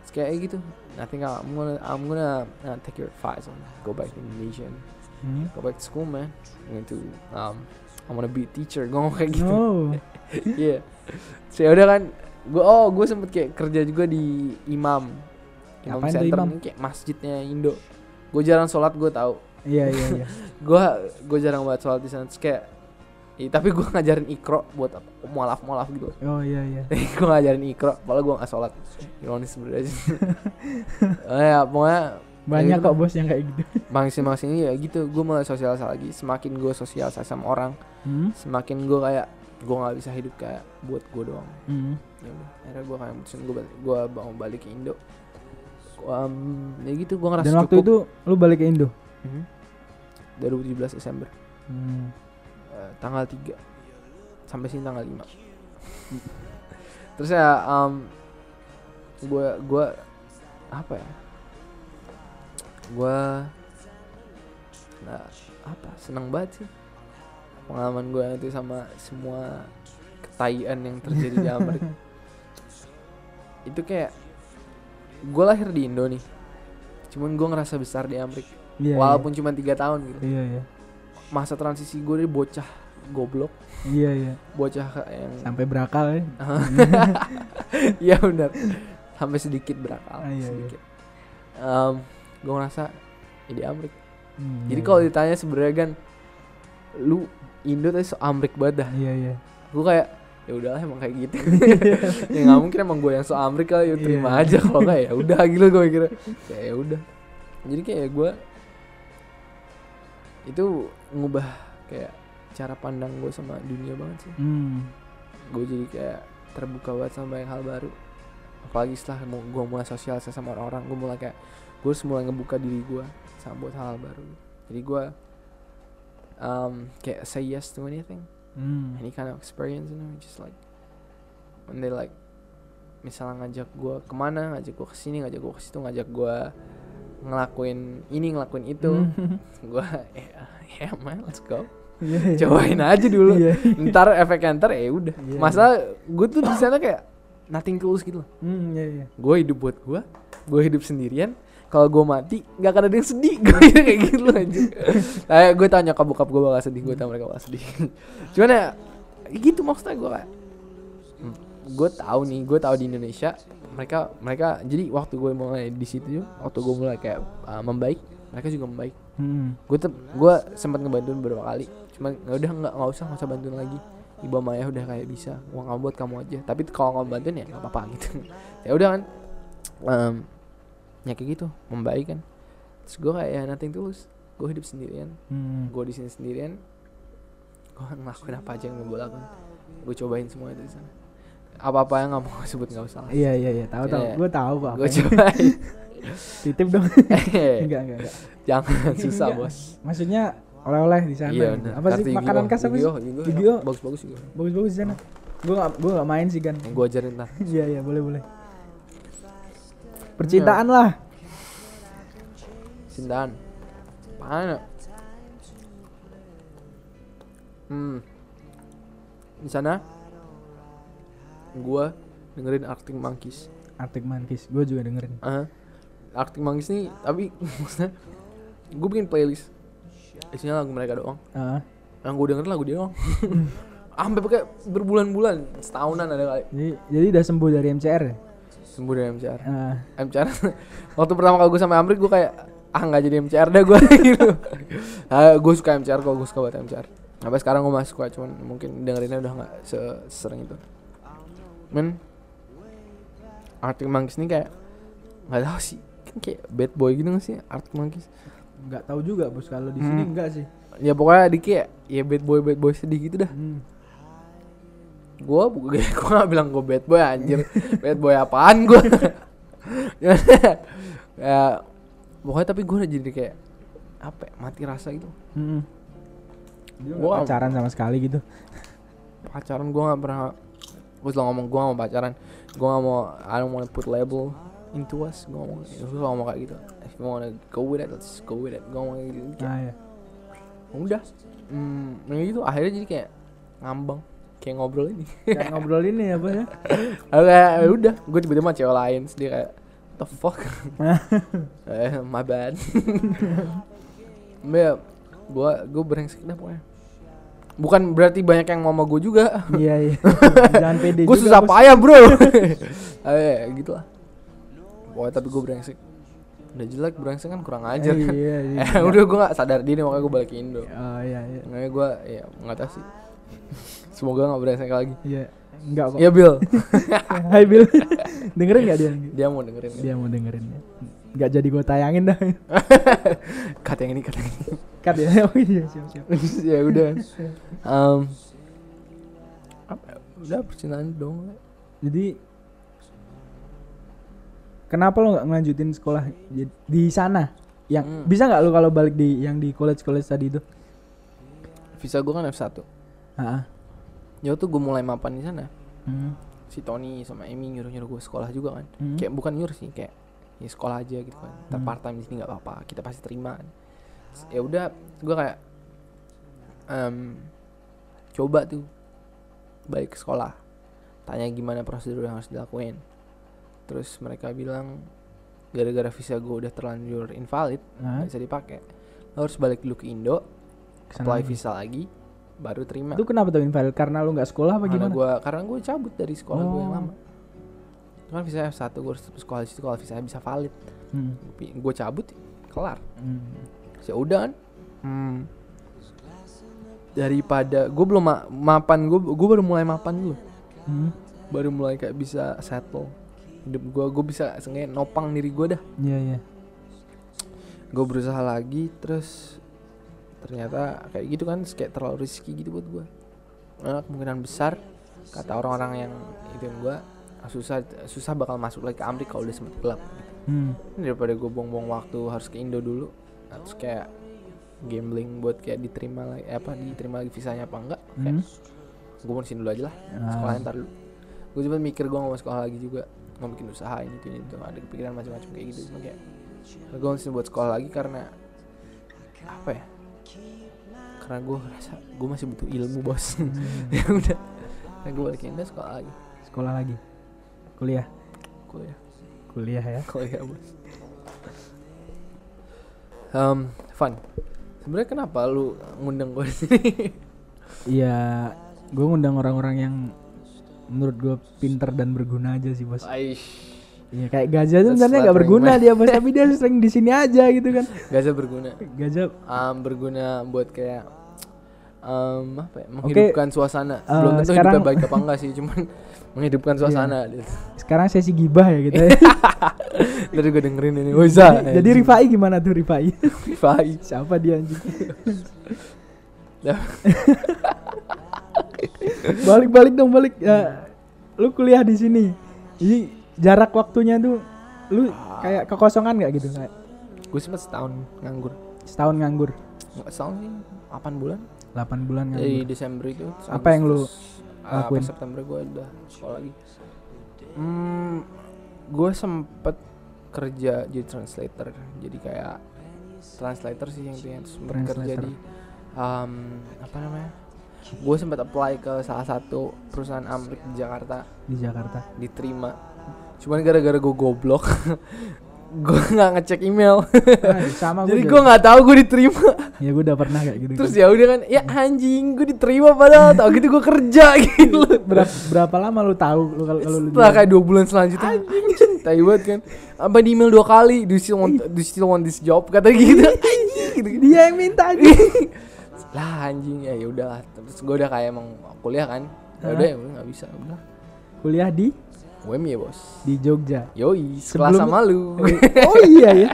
[SPEAKER 2] terus kayak gitu I think I'm gonna I'm gonna uh, take your advice and go back to Indonesia
[SPEAKER 1] Hmm.
[SPEAKER 2] go back to school man I'm going to um I wanna be a teacher gue ngomong kayak gitu
[SPEAKER 1] Oh. [LAUGHS]
[SPEAKER 2] Iya. So udah kan gue oh gue sempet kayak kerja juga di imam imam
[SPEAKER 1] tuh
[SPEAKER 2] center
[SPEAKER 1] imam?
[SPEAKER 2] kayak masjidnya Indo gue jarang sholat gue tahu
[SPEAKER 1] Iya iya iya. [LAUGHS]
[SPEAKER 2] gue gue jarang banget sholat di sana Terus kayak Ih, tapi gue ngajarin ikro buat apa mualaf mualaf gitu
[SPEAKER 1] Oh iya iya. [LAUGHS]
[SPEAKER 2] gue ngajarin ikro padahal gue gak sholat ironis sebenarnya [LAUGHS] oh, ya pokoknya
[SPEAKER 1] Banyak
[SPEAKER 2] gitu
[SPEAKER 1] kok bos yang kayak gitu. [LAUGHS]
[SPEAKER 2] bangsi bangsi ini ya gitu gue mulai sosialisasi lagi semakin gue sosialisasi sama orang
[SPEAKER 1] Hmm.
[SPEAKER 2] semakin gue kayak gue nggak bisa hidup kayak buat gue doang
[SPEAKER 1] Hmm.
[SPEAKER 2] ya akhirnya gue kayak mutusin gue gue mau balik ke Indo um, ya gitu gue ngerasa
[SPEAKER 1] Dan waktu
[SPEAKER 2] cukup
[SPEAKER 1] itu lu balik ke Indo.
[SPEAKER 2] Mhm. 2017 Desember
[SPEAKER 1] Hmm.
[SPEAKER 2] Eh, tanggal 3 sampai sini tanggal 5 [LAUGHS] terus ya um, gue gue apa ya? Gue nah apa seneng banget sih. Pengalaman gue itu sama semua ketaian yang terjadi di Amerika [LAUGHS] itu kayak gue lahir di Indo nih. Cuman gue ngerasa besar di Amerika
[SPEAKER 1] Iya.
[SPEAKER 2] walaupun cuma tiga tahun gitu.
[SPEAKER 1] Iya iya.
[SPEAKER 2] Masa transisi gue dari bocah goblok
[SPEAKER 1] Iya iya.
[SPEAKER 2] bocah kayak yang
[SPEAKER 1] Sampai berakal ya. [LAUGHS]
[SPEAKER 2] iya benar sampai sedikit berakal
[SPEAKER 1] Ah, iya, iya.
[SPEAKER 2] sedikit Em, gue ngerasa ya di Amrik
[SPEAKER 1] Hmm,
[SPEAKER 2] jadi
[SPEAKER 1] iya,
[SPEAKER 2] kalau
[SPEAKER 1] iya.
[SPEAKER 2] ditanya sebenarnya kan lu Indo tuh so Amrik banget dah
[SPEAKER 1] Iya iya.
[SPEAKER 2] gue kayak ya udahlah emang kayak gitu [LAUGHS] [LAUGHS] ya nggak mungkin emang gue yang so Amrik kali ya terima
[SPEAKER 1] Iya.
[SPEAKER 2] aja kalau nggak ya udah gitu gue kira kayak ya udah jadi kayak gue itu ngubah kayak cara pandang gue sama dunia banget sih
[SPEAKER 1] Hmm.
[SPEAKER 2] gue jadi kayak terbuka banget sama banyak hal baru apalagi setelah gue mulai sosialisasi sama orang-orang gue mulai kayak gue harus mulai ngebuka diri gue sama buat hal, baru jadi gue um, kayak say yes to anything
[SPEAKER 1] Hmm.
[SPEAKER 2] any kind of experience you know just like when they like misalnya ngajak gue ke mana ngajak gue ke sini ngajak gue ke situ ngajak gue ngelakuin ini ngelakuin itu. [LAUGHS] Gue ya yeah, man let's go.
[SPEAKER 1] Iya, iya.
[SPEAKER 2] cobain aja dulu.
[SPEAKER 1] Iya.
[SPEAKER 2] ntar efeknya ntar ya udah.
[SPEAKER 1] Iya.
[SPEAKER 2] masalah gue tuh di sana kayak nothing tulus gitu loh.
[SPEAKER 1] Hmm,
[SPEAKER 2] gue hidup buat gue gue hidup sendirian. Kalau gue mati nggak akan ada yang sedih. [LAUGHS] Gue kayak gitu loh anjir kayak gue tanya nyokap bokap gue bakal sedih gue tau mereka bakal sedih. [LAUGHS] Cuman ya gitu maksudnya gue kayak gue tahu nih gue tahu di Indonesia mereka mereka jadi waktu gue mulai di situ waktu gue mulai kayak uh, membaik mereka juga membaik.
[SPEAKER 1] Hmm.
[SPEAKER 2] gue gue sempat ngebantuin beberapa kali cuman ya udah nggak nggak usah nggak usah bantuin lagi. Ibu sama ayah udah kayak bisa uang kamu buat kamu aja. Tapi kalau kamu bantuin ya nggak apa-apa gitu. [LAUGHS] Ya udah kan Em, ya kayak gitu membaik kan. Terus gue kayak ya nothing tulus gue hidup sendirian.
[SPEAKER 1] Hmm.
[SPEAKER 2] gue di sini sendirian gue ngelakuin apa aja yang gue lakuin. Gue cobain semua itu di sana apa apa yang nggak mau [LAUGHS] sebut nggak usah
[SPEAKER 1] Iya iya iya, tahu tahu.
[SPEAKER 2] Iya.
[SPEAKER 1] Gue tahu kok.
[SPEAKER 2] gue cobain [LAUGHS]
[SPEAKER 1] Titip dong.
[SPEAKER 2] Eh, [LAUGHS]
[SPEAKER 1] enggak enggak enggak.
[SPEAKER 2] jangan susah bos
[SPEAKER 1] Maksudnya oleh-oleh di sana.
[SPEAKER 2] iya.
[SPEAKER 1] Apa sih makanan khas apa sih?
[SPEAKER 2] Yu-Gi-Oh, Yu-Gi-Oh. bagus-bagus juga
[SPEAKER 1] Bagus-bagus di sana. Gue gak gue gak main sih kan.
[SPEAKER 2] gue ajarin ntar
[SPEAKER 1] Iya iya boleh boleh. Percintaan lah.
[SPEAKER 2] Sindan Apaan ya? Hmm di sana gua dengerin Arctic Monkeys.
[SPEAKER 1] Arctic Monkeys. Gue juga dengerin.
[SPEAKER 2] Ah, Arctic Monkeys nih tapi [LAUGHS] maksudnya gue bikin playlist. Isinya lagu mereka doang.
[SPEAKER 1] Ah,
[SPEAKER 2] yang gue dengerin lagu dia doang. [LAUGHS] Sampai pakai berbulan-bulan setahunan ada kali.
[SPEAKER 1] Jadi jadi udah sembuh dari MCR ya?
[SPEAKER 2] sembuh dari MCR
[SPEAKER 1] Ah,
[SPEAKER 2] MCR [LAUGHS] waktu pertama kali gue sama Amrik gue kayak ah nggak jadi MCR dah gue gitu. Ah, gue suka MCR kok gue suka banget MCR sampai sekarang gue masih suka cuman mungkin dengerinnya udah nggak se- sesering itu men Arctic Monkeys ini kayak nggak tahu sih. Kan kayak bad boy gitu gak sih Arctic Monkeys?
[SPEAKER 1] Nggak tahu juga bos. Kalau di sini
[SPEAKER 2] Hmm.
[SPEAKER 1] enggak sih.
[SPEAKER 2] Ya pokoknya di kayak ya bad boy bad boy sedih gitu dah.
[SPEAKER 1] Hmm.
[SPEAKER 2] gue gue gak bilang gue bad boy anjir. Bad boy apaan gue [LAUGHS] ya pokoknya tapi gue udah jadi kayak apa ya, mati rasa gitu.
[SPEAKER 1] Hmm. Nggak
[SPEAKER 2] Gua-
[SPEAKER 1] pacaran sama sekali gitu.
[SPEAKER 2] Pacaran gue gak pernah gue selalu ngomong gue gak mau pacaran. Gue gak mau I don't wanna put label into us. Gue ngomong gue selalu ngomong kayak gitu. If you wanna go with it let's go with it. Gue ngomong kayak gitu.
[SPEAKER 1] Nah ya
[SPEAKER 2] udah. Hmm ya gitu. Akhirnya jadi kayak ngambang. Kayak ngobrol ini.
[SPEAKER 1] Kayak [LAUGHS] ngobrol ini ya bos ya?
[SPEAKER 2] Aku kayak ya udah. Gue tiba-tiba sama cewek lain dia kayak the fuck? [LAUGHS] [LAUGHS] Eh my bad. Mbak, gue gue brengsek dah pokoknya bukan berarti banyak yang mau sama gue juga.
[SPEAKER 1] Iya iya. [LAUGHS] Jangan pede
[SPEAKER 2] gue susah payah bro. [LAUGHS] Eh gitu lah pokoknya tapi gue brengsek. Udah jelek brengsek kan kurang ajar
[SPEAKER 1] Eh,
[SPEAKER 2] kan.
[SPEAKER 1] iya, [LAUGHS] iya.
[SPEAKER 2] eh udah gue gak sadar diri makanya gue balik Indo.
[SPEAKER 1] Oh iya iya.
[SPEAKER 2] Makanya gue ya nggak tahu sih. Semoga gak brengsek lagi.
[SPEAKER 1] Iya enggak kok.
[SPEAKER 2] Ya Bill.
[SPEAKER 1] Hai Bill. Dengerin nggak dia?
[SPEAKER 2] Dia mau dengerin.
[SPEAKER 1] Dia mau dengerin ya nggak jadi gue tayangin dah. [LAUGHS]
[SPEAKER 2] Kata yang ini kata yang ini.
[SPEAKER 1] Cut ya? [LAUGHS] Oh iya siap siap. [LAUGHS]
[SPEAKER 2] Ya udah. Um, apa ya? udah percintaan dong.
[SPEAKER 1] Jadi kenapa lo nggak ngelanjutin sekolah di- sana? Yang
[SPEAKER 2] Hmm.
[SPEAKER 1] bisa nggak lo kalau balik di yang di college college tadi itu?
[SPEAKER 2] Visa gue kan F1
[SPEAKER 1] ah
[SPEAKER 2] ya tuh gue mulai mapan di sana.
[SPEAKER 1] Hmm.
[SPEAKER 2] si Tony sama Amy nyuruh nyuruh gue sekolah juga kan.
[SPEAKER 1] Hmm.
[SPEAKER 2] kayak bukan nyuruh sih kayak ya sekolah aja gitu kan. Ntar
[SPEAKER 1] Hmm.
[SPEAKER 2] part time di sini nggak apa-apa kita pasti terima. Ya udah gue kayak em, coba tuh balik ke sekolah. Tanya gimana prosedur yang harus dilakuin. Terus mereka bilang gara-gara visa gue udah terlanjur invalid nggak bisa dipakai lo harus balik dulu ke Indo
[SPEAKER 1] ke sana
[SPEAKER 2] apply
[SPEAKER 1] lagi.
[SPEAKER 2] visa lagi baru terima.
[SPEAKER 1] Itu kenapa tuh invalid? Karena lo nggak sekolah apa
[SPEAKER 2] karena
[SPEAKER 1] gimana?
[SPEAKER 2] gue karena gue cabut dari sekolah gue yang
[SPEAKER 1] Oh.
[SPEAKER 2] lama kan visa F1 gue harus sekolah di situ kalau visanya bisa valid
[SPEAKER 1] hmm.
[SPEAKER 2] gue cabut kelar
[SPEAKER 1] Hmm.
[SPEAKER 2] ya udah kan hmm. daripada gue belum ma- mapan gue gue baru mulai mapan dulu
[SPEAKER 1] Hmm.
[SPEAKER 2] baru mulai kayak bisa settle hidup gue gue bisa seenggaknya nopang diri gue dah
[SPEAKER 1] iya iya
[SPEAKER 2] gue berusaha lagi terus ternyata kayak gitu kan kayak terlalu risky gitu buat gue Karena kemungkinan besar kata orang-orang yang itu gue susah susah bakal masuk lagi ke Amerika kalau udah sempet gelap gitu.
[SPEAKER 1] hmm.
[SPEAKER 2] daripada gue buang-buang waktu harus ke Indo dulu nah, terus kayak gambling buat kayak diterima lagi eh, apa diterima lagi visanya apa enggak kayak
[SPEAKER 1] Hmm.
[SPEAKER 2] gue mau sini dulu aja lah
[SPEAKER 1] Ah.
[SPEAKER 2] sekolah ntar dulu gue cuma mikir gue mau sekolah lagi juga mau bikin usaha ini ini itu ada kepikiran macam-macam kayak gitu cuma kayak gue masih buat sekolah lagi karena apa ya karena gue rasa gue masih butuh ilmu bos [LAUGHS] ya udah nah, gue balik ke Indo sekolah lagi
[SPEAKER 1] sekolah lagi kuliah.
[SPEAKER 2] Kuliah.
[SPEAKER 1] Kuliah ya.
[SPEAKER 2] Kuliah bos. Um, fun sebenarnya kenapa lu ngundang gue di sini?
[SPEAKER 1] Iya, gue ngundang orang-orang yang menurut gue pinter dan berguna aja sih bos.
[SPEAKER 2] Aish.
[SPEAKER 1] Iya kayak Gajah tuh sebenarnya nggak
[SPEAKER 2] flattering,
[SPEAKER 1] berguna
[SPEAKER 2] man.
[SPEAKER 1] dia bos, tapi dia sering di sini aja gitu kan.
[SPEAKER 2] gak bisa berguna.
[SPEAKER 1] Gajah,
[SPEAKER 2] um, berguna buat kayak um, apa ya, menghidupkan suasana.
[SPEAKER 1] Eh,
[SPEAKER 2] belum tentu
[SPEAKER 1] sekarang-
[SPEAKER 2] hidupnya baik apa enggak sih cuman [LAUGHS] menghidupkan suasana gitu.
[SPEAKER 1] sekarang sesi gibah ya gitu. ya. [LAUGHS]
[SPEAKER 2] Tadi gue dengerin ini Wiza [LAUGHS]
[SPEAKER 1] Jadi Rifai gimana tuh Rifai?
[SPEAKER 2] Rifai [LAUGHS]
[SPEAKER 1] Siapa dia anjing? Balik-balik dong balik. Ya, lu kuliah di sini. Jadi jarak waktunya tuh lu kayak kekosongan nggak gitu kayak
[SPEAKER 2] gue sempet setahun nganggur
[SPEAKER 1] setahun nganggur
[SPEAKER 2] setahun sih 8 bulan
[SPEAKER 1] 8 bulan
[SPEAKER 2] dari
[SPEAKER 1] nganggur
[SPEAKER 2] Desember itu
[SPEAKER 1] Apa yang lu
[SPEAKER 2] Ah,
[SPEAKER 1] lakuin?
[SPEAKER 2] apa September gue udah sekolah lagi hmm, gue sempet kerja jadi translator jadi kayak translator sih yang yang sempet kerja
[SPEAKER 1] Translator.
[SPEAKER 2] di um, apa namanya gue sempet apply ke salah satu perusahaan Amrik di Jakarta
[SPEAKER 1] di Jakarta.
[SPEAKER 2] diterima cuman gara-gara gue goblok [LAUGHS] gue nggak ngecek email.
[SPEAKER 1] Ah, sama [LAUGHS]
[SPEAKER 2] jadi
[SPEAKER 1] gue
[SPEAKER 2] gue nggak tahu gue diterima. [LAUGHS]
[SPEAKER 1] Ya gue udah pernah kayak gitu
[SPEAKER 2] terus ya udah kan ya anjing gue diterima padahal [LAUGHS] tau gitu gue kerja gitu.
[SPEAKER 1] Berapa, berapa lama lu tahu lu kalau lu
[SPEAKER 2] setelah kayak dua bulan selanjutnya anjing. tai banget kan. Apa di email dua kali do you still want do you still want this job? kata gitu. Anjing gitu
[SPEAKER 1] dia yang minta aja
[SPEAKER 2] lah anjing ya yaudah terus gue udah kayak emang kuliah kan. Ya udah ya udah nggak bisa udah
[SPEAKER 1] kuliah di
[SPEAKER 2] UMY bos
[SPEAKER 1] di Jogja.
[SPEAKER 2] Yoi
[SPEAKER 1] Sebelum-
[SPEAKER 2] sama lu
[SPEAKER 1] oh iya ya.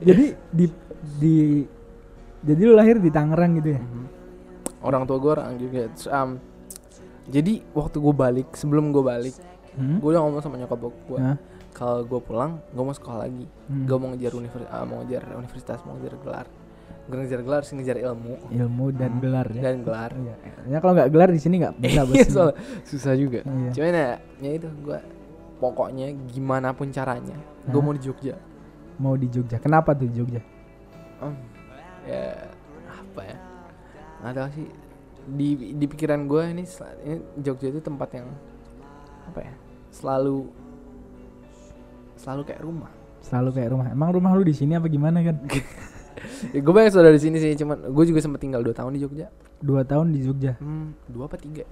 [SPEAKER 1] Jadi di di jadi lu lahir di Tangerang gitu ya?
[SPEAKER 2] Mhm. Orang tua gue orang juga Terus, um, Jadi waktu gue balik Sebelum gue balik
[SPEAKER 1] Hmm?
[SPEAKER 2] Gue udah ngomong sama nyokap gue
[SPEAKER 1] Hah?
[SPEAKER 2] Kalau gue pulang Gue mau sekolah lagi
[SPEAKER 1] Hmm.
[SPEAKER 2] Gue mau ngejar universitas Mau ngejar universitas Mau ngejar gelar ngejar gelar sih ngejar ilmu
[SPEAKER 1] Ilmu dan gelar ya.
[SPEAKER 2] Dan gelar
[SPEAKER 1] Iya. Ya kalau nggak gelar di sini nggak bisa [LAUGHS] bos.
[SPEAKER 2] Iya soalnya susah juga
[SPEAKER 1] Iya.
[SPEAKER 2] Cuman ya Ya itu gue Pokoknya gimana pun caranya Gue mau di Jogja
[SPEAKER 1] Mau di Jogja. Kenapa tuh Jogja?
[SPEAKER 2] Em, Ya Apa ya Nggak tahu sih di, di pikiran gue ini, ini Jogja itu tempat yang Apa ya Selalu Selalu kayak rumah
[SPEAKER 1] Selalu kayak rumah. Emang rumah lu di sini apa gimana kan? [LAUGHS] [LAUGHS]
[SPEAKER 2] ya, Gue banyak saudara di sini sih Cuman gue juga sempat tinggal 2 tahun di Jogja
[SPEAKER 1] Dua tahun di Jogja.
[SPEAKER 2] hmm, Dua apa tiga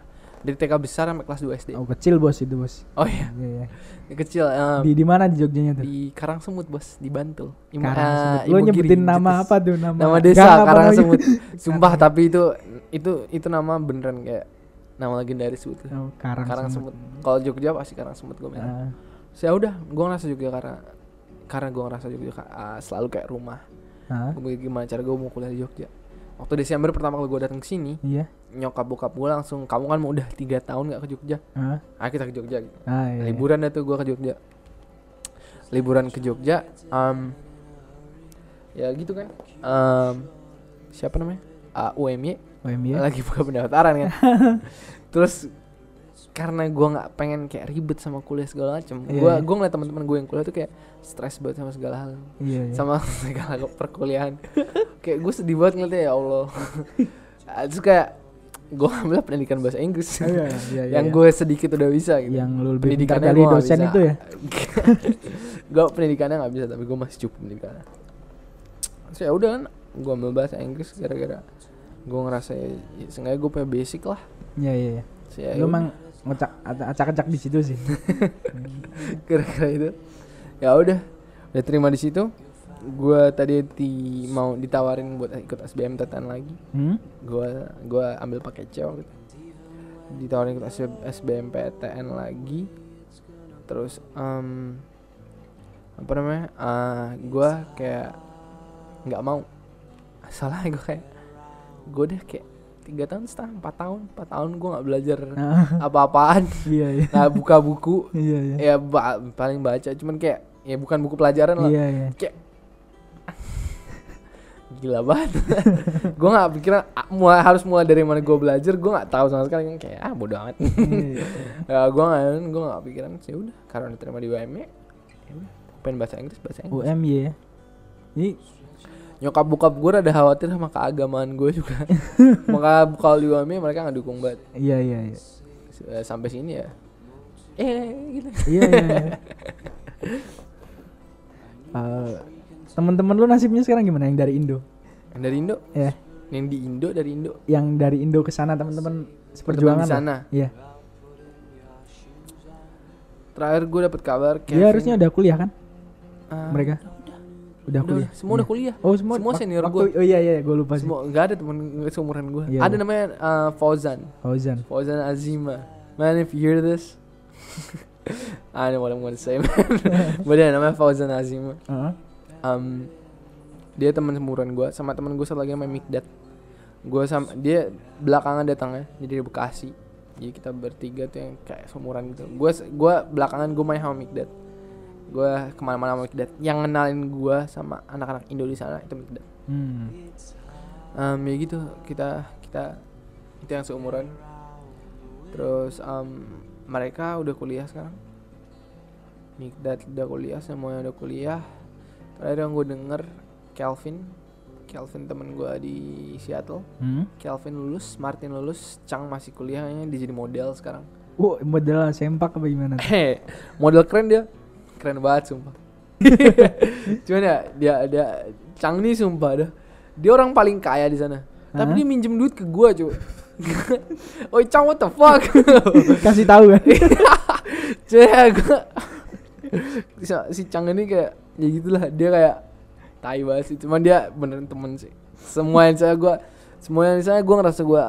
[SPEAKER 2] Dari TK besar sampai kelas 2 SD
[SPEAKER 1] Oh kecil bos itu bos.
[SPEAKER 2] Oh iya
[SPEAKER 1] Iya iya.
[SPEAKER 2] Kecil em,
[SPEAKER 1] Di di mana di Jogjanya tuh?
[SPEAKER 2] di Karangsemut bos di Bantul Im-
[SPEAKER 1] Karangsemut.
[SPEAKER 2] eh,
[SPEAKER 1] Lu
[SPEAKER 2] Imogiri,
[SPEAKER 1] nyebutin nama apa tuh nama?
[SPEAKER 2] nama desa
[SPEAKER 1] apa namanya?
[SPEAKER 2] Karangsemut [LAUGHS] sumpah tapi itu itu itu nama beneran kayak nama legendaris gitu
[SPEAKER 1] Oh, Karang,
[SPEAKER 2] Karangsemut kalau Jogja pasti Karangsemut gue bilang
[SPEAKER 1] Ah,
[SPEAKER 2] so, ya udah gue ngerasa Jogja karena karena gue ngerasa Jogja ka- ah, selalu kayak rumah gue gimana cara gue mau kuliah di Jogja waktu Desember pertama kali gue datang ke sini
[SPEAKER 1] iya.
[SPEAKER 2] nyokap bokap gue langsung kamu kan mau udah tiga tahun gak ke Jogja
[SPEAKER 1] Ah,
[SPEAKER 2] kita ke Jogja gitu.
[SPEAKER 1] ah, iya, iya.
[SPEAKER 2] liburan dah tuh gue ke Jogja liburan ke Jogja um, ya gitu kan um, siapa namanya uh, UMY
[SPEAKER 1] OMY.
[SPEAKER 2] lagi buka pendaftaran kan [LAUGHS] terus karena gue nggak pengen kayak ribet sama kuliah segala macem
[SPEAKER 1] Iya,
[SPEAKER 2] gue
[SPEAKER 1] iya.
[SPEAKER 2] gue ngeliat teman-teman gue yang kuliah tuh kayak stres banget sama segala hal
[SPEAKER 1] Iya, iya.
[SPEAKER 2] sama [LAUGHS] segala perkuliahan kayak gue sedih banget ngeliatnya ya Allah Ah, [LAUGHS] terus kayak gue ambil pendidikan bahasa Inggris
[SPEAKER 1] Oh, iya, iya, iya,
[SPEAKER 2] yang
[SPEAKER 1] iya.
[SPEAKER 2] gue sedikit udah bisa gitu
[SPEAKER 1] yang lu lebih pintar
[SPEAKER 2] pendidikannya
[SPEAKER 1] dari dosen
[SPEAKER 2] bisa.
[SPEAKER 1] itu ya? [LAUGHS]
[SPEAKER 2] gue pendidikannya nggak bisa tapi gue masih cukup pendidikannya so ya udah kan gue ambil bahasa Inggris gara-gara gue ngerasa ya, ya seenggaknya gue punya basic lah
[SPEAKER 1] Iya, iya, iya.
[SPEAKER 2] ya
[SPEAKER 1] Lu
[SPEAKER 2] udah.
[SPEAKER 1] emang ngocak acak-acak di situ sih.
[SPEAKER 2] gara-gara itu ya udah udah terima di situ. Gue tadi di, mau ditawarin buat ikut SBM tetan lagi.
[SPEAKER 1] Hmm?
[SPEAKER 2] gue gua ambil pakai C waktu itu ditawarin ikut SB- SBM PTN lagi. Terus em, apa namanya? Ah gue kayak nggak mau. Soalnya [LAUGHS] gue kayak gue udah kayak tiga tahun setengah empat tahun. Empat tahun gue nggak belajar
[SPEAKER 1] Ah,
[SPEAKER 2] apa-apaan. [LAUGHS]
[SPEAKER 1] Iya, iya.
[SPEAKER 2] nggak buka buku.
[SPEAKER 1] Iya, iya.
[SPEAKER 2] ya ba- paling baca. Cuman kayak ya bukan buku pelajaran lah.
[SPEAKER 1] Iya, iya.
[SPEAKER 2] kayak [LAUGHS] gila banget. [LAUGHS] Gue nggak pikiran ah, mulai harus mulai dari mana gue belajar gue nggak tahu sama sekali. Kayak ah bodo amat.
[SPEAKER 1] Iya,
[SPEAKER 2] ya gue [LAUGHS] nggak gue nggak pikiran sih udah karena diterima di UMY ya udah pengen bahasa Inggris bahasa Inggris.
[SPEAKER 1] UMY ya. Ini
[SPEAKER 2] nyokap bokap gue rada khawatir sama keagamaan gue juga. Maka kalau di UMY mereka nggak dukung banget.
[SPEAKER 1] Iya, iya, iya.
[SPEAKER 2] Sampai sini ya. Eh gitu.
[SPEAKER 1] Iya, iya, iya. Eh, teman-teman lu nasibnya sekarang gimana yang dari Indo?
[SPEAKER 2] yang dari Indo
[SPEAKER 1] Ya,
[SPEAKER 2] yang di Indo dari Indo
[SPEAKER 1] yang dari Indo ke sana teman-teman seperjuangan
[SPEAKER 2] di sana
[SPEAKER 1] Iya.
[SPEAKER 2] terakhir gue dapet kabar
[SPEAKER 1] Dia harusnya udah kuliah kan?
[SPEAKER 2] ah,
[SPEAKER 1] Mereka udah
[SPEAKER 2] udah,
[SPEAKER 1] kuliah.
[SPEAKER 2] semua udah
[SPEAKER 1] Iya.
[SPEAKER 2] kuliah
[SPEAKER 1] Oh, semua
[SPEAKER 2] semua senior
[SPEAKER 1] waktu- Oh iya iya, gue lupa sih.
[SPEAKER 2] semua nggak ada temen seumuran gue
[SPEAKER 1] Iya,
[SPEAKER 2] ada
[SPEAKER 1] iya.
[SPEAKER 2] namanya uh, Fauzan
[SPEAKER 1] Fauzan.
[SPEAKER 2] Fauzan Azima man if you hear this [LAUGHS] I know what I'm gonna say [LAUGHS] man. But yeah, namanya Fauzan Azima
[SPEAKER 1] Heeh.
[SPEAKER 2] um, dia teman seumuran gue sama teman gue satu lagi namanya Mikdat gue sama dia belakangan datangnya jadi dari Bekasi. Jadi kita bertiga tuh yang kayak seumuran gitu. Gue gua belakangan gue main sama Mikdat gue ke mana-mana sama Mikdat yang kenalin gue sama anak-anak Indo di sana itu Mikdat
[SPEAKER 1] Hmm.
[SPEAKER 2] um, ya gitu kita kita itu yang seumuran. Terus um, mereka udah kuliah sekarang. Mikdat udah kuliah semuanya udah kuliah. Terakhir yang gue denger Kelvin. Kelvin temen gue di Seattle.
[SPEAKER 1] Hmm.
[SPEAKER 2] Kelvin lulus Martin lulus Chang masih kuliahnya dia jadi model sekarang.
[SPEAKER 1] Oh, model sempak apa gimana?
[SPEAKER 2] Heh, [LAUGHS] model keren dia. Keren banget sumpah. [LAUGHS] Cuman ya dia dia Chang nih sumpah dah. Dia orang paling kaya di sana. Tapi dia minjem duit ke gua cuy [LAUGHS] Oi Chang what the fuck?
[SPEAKER 1] Kasih tahu kan?
[SPEAKER 2] ya gua si, Chang ini kayak ya gitulah dia kayak tai banget sih cuman dia beneran temen sih semua yang saya gua semua yang saya gua ngerasa gua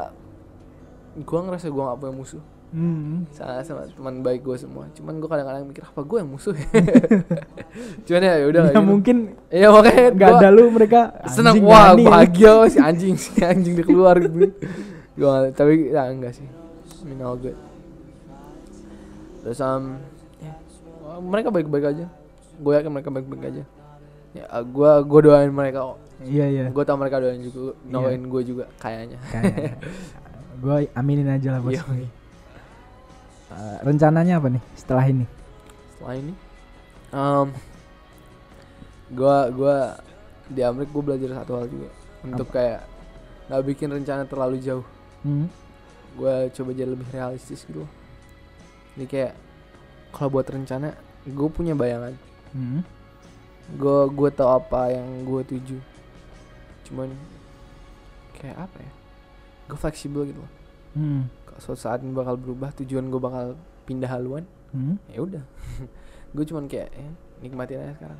[SPEAKER 2] gua ngerasa gua [LAUGHS] gak punya musuh
[SPEAKER 1] Hmm.
[SPEAKER 2] sama, sama teman baik gue semua cuman gue kadang-kadang mikir apa gue yang musuh ya cuman ya udah
[SPEAKER 1] Ya mungkin
[SPEAKER 2] iya makanya gua.
[SPEAKER 1] ada lu mereka.
[SPEAKER 2] Seneng wah bahagia. Si anjing si anjing dia keluar gitu [LAUGHS] gua tapi ya enggak sih. I mean all good. Terus um ya, mereka baik-baik aja. Gue yakin mereka baik-baik aja. Ya gue gue doain mereka kok.
[SPEAKER 1] Iya iya.
[SPEAKER 2] gue tau mereka doain juga
[SPEAKER 1] Iya.
[SPEAKER 2] doain gue juga kayaknya.
[SPEAKER 1] Gue aminin aja lah bos.
[SPEAKER 2] Iya.
[SPEAKER 1] Eh, rencananya apa nih setelah ini?
[SPEAKER 2] setelah ini? Um, gua gua di Amerika gue belajar satu hal juga. Untuk kayak nggak bikin rencana terlalu jauh
[SPEAKER 1] Hmm.
[SPEAKER 2] gue coba jadi lebih realistis gitu loh. Jadi kayak kalau buat rencana gue punya bayangan
[SPEAKER 1] Hmm.
[SPEAKER 2] gue gue tahu apa yang gue tuju cuman kayak apa ya gue fleksibel gitu loh
[SPEAKER 1] Hmm.
[SPEAKER 2] kalau suatu saat ini bakal berubah tujuan gue bakal pindah haluan
[SPEAKER 1] Hmm.
[SPEAKER 2] ya udah [LAUGHS] gue cuman kayak ya, nikmatin aja sekarang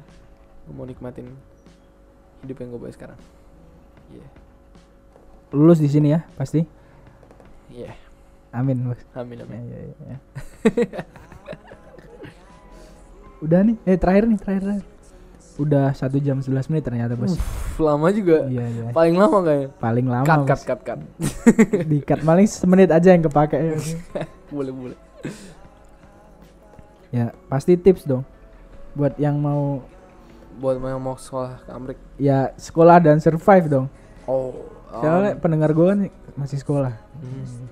[SPEAKER 2] gue mau nikmatin hidup yang gue buat sekarang iya
[SPEAKER 1] Lulus di sini ya pasti.
[SPEAKER 2] Iya
[SPEAKER 1] Amin bos.
[SPEAKER 2] amin
[SPEAKER 1] Ya,
[SPEAKER 2] amin
[SPEAKER 1] ya, ya, ya. Udah nih, eh terakhir nih terakhir. terakhir. Udah satu jam 11 menit ternyata bos.
[SPEAKER 2] Uff, lama juga
[SPEAKER 1] Iya iya.
[SPEAKER 2] paling lama kayaknya
[SPEAKER 1] Paling lama.
[SPEAKER 2] cut cut cut cut
[SPEAKER 1] Di cut paling semenit aja yang kepake. [LAUGHS]
[SPEAKER 2] boleh boleh
[SPEAKER 1] ya pasti tips dong. Buat yang mau
[SPEAKER 2] buat yang mau sekolah ke Amerika
[SPEAKER 1] ya sekolah dan survive dong.
[SPEAKER 2] oh
[SPEAKER 1] Soalnya pendengar gue kan masih sekolah.
[SPEAKER 2] Hmm.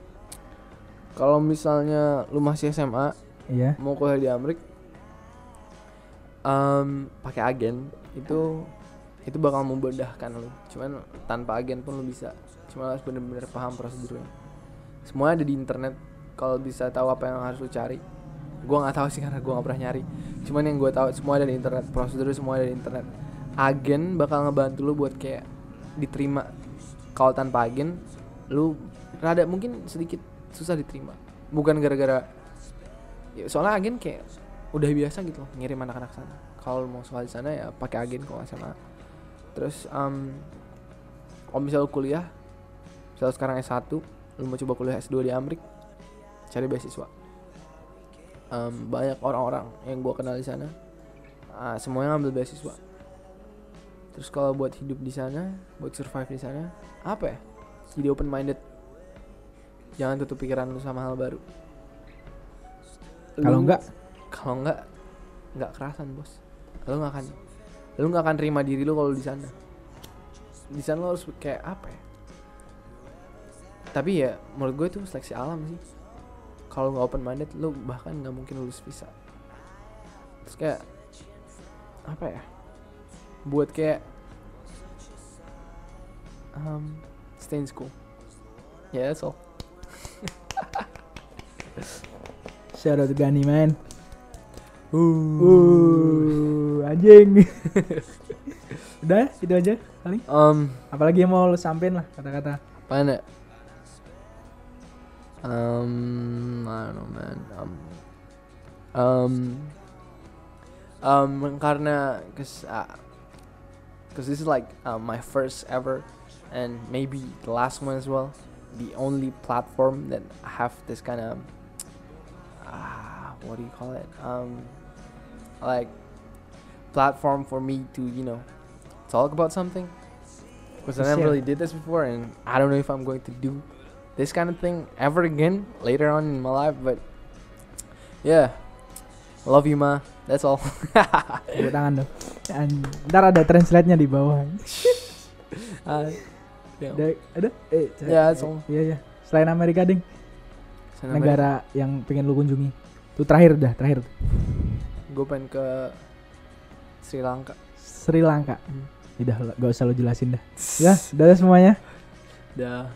[SPEAKER 2] kalau misalnya lu masih SMA
[SPEAKER 1] Iya.
[SPEAKER 2] mau kuliah di Amerika em, pakai agen itu itu bakal memudahkan lu. Cuman tanpa agen pun lu bisa. Cuma harus bener-bener paham prosedurnya. Semuanya ada di internet. Kalau bisa tahu apa yang harus lu cari. Gua nggak tahu sih karena gua nggak pernah nyari. Cuman yang gua tahu semua ada di internet. Prosedur semua ada di internet. Agen bakal ngebantu lu buat kayak diterima. Kalau tanpa agen lu rada mungkin sedikit susah diterima. Bukan gara-gara ya, soalnya agen kayak udah biasa gitu loh ngirim anak-anak sana. Kalau mau sekolah di sana ya pakai agen kalau SMA terus um, kalau misal kuliah misal sekarang S1 lu mau coba kuliah S2 di Amerika cari beasiswa. Em, banyak orang-orang yang gua kenal di sana ah, semuanya ngambil beasiswa. Terus kalau buat hidup di sana buat survive di sana apa ya? Jadi open minded jangan tutup pikiran lu sama hal baru.
[SPEAKER 1] Kalau enggak
[SPEAKER 2] kalau enggak nggak kerasan bos. Lu nggak akan lu nggak akan terima diri lu kalau di sana. Di sana lu harus kayak apa ya? Tapi ya menurut gue itu seleksi alam sih. Kalau nggak open minded lu bahkan nggak mungkin lulus visa. Terus kayak apa ya? Buat kayak um, stay in school. Ya yeah, that's all
[SPEAKER 1] shout out Gani man. Uh, anjing. [LAUGHS] Udah, itu aja paling.
[SPEAKER 2] um
[SPEAKER 1] Apalagi yang mau lu sampein lah kata-kata.
[SPEAKER 2] Mana? Um, I don't know, man. Um, um, um, karena cause, uh, cause this is like uh, my first ever, and maybe the last one as well. The only platform that I have this kind of, uh, what do you call it? Um, like platform for me to you know talk about something. Because I never really did this before, and I don't know if I'm going to do this kind of thing ever again later on in my life. But yeah, love you, ma. That's all.
[SPEAKER 1] Tepuk tangan dong. An- Ntar ada translate-nya di bawah.
[SPEAKER 2] uh, [LAUGHS] yeah.
[SPEAKER 1] Ada? Eh,
[SPEAKER 2] Ya, that's all.
[SPEAKER 1] Iya, iya. Selain Amerika, Ding.
[SPEAKER 2] Sana
[SPEAKER 1] Negara yang pengen lu kunjungi. Itu terakhir dah, terakhir.
[SPEAKER 2] gue pengen ke Sri Lanka.
[SPEAKER 1] Sri Lanka.
[SPEAKER 2] Hmm.
[SPEAKER 1] Udah, gak usah lu jelasin dah. [LAUGHS] Ya, udah semuanya.
[SPEAKER 2] Dah.